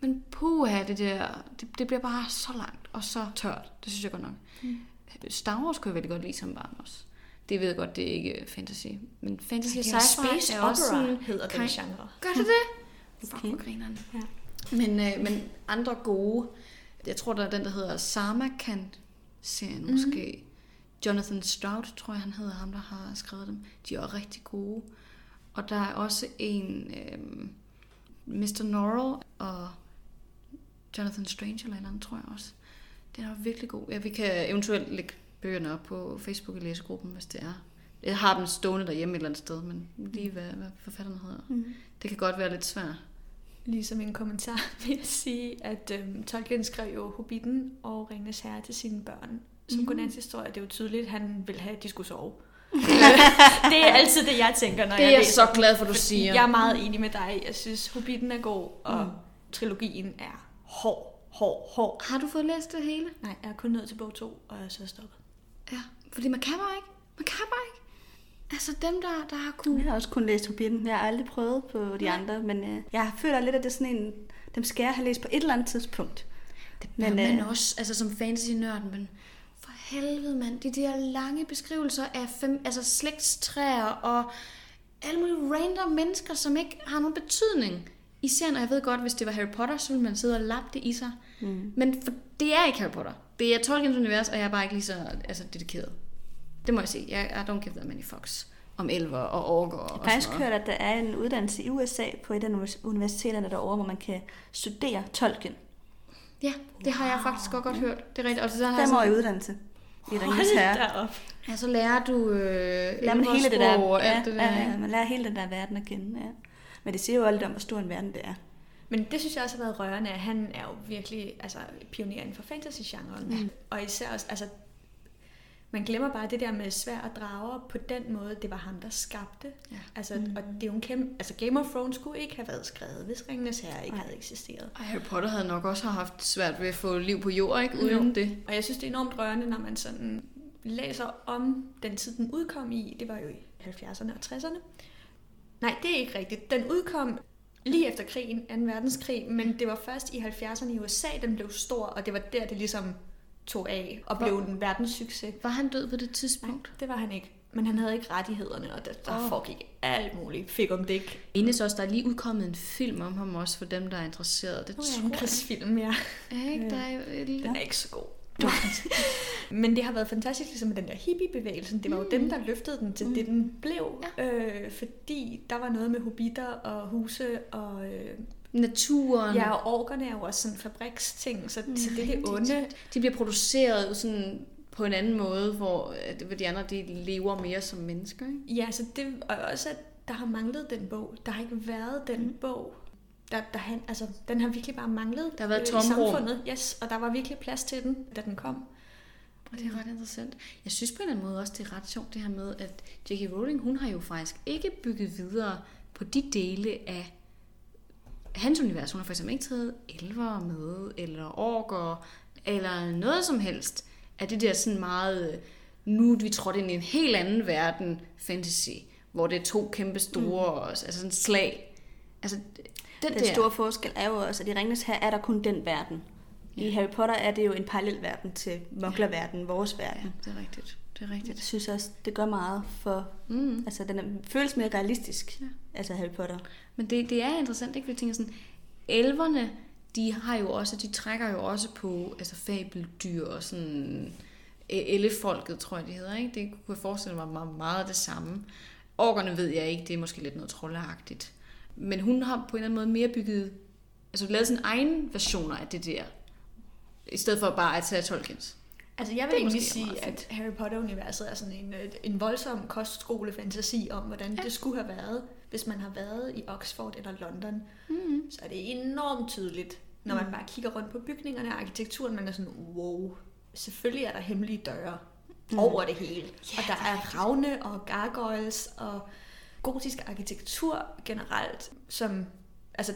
men puha, det der, det, det bliver bare så langt og så tørt. Det synes jeg godt nok. Mm. Star Wars kunne jeg virkelig godt lide som barn også. Det ved jeg godt, det er ikke fantasy. Men fantasy sci-fi er også sådan... hedder den genre. Gør det det? Fuck, hvor grineren. Ja. Men, øh, men andre gode, jeg tror, der er den, der hedder Samarkand-serien mm-hmm. måske. Jonathan Stroud, tror jeg, han hedder ham, der har skrevet dem. De er også rigtig gode. Og der er også en, øh, Mr. Norrell og Jonathan Strange eller andet, tror jeg også. Den er virkelig god. Ja, vi kan eventuelt lægge bøgerne op på Facebook i læsegruppen, hvis det er. Jeg har dem stående derhjemme et eller andet sted, men lige hvad, hvad forfatterne hedder. Mm. Det kan godt være lidt svært Ligesom en kommentar vil jeg sige, at øhm, Tolkien skrev jo Hobbiten og Ringens Herre til sine børn. Som mm. godnatshistorie, det er jo tydeligt, at han vil have, at de skulle sove. Det er altid det, jeg tænker, når Det er jeg jeg læser så glad for, du siger. Jeg er meget enig med dig. Jeg synes, Hobbiten er god, og mm. trilogien er hård, hård, hård. Har du fået læst det hele? Nej, jeg er kun nået til bog 2, og jeg er så stoppet. Ja, fordi man kan bare ikke. Man kan bare ikke. Altså dem, der, der har kunne... Jeg har også kun læst Hobbiten. Jeg har aldrig prøvet på de andre, men øh, jeg føler lidt, at det er sådan en... Dem skal jeg have læst på et eller andet tidspunkt. Det Men, men, man øh, også, altså som fantasy-nørden, men helvede mand, de der lange beskrivelser af fem, altså slægtstræer og alle mulige random mennesker, som ikke har nogen betydning. Især når jeg ved godt, hvis det var Harry Potter, så ville man sidde og lappe det i sig. Mm. Men for, det er ikke Harry Potter. Det er Tolkiens univers, og jeg er bare ikke lige så altså, dedikeret. Det må jeg sige. Jeg, I don't give that many fucks om elver og orker og Jeg har faktisk hørt, at der er en uddannelse i USA på et af univers- universiteterne derovre, hvor man kan studere Tolkien. Ja, det har jeg faktisk godt, godt hørt. Det er rigtigt. Og så har Fem år i uddannelse. I Ringens Herre. op. Ja, så lærer du øh, Lærer man hele det der, og ja, alt det der. ja, ja, man lærer hele den der verden at kende. Ja. Men det siger jo alt om, hvor stor en verden det er. Men det synes jeg også har været rørende, at han er jo virkelig altså, pioner inden for fantasy-genren. Mm. Og især også, altså, man glemmer bare det der med svær og drager på den måde, det var ham, der skabte. Ja. Altså, mm. Og det er jo en kæmpe, altså Game of Thrones skulle ikke have været skrevet, hvis Ringenes Herre ikke Nej. havde eksisteret. Og Harry Potter havde nok også haft svært ved at få liv på jord, ikke? Uden Jo. det. Og jeg synes, det er enormt rørende, når man sådan læser om den tid, den udkom i. Det var jo i 70'erne og 60'erne. Nej, det er ikke rigtigt. Den udkom lige efter krigen, 2. verdenskrig, men det var først i 70'erne i USA, den blev stor, og det var der, det ligesom tog af og blev en verdenssucces. Var han død på det tidspunkt? Det var han ikke. Men han havde ikke rettighederne, og der, der oh. foregik alt muligt. Fik om det ikke. Ines også, der er lige udkommet en film om ham også, for dem, der er interesseret. Det Nu er tror jeg. krigsfilm, ja. Ja, ikke? Der er lille... Den er ikke så god. Men det har været fantastisk, ligesom med den der hippie-bevægelsen. Det var jo dem, der løftede den til mm. det, den blev. Ja. Øh, fordi der var noget med hobitter og huse og... Øh, Naturen. ja, og orkerne er jo også sådan fabriksting, så, mm, det er det onde. De bliver produceret sådan på en anden måde, hvor, øh, hvor de andre de lever mere som mennesker. Ikke? Ja, så det og også, at der har manglet den bog. Der har ikke været den mm. bog. Der, der, han, altså, den har virkelig bare manglet Der har været øh, i samfundet. Yes, og der var virkelig plads til den, da den kom. Og det er ret interessant. Jeg synes på en eller anden måde også, det er ret sjovt det her med, at J.K. Rowling, hun har jo faktisk ikke bygget videre på de dele af hans univers. Hun har for eksempel ikke taget elver med, eller orker, eller noget som helst af det der sådan meget, øh, nu er vi trådt ind i en helt anden verden, fantasy, hvor det er to kæmpe store, mm. altså sådan slag. Altså, den, Den der, store forskel er jo også, at i Ringens her er der kun den verden. I Harry Potter er det jo en parallel verden til moklerverden, vores verden. Ja, det er rigtigt. Det er rigtigt. Jeg synes også, det gør meget for... Mm. Altså, den er, føles mere realistisk, Ja. altså Harry Potter. Men det, det er interessant, ikke? Fordi jeg tænker sådan, elverne, de har jo også, de trækker jo også på altså fabeldyr og sådan ellefolket, tror jeg, de hedder, ikke? Det kunne jeg forestille mig meget, meget det samme. Orkerne ved jeg ikke, det er måske lidt noget troldeagtigt. Men hun har på en eller anden måde mere bygget, altså lavet sin egen versioner af det der, i stedet for bare at tage Tolkiens. Altså jeg vil egentlig sige, at Harry Potter-universet er sådan en, øh, en voldsom kostskolefantasi om, hvordan ja. det skulle have været, hvis man har været i Oxford eller London. Mm. Så er det enormt tydeligt, når man bare kigger rundt på bygningerne og arkitekturen, man er sådan, wow, selvfølgelig er der hemmelige døre mm. over det hele. og der er ravne og gargoyles og gotisk arkitektur generelt, som, altså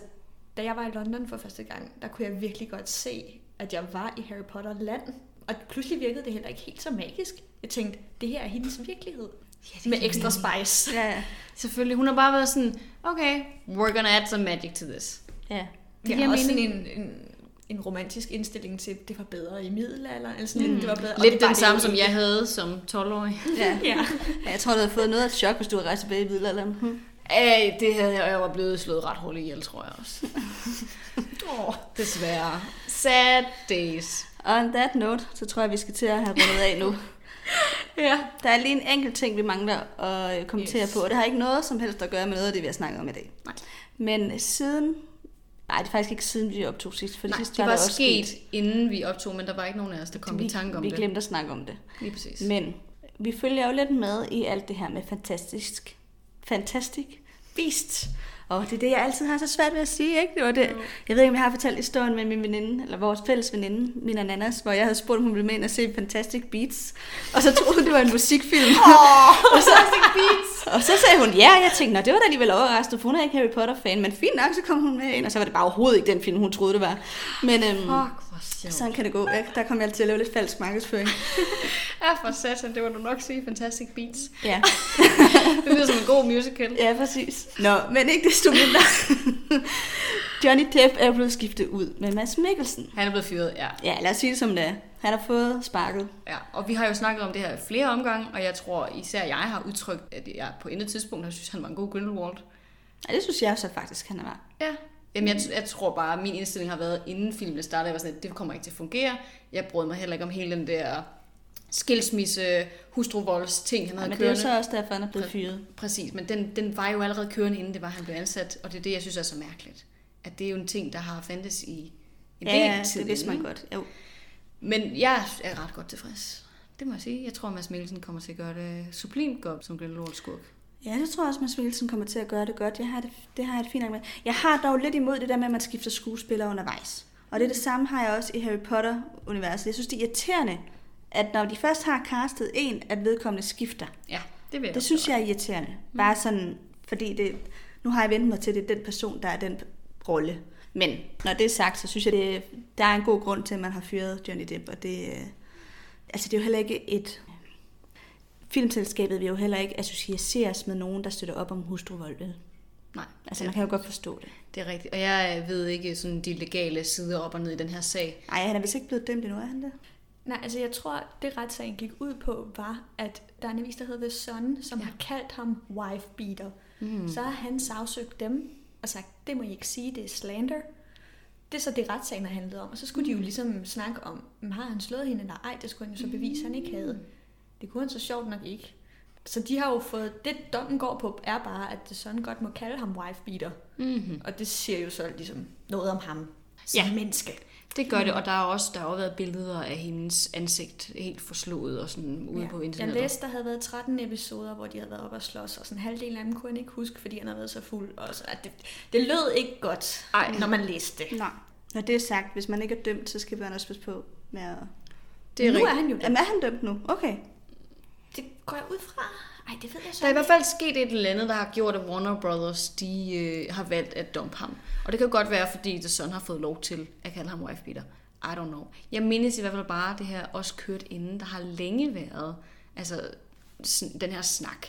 da jeg var i London for første gang, der kunne jeg virkelig godt se, at jeg var i Harry Potter land. Og pludselig virkede det heller ikke helt så magisk. Jeg tænkte, det her er hendes virkelighed. Ja, Med ekstra spice. Ja, ja. Selvfølgelig, hun har bare været sådan, okay, we're gonna add some magic to this. ja. Det giver er også sådan mening. en, en, en romantisk indstilling til, at det var bedre i middelalderen. Eller sådan, mm. det var bedre. Lidt det den det samme, som jeg havde som 12-årig. ja. Ja. Ja, Jeg tror, du havde fået noget af et chok, hvis du havde rejst tilbage i middelalderen. Hmm. Ej, det havde jeg, jeg var blevet slået ret hurtigt ihjel, tror jeg også. Oh. Desværre. Sad days. On that note, så tror jeg, vi skal til at have rundet af nu. Ja. Der er lige en enkelt ting, vi mangler at øh, kommentere Yes. på, og det har ikke noget som helst at gøre med noget af det, vi har snakket om i dag. Nej. Men siden... Nej, det er faktisk ikke siden, vi optog sidst, for Nej, sidst det var var også sket, inden vi optog, men der var ikke nogen af os, der kom vi, i tanke om vi det. glemte at snakke om det. Lige præcis. Men vi følger jo lidt med i alt det her med fantastisk, fantastisk beast Og det er det, jeg altid har så svært ved at sige, ikke? Det var det. Jeg ved ikke, om jeg har fortalt historien med min veninde, eller vores fælles veninde, min ananas, hvor jeg havde spurgt, om hun ville med ind og se Fantastic Beats. Og så troede hun, det var en musikfilm. Oh, og, så, og så sagde hun, ja, jeg tænkte, det var da alligevel overraskende, for hun er ikke Harry Potter-fan, men fint nok, så kom hun med ind, og så var det bare overhovedet ikke den film, hun troede, det var. Men øhm, Fuck. Sådan kan det gå. Jeg, der kom jeg til at lave lidt falsk markedsføring. Ja, for satan, det var du nok sige Fantastic Beats. Ja. Det lyder som en god musical. Ja, præcis. Nå, men ikke desto mindre. Johnny Depp er blevet skiftet ud med Mads Mikkelsen. Han er blevet fyret, ja. Ja, lad os sige det som det er. Han har fået sparket. ja. Og vi har jo snakket om det her flere omgange, og jeg tror især jeg har udtrykt, at jeg på intet tidspunkt har synes, han var en god Grindelwald. Ja, det synes jeg så faktisk, han er. Ja. Jamen, jeg, jeg tror bare, at min indstilling har været, inden filmen startede, jeg var sådan, at det kommer ikke til at fungere. Jeg brød mig heller ikke om hele den der skilsmisse, hustruvolds ting, han Ja, havde men det er kørende. så også derfor, han er blevet fyret. Præcis, men den, den var jo allerede kørende, inden det var, han blev ansat, og det er det, jeg synes er så mærkeligt. At det er jo en ting, der har fandtes i en Ja, del ja, tid. det vidste man godt. Jo. Men jeg er ret godt tilfreds. Det må jeg sige. Jeg tror, at Mads Mikkelsen kommer til at gøre det sublimt godt som Grindelwald skurk. Ja, det tror jeg også, Mads Mikkelsen kommer til at gøre det godt. Jeg har det, det har jeg det fint med. Jeg har dog lidt imod det der med, at man skifter skuespillere undervejs. Og det er det samme har jeg også i Harry Potter-universet. Jeg synes, det er irriterende, at når de først har castet en, at vedkommende skifter. Ja, det vil jeg Det også synes jeg er irriterende. Bare sådan, fordi det, nu har jeg vendt mig til, at det er den person, der er den rolle. Men når det er sagt, så synes jeg, det, der er en god grund til, at man har fyret Johnny Depp. Og det, øh, altså det er jo heller ikke et... Filmselskabet vil jo heller ikke associeres med nogen, der støtter op om hustruvold. vel? Nej, Altså man kan jo godt forstå det. det er rigtigt. Og jeg ved ikke sådan de legale sider op og ned i den her sag. Nej, han er vist ikke blevet dømt endnu, er han det? Nej, altså jeg tror, det retssagen gik ud på, var, at der er en avis, der hedder The Sun, som ja. har kaldt ham wife beater. Mm. Så har han sagsøgt dem og sagt, det må I ikke sige, det er slander. Det er så det, retssagen har handlet om. Og så skulle de jo ligesom snakke om, "Men har han slået hende eller ej? Det skulle han jo så bevise, han ikke havde. Det kunne han så sjovt nok ikke. Så de har jo fået, det dommen går på, er bare, at The Sun godt må kalde ham wife beater. Mm-hmm. Og det siger jo så ligesom noget om ham som Ja. menneske. Det gør det, og der er også der har også været billeder af hendes ansigt helt forslået og sådan ude Ja. på Jeg internettet. læste, der havde været 13 episoder, hvor de havde været oppe og slås, og sådan halvdelen af dem kunne han ikke huske, fordi han havde været så fuld. Og så, at det, det lød ikke godt, Ej. Når man læste det. Nej. Når det er sagt, hvis man ikke er dømt, så skal man også passe på med at... Det er nu rigtigt. er han jo Jamen der. er han dømt nu? Okay. Det går jeg ud fra. Ej, det ved jeg så Der er i hvert fald sket et eller andet, der har gjort, at Warner Brothers de, øh, har valgt at dumpe ham. Og det kan godt være, fordi The Sun har fået lov til at kalde ham wife beater. I don't know. Jeg mindes i hvert fald bare, at det her også kørt inden. Der har længe været altså, den her snak,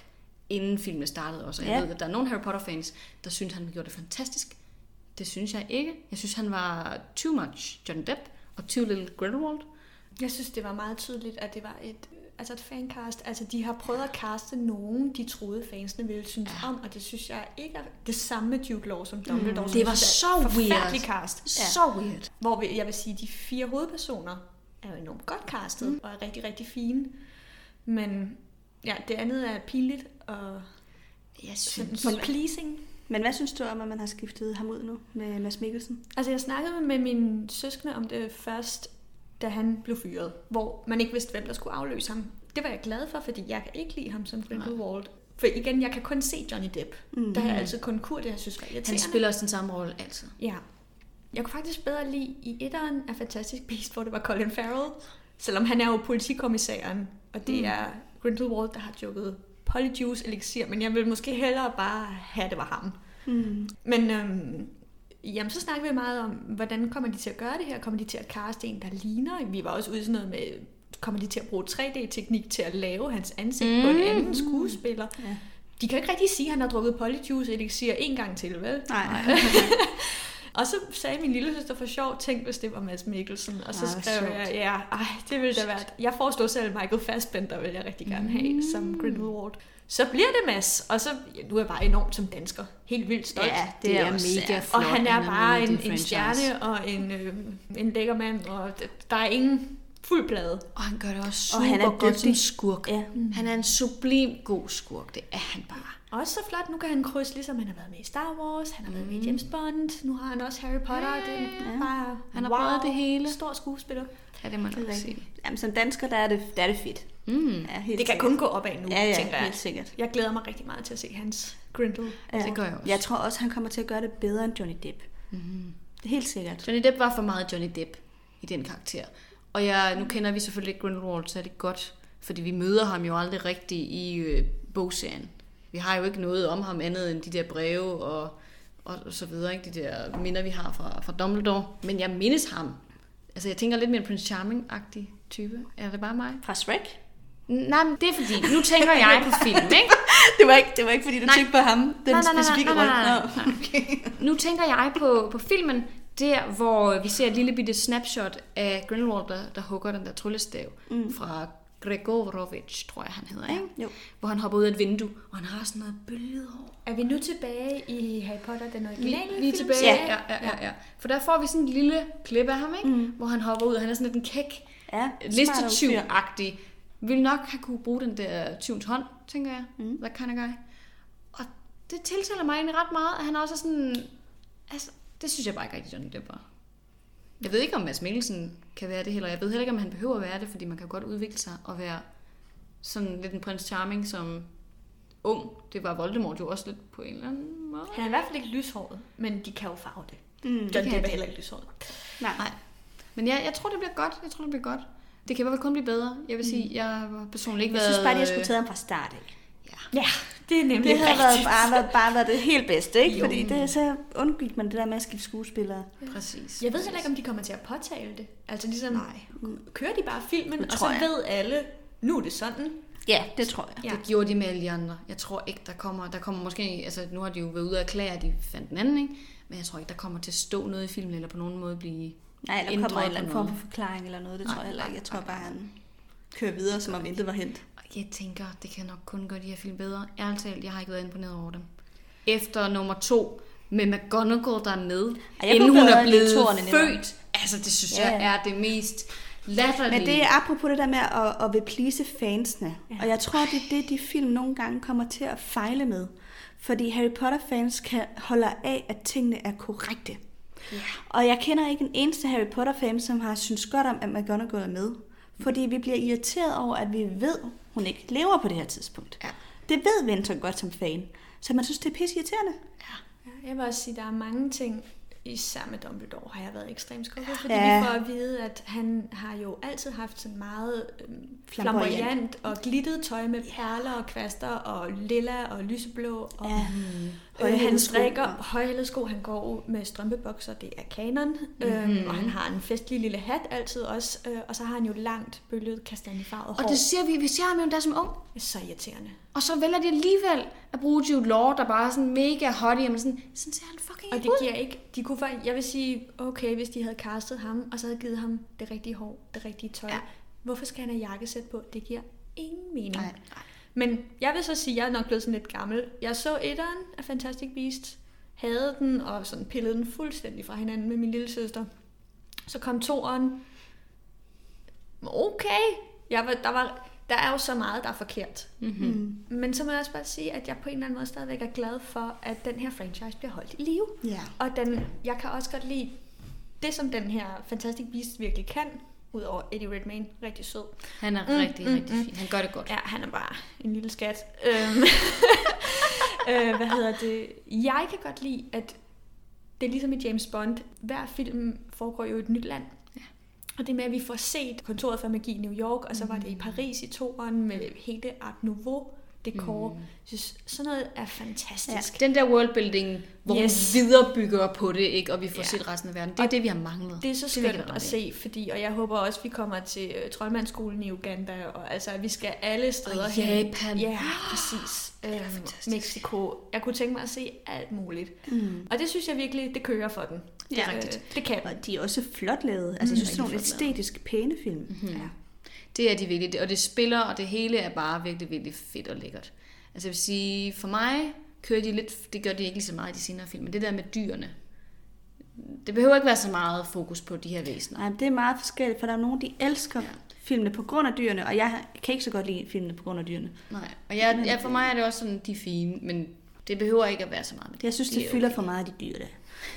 inden filmen startede også. Og jeg Ja. ved, at der er nogle Harry Potter-fans, der synes, han gjorde det fantastisk. Det synes jeg ikke. Jeg synes, han var too much John Depp og too little Grindelwald. Jeg synes, det var meget tydeligt, at det var et, altså et fancast. Altså, de har prøvet at caste nogen, de troede fansene ville synes ja. om, og det synes jeg ikke er det samme med Duke Law som Dumbledore. som Det var så weird. Cast. Ja. Så weird. Hvor vi, jeg vil sige, de fire hovedpersoner er jo enormt godt castet, mm. og er rigtig, rigtig fine. Men ja, det andet er pinligt og Jeg synes... sådan pleasing. Men hvad synes du om, at man har skiftet ham ud nu med Mads Mikkelsen? Altså, jeg snakkede med min søskende om det først, da han blev fyret, hvor man ikke vidste, hvem der skulle afløse ham. Det var jeg glad for, fordi jeg kan ikke lide ham som Grindelwald. For igen, jeg kan kun se Johnny Depp. Mm. Der har jeg altid kun kur, det jeg synes var irriterende. Han spiller også den samme rolle altid. Ja. Jeg kunne faktisk bedre lide i etteren af Fantastic Beast, hvor det var Colin Farrell. Selvom han er jo politikommissæren, og det mm. er Grindelwald, der har jukket polyjuice elixir, men jeg vil måske hellere bare have, at det var ham. Mm. Men øhm, jamen, så snakker vi meget om, hvordan kommer de til at gøre det her? Kommer de til at caste en, der ligner? Vi var også ude sådan noget med, kommer de til at bruge 3D-teknik til at lave hans ansigt mm. på en anden skuespiller? Ja. De kan jo ikke rigtig sige, at han har drukket polyjuice elixir en gang til, vel? Nej. Og så sagde min lille søster for sjov, tænk hvis det var Mads Mikkelsen. Og så Ah, skrev sjovt. jeg, ja, ej, det ville da være... Jeg foreslår selv Michael Fassbender, vil jeg rigtig gerne have, som Grindelwald. Så bliver det Mads, og så, ja, nu er jeg bare enormt som dansker. Helt vildt stolt. Ja, det er også mega flot. og han er er bare en, en stjerne og en, øh, en lækker mand, og der er ingen fuld plade. Og han gør det også super Og han er godt som skurk. Ja. Han er en sublim god skurk. Det er han bare. Også så flot, nu kan han krydse, ligesom han har været med i Star Wars, han har været med i James Bond, nu har han også Harry Potter. Ja, det er ja. bare, Han har wow, prøvet det hele. Stor skuespiller. Ja, det må Det er også sige. Jamen, som dansker, der er det, der er det fedt. Mm. Ja, helt Det kan kun gå opad nu, Ja, ja, tænker jeg. helt sikkert. Jeg glæder mig rigtig meget til at se hans Grindel. Ja. Det gør jeg også. Jeg tror også, han kommer til at gøre det bedre end Johnny Depp. Det er helt sikkert. Johnny Depp var for meget Johnny Depp i den karakter. Og jeg, nu kender vi selvfølgelig Grindelwald særlig godt, fordi vi møder ham jo aldrig rigtigt i øh, bogserien. Vi har jo ikke noget om ham andet end de der breve og, og så videre, ikke? de der minder, vi har fra, fra Dumbledore. Men jeg mindes ham. Altså, jeg tænker lidt mere en Prince Charming-agtig type. Er det bare mig? Fra Shrek? Nej, men det er fordi, nu tænker jeg på film, ikke? Det var ikke, det var ikke fordi du Nej. tænkte på ham, den Nej, nej, nej, specifikke nej, nej, rolle. nej, Nå, okay. Nu tænker jeg på, på filmen, der hvor vi ser et lille bitte snapshot af Grindelwald, der, der hugger den der tryllestav mm. fra Gregorovic, tror jeg han hedder, ikke? Jo. Hvor han hopper ud af et vindue, og han har sådan noget bølget hår. Er vi nu tilbage i Harry Potter, den originale Lige, lige film? tilbage. Ja. Ja, ja, ja, ja. For der får vi sådan en lille klip af ham, ikke? Mm. Hvor han hopper ud, og han er sådan lidt en kæk, Ja, listetyv-agtig. Vil nok have kunne bruge den der tyvens hånd, tænker jeg. Mm. That kind of guy. Og det tiltaler mig egentlig ret meget, at han også er sådan... Altså, det synes jeg bare ikke rigtig, Johnny Depp var. Jeg ved ikke, om Mads Mikkelsen kan være det heller. Jeg ved heller ikke, om han behøver at være det, fordi man kan godt udvikle sig og være sådan lidt en prins Charming som ung. Det var Voldemort jo også lidt på en eller anden måde. Han er i hvert fald ikke lyshåret, men de kan jo farve det. Mm. John kan Depp er heller ikke lyshåret. Nej. Nej. Men jeg, jeg tror, det bliver godt. Jeg tror, det bliver godt. Det kan i hvert fald kun blive bedre. Jeg vil sige, jeg har personligt ikke Jeg været... synes bare, de har skulle taget ham fra start af. Ja. Ja, det er nemlig Det havde været, rigtigt. bare, været, bare været det helt bedste, ikke? Jo. Fordi det, så undgik man det der med at skifte skuespillere. Præcis. Jeg ved heller ikke, om de kommer til at påtale det. Altså ligesom, Nej. kører de bare filmen, Det og så jeg. ved alle, nu er det sådan. Ja, det tror jeg. Ja. Det gjorde de med alle de andre. Jeg tror ikke, der kommer, der kommer måske, altså nu har de jo været ude at erklære, at de fandt den anden, ikke? Men jeg tror ikke, der kommer til at stå noget i filmen, eller på nogen måde blive Nej, eller ændret kommer en eller anden form for forklaring eller noget. Det Nej, tror jeg heller ikke. Jeg tror nej, bare, han kører videre, som om intet var hent. Jeg tænker, det kan nok kun gøre de her film bedre. Ærligt talt, jeg har ikke været imponeret over dem. Efter nummer to, med McGonagall dernede, Ej, jeg inden kunne hun er blevet født. Altså, det synes Ja, jeg er det mest latterlige. Men det er apropos det der med at, at vil please fansene. Ja. Og jeg tror, det er det, de film nogle gange kommer til at fejle med. Fordi Harry Potter-fans kan holde af, at tingene er korrekte. Ja. Og jeg kender ikke en eneste Harry Potter-fan, som har synes godt om, at McGonagall er med. Fordi vi bliver irriteret over, at vi ved, hun ikke lever på det her tidspunkt. Ja. Det ved Vinton godt som fan. Så man synes, det er pisse irriterende. Ja, jeg vil også sige, at der er mange ting, især med Dumbledore har jeg været ekstremt skuffet, fordi Ja. vi får at vide, at han har jo altid haft sådan meget øhm, Flamboyant. flamboyant og glittet tøj med perler og kvaster og lilla og lyseblå. Og, Ja. Øh, Højhælede han strikker højhælede sko, han går med strømpebukser, det er kanon. Mm-hmm. Øhm, og han har en festlig lille hat altid også. Øh, og så har han jo langt bølget kastanjefarvet hår. Og det ser vi, vi ser ham jo der som ung. det er så irriterende. Og så vælger de alligevel at bruge Jude Law, der bare er sådan mega hottie, men sådan, sådan ser han fucking Og det ud. giver ikke, de kunne faktisk, jeg vil sige, okay, hvis de havde castet ham, og så havde givet ham det rigtige hår, det rigtige tøj. Ja. Hvorfor skal han have jakkesæt på? Det giver ingen mening. Nej. Men jeg vil så sige, at jeg er nok blevet sådan lidt gammel. Jeg så etteren af Fantastic Beasts, havde den, og sådan pillede den fuldstændig fra hinanden med min lille søster. Så kom toeren. Okay, jeg var, der, var, der er jo så meget, der er forkert. Mm-hmm. Men så må jeg også bare sige, at jeg på en eller anden måde stadigvæk er glad for, at den her franchise bliver holdt i live. Ja. Og den, jeg kan også godt lide det, som den her Fantastic Beast virkelig kan, udover Eddie Redmayne, rigtig sød. Han er Mm, rigtig, mm, rigtig mm. fin. Han gør det godt. Ja, han er bare en lille skat. Øhm, øh, hvad hedder det? Jeg kan godt lide, at det er ligesom i James Bond. Hver film foregår jo i et nyt land. Ja. Og det med, at vi får set kontoret for magi i New York, og så var det i Paris i toeren med hele Art Nouveau dekor. Mm. Jeg synes, sådan noget er fantastisk. Den der worldbuilding, hvor yes. Hun viderebygger på det, ikke, og vi får Ja. set resten af verden. Det er Og det, vi har manglet. Det er så skønt at se, fordi, og jeg håber også, vi kommer til uh, Troldmandsskolen i Uganda, og altså, at vi skal alle steder Og hen. Japan. Ja, præcis. Øhm. Mexico. Jeg kunne tænke mig at se alt muligt. Mm. Og det synes jeg virkelig, det kører for den. Det er Øh, rigtigt. Det kan den. Og de er også flot lavet. Altså, jeg synes, det er nogle æstetisk pæne film. Mm-hmm. Ja. Det er de virkelig. Og det spiller, og det hele er bare virkelig, virkelig fedt og lækkert. Altså jeg vil sige, for mig kører de lidt, det gør de ikke lige så meget i de senere film, men det der med dyrene, det behøver ikke være så meget fokus på de her væsener. Nej, det er meget forskelligt, for der er nogen, de elsker Ja. filmene på grund af dyrene, og jeg kan ikke så godt lide filmene på grund af dyrene. Nej, og jeg, ja, for mig er det også sådan, de er fine, men Det behøver ikke at være så meget med det. Jeg synes, det er fylder okay. for meget, de dyr der.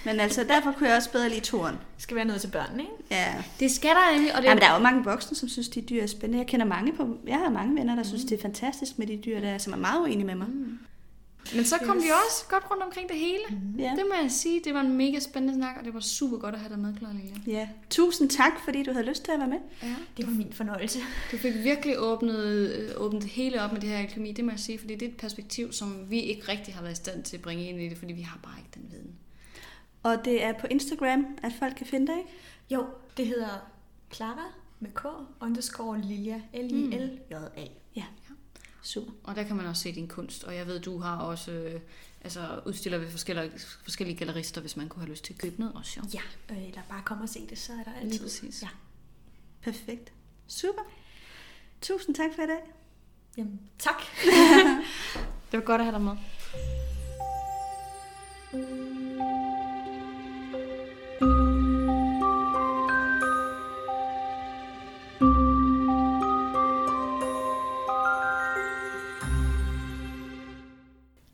Men altså, derfor kunne jeg også bedre lide toren. Det skal være noget til børnene, ikke? Ja. Det skal der nemlig, og det Ja, er men der er jo mange voksne, som synes, de dyr er spændende. Jeg kender mange på, jeg har mange venner, der synes, det er fantastisk med de dyr, der, som er meget uenige med mig. Mm. Men så kom vi også godt rundt omkring det hele. Ja. Det må jeg sige, det var en mega spændende snak, og det var super godt at have dig med, Clara ja. Tusind tak, fordi du havde lyst til at være med. Ja. Det var min fornøjelse. Du fik virkelig åbnet, øh, åbnet det hele op med det her alkemi, det må jeg sige, fordi det er et perspektiv, som vi ikke rigtig har været i stand til at bringe ind i det, fordi vi har bare ikke den viden. Og det er på Instagram, at folk kan finde dig, ikke? Jo, det hedder Clara med K underscore Lilja. L-I-L-J-A. Ja. Super. Og der kan man også se din kunst, og jeg ved, du har også øh, altså, udstiller ved forskellige, forskellige gallerister, hvis man kunne have lyst til at købe noget også. Jo. Ja, øh, eller bare kom og se det, så er der Lige altid. præcis. Ja. Perfekt. Super. Tusind tak for i dag. Jamen, tak. Det var godt at have dig med. Mm.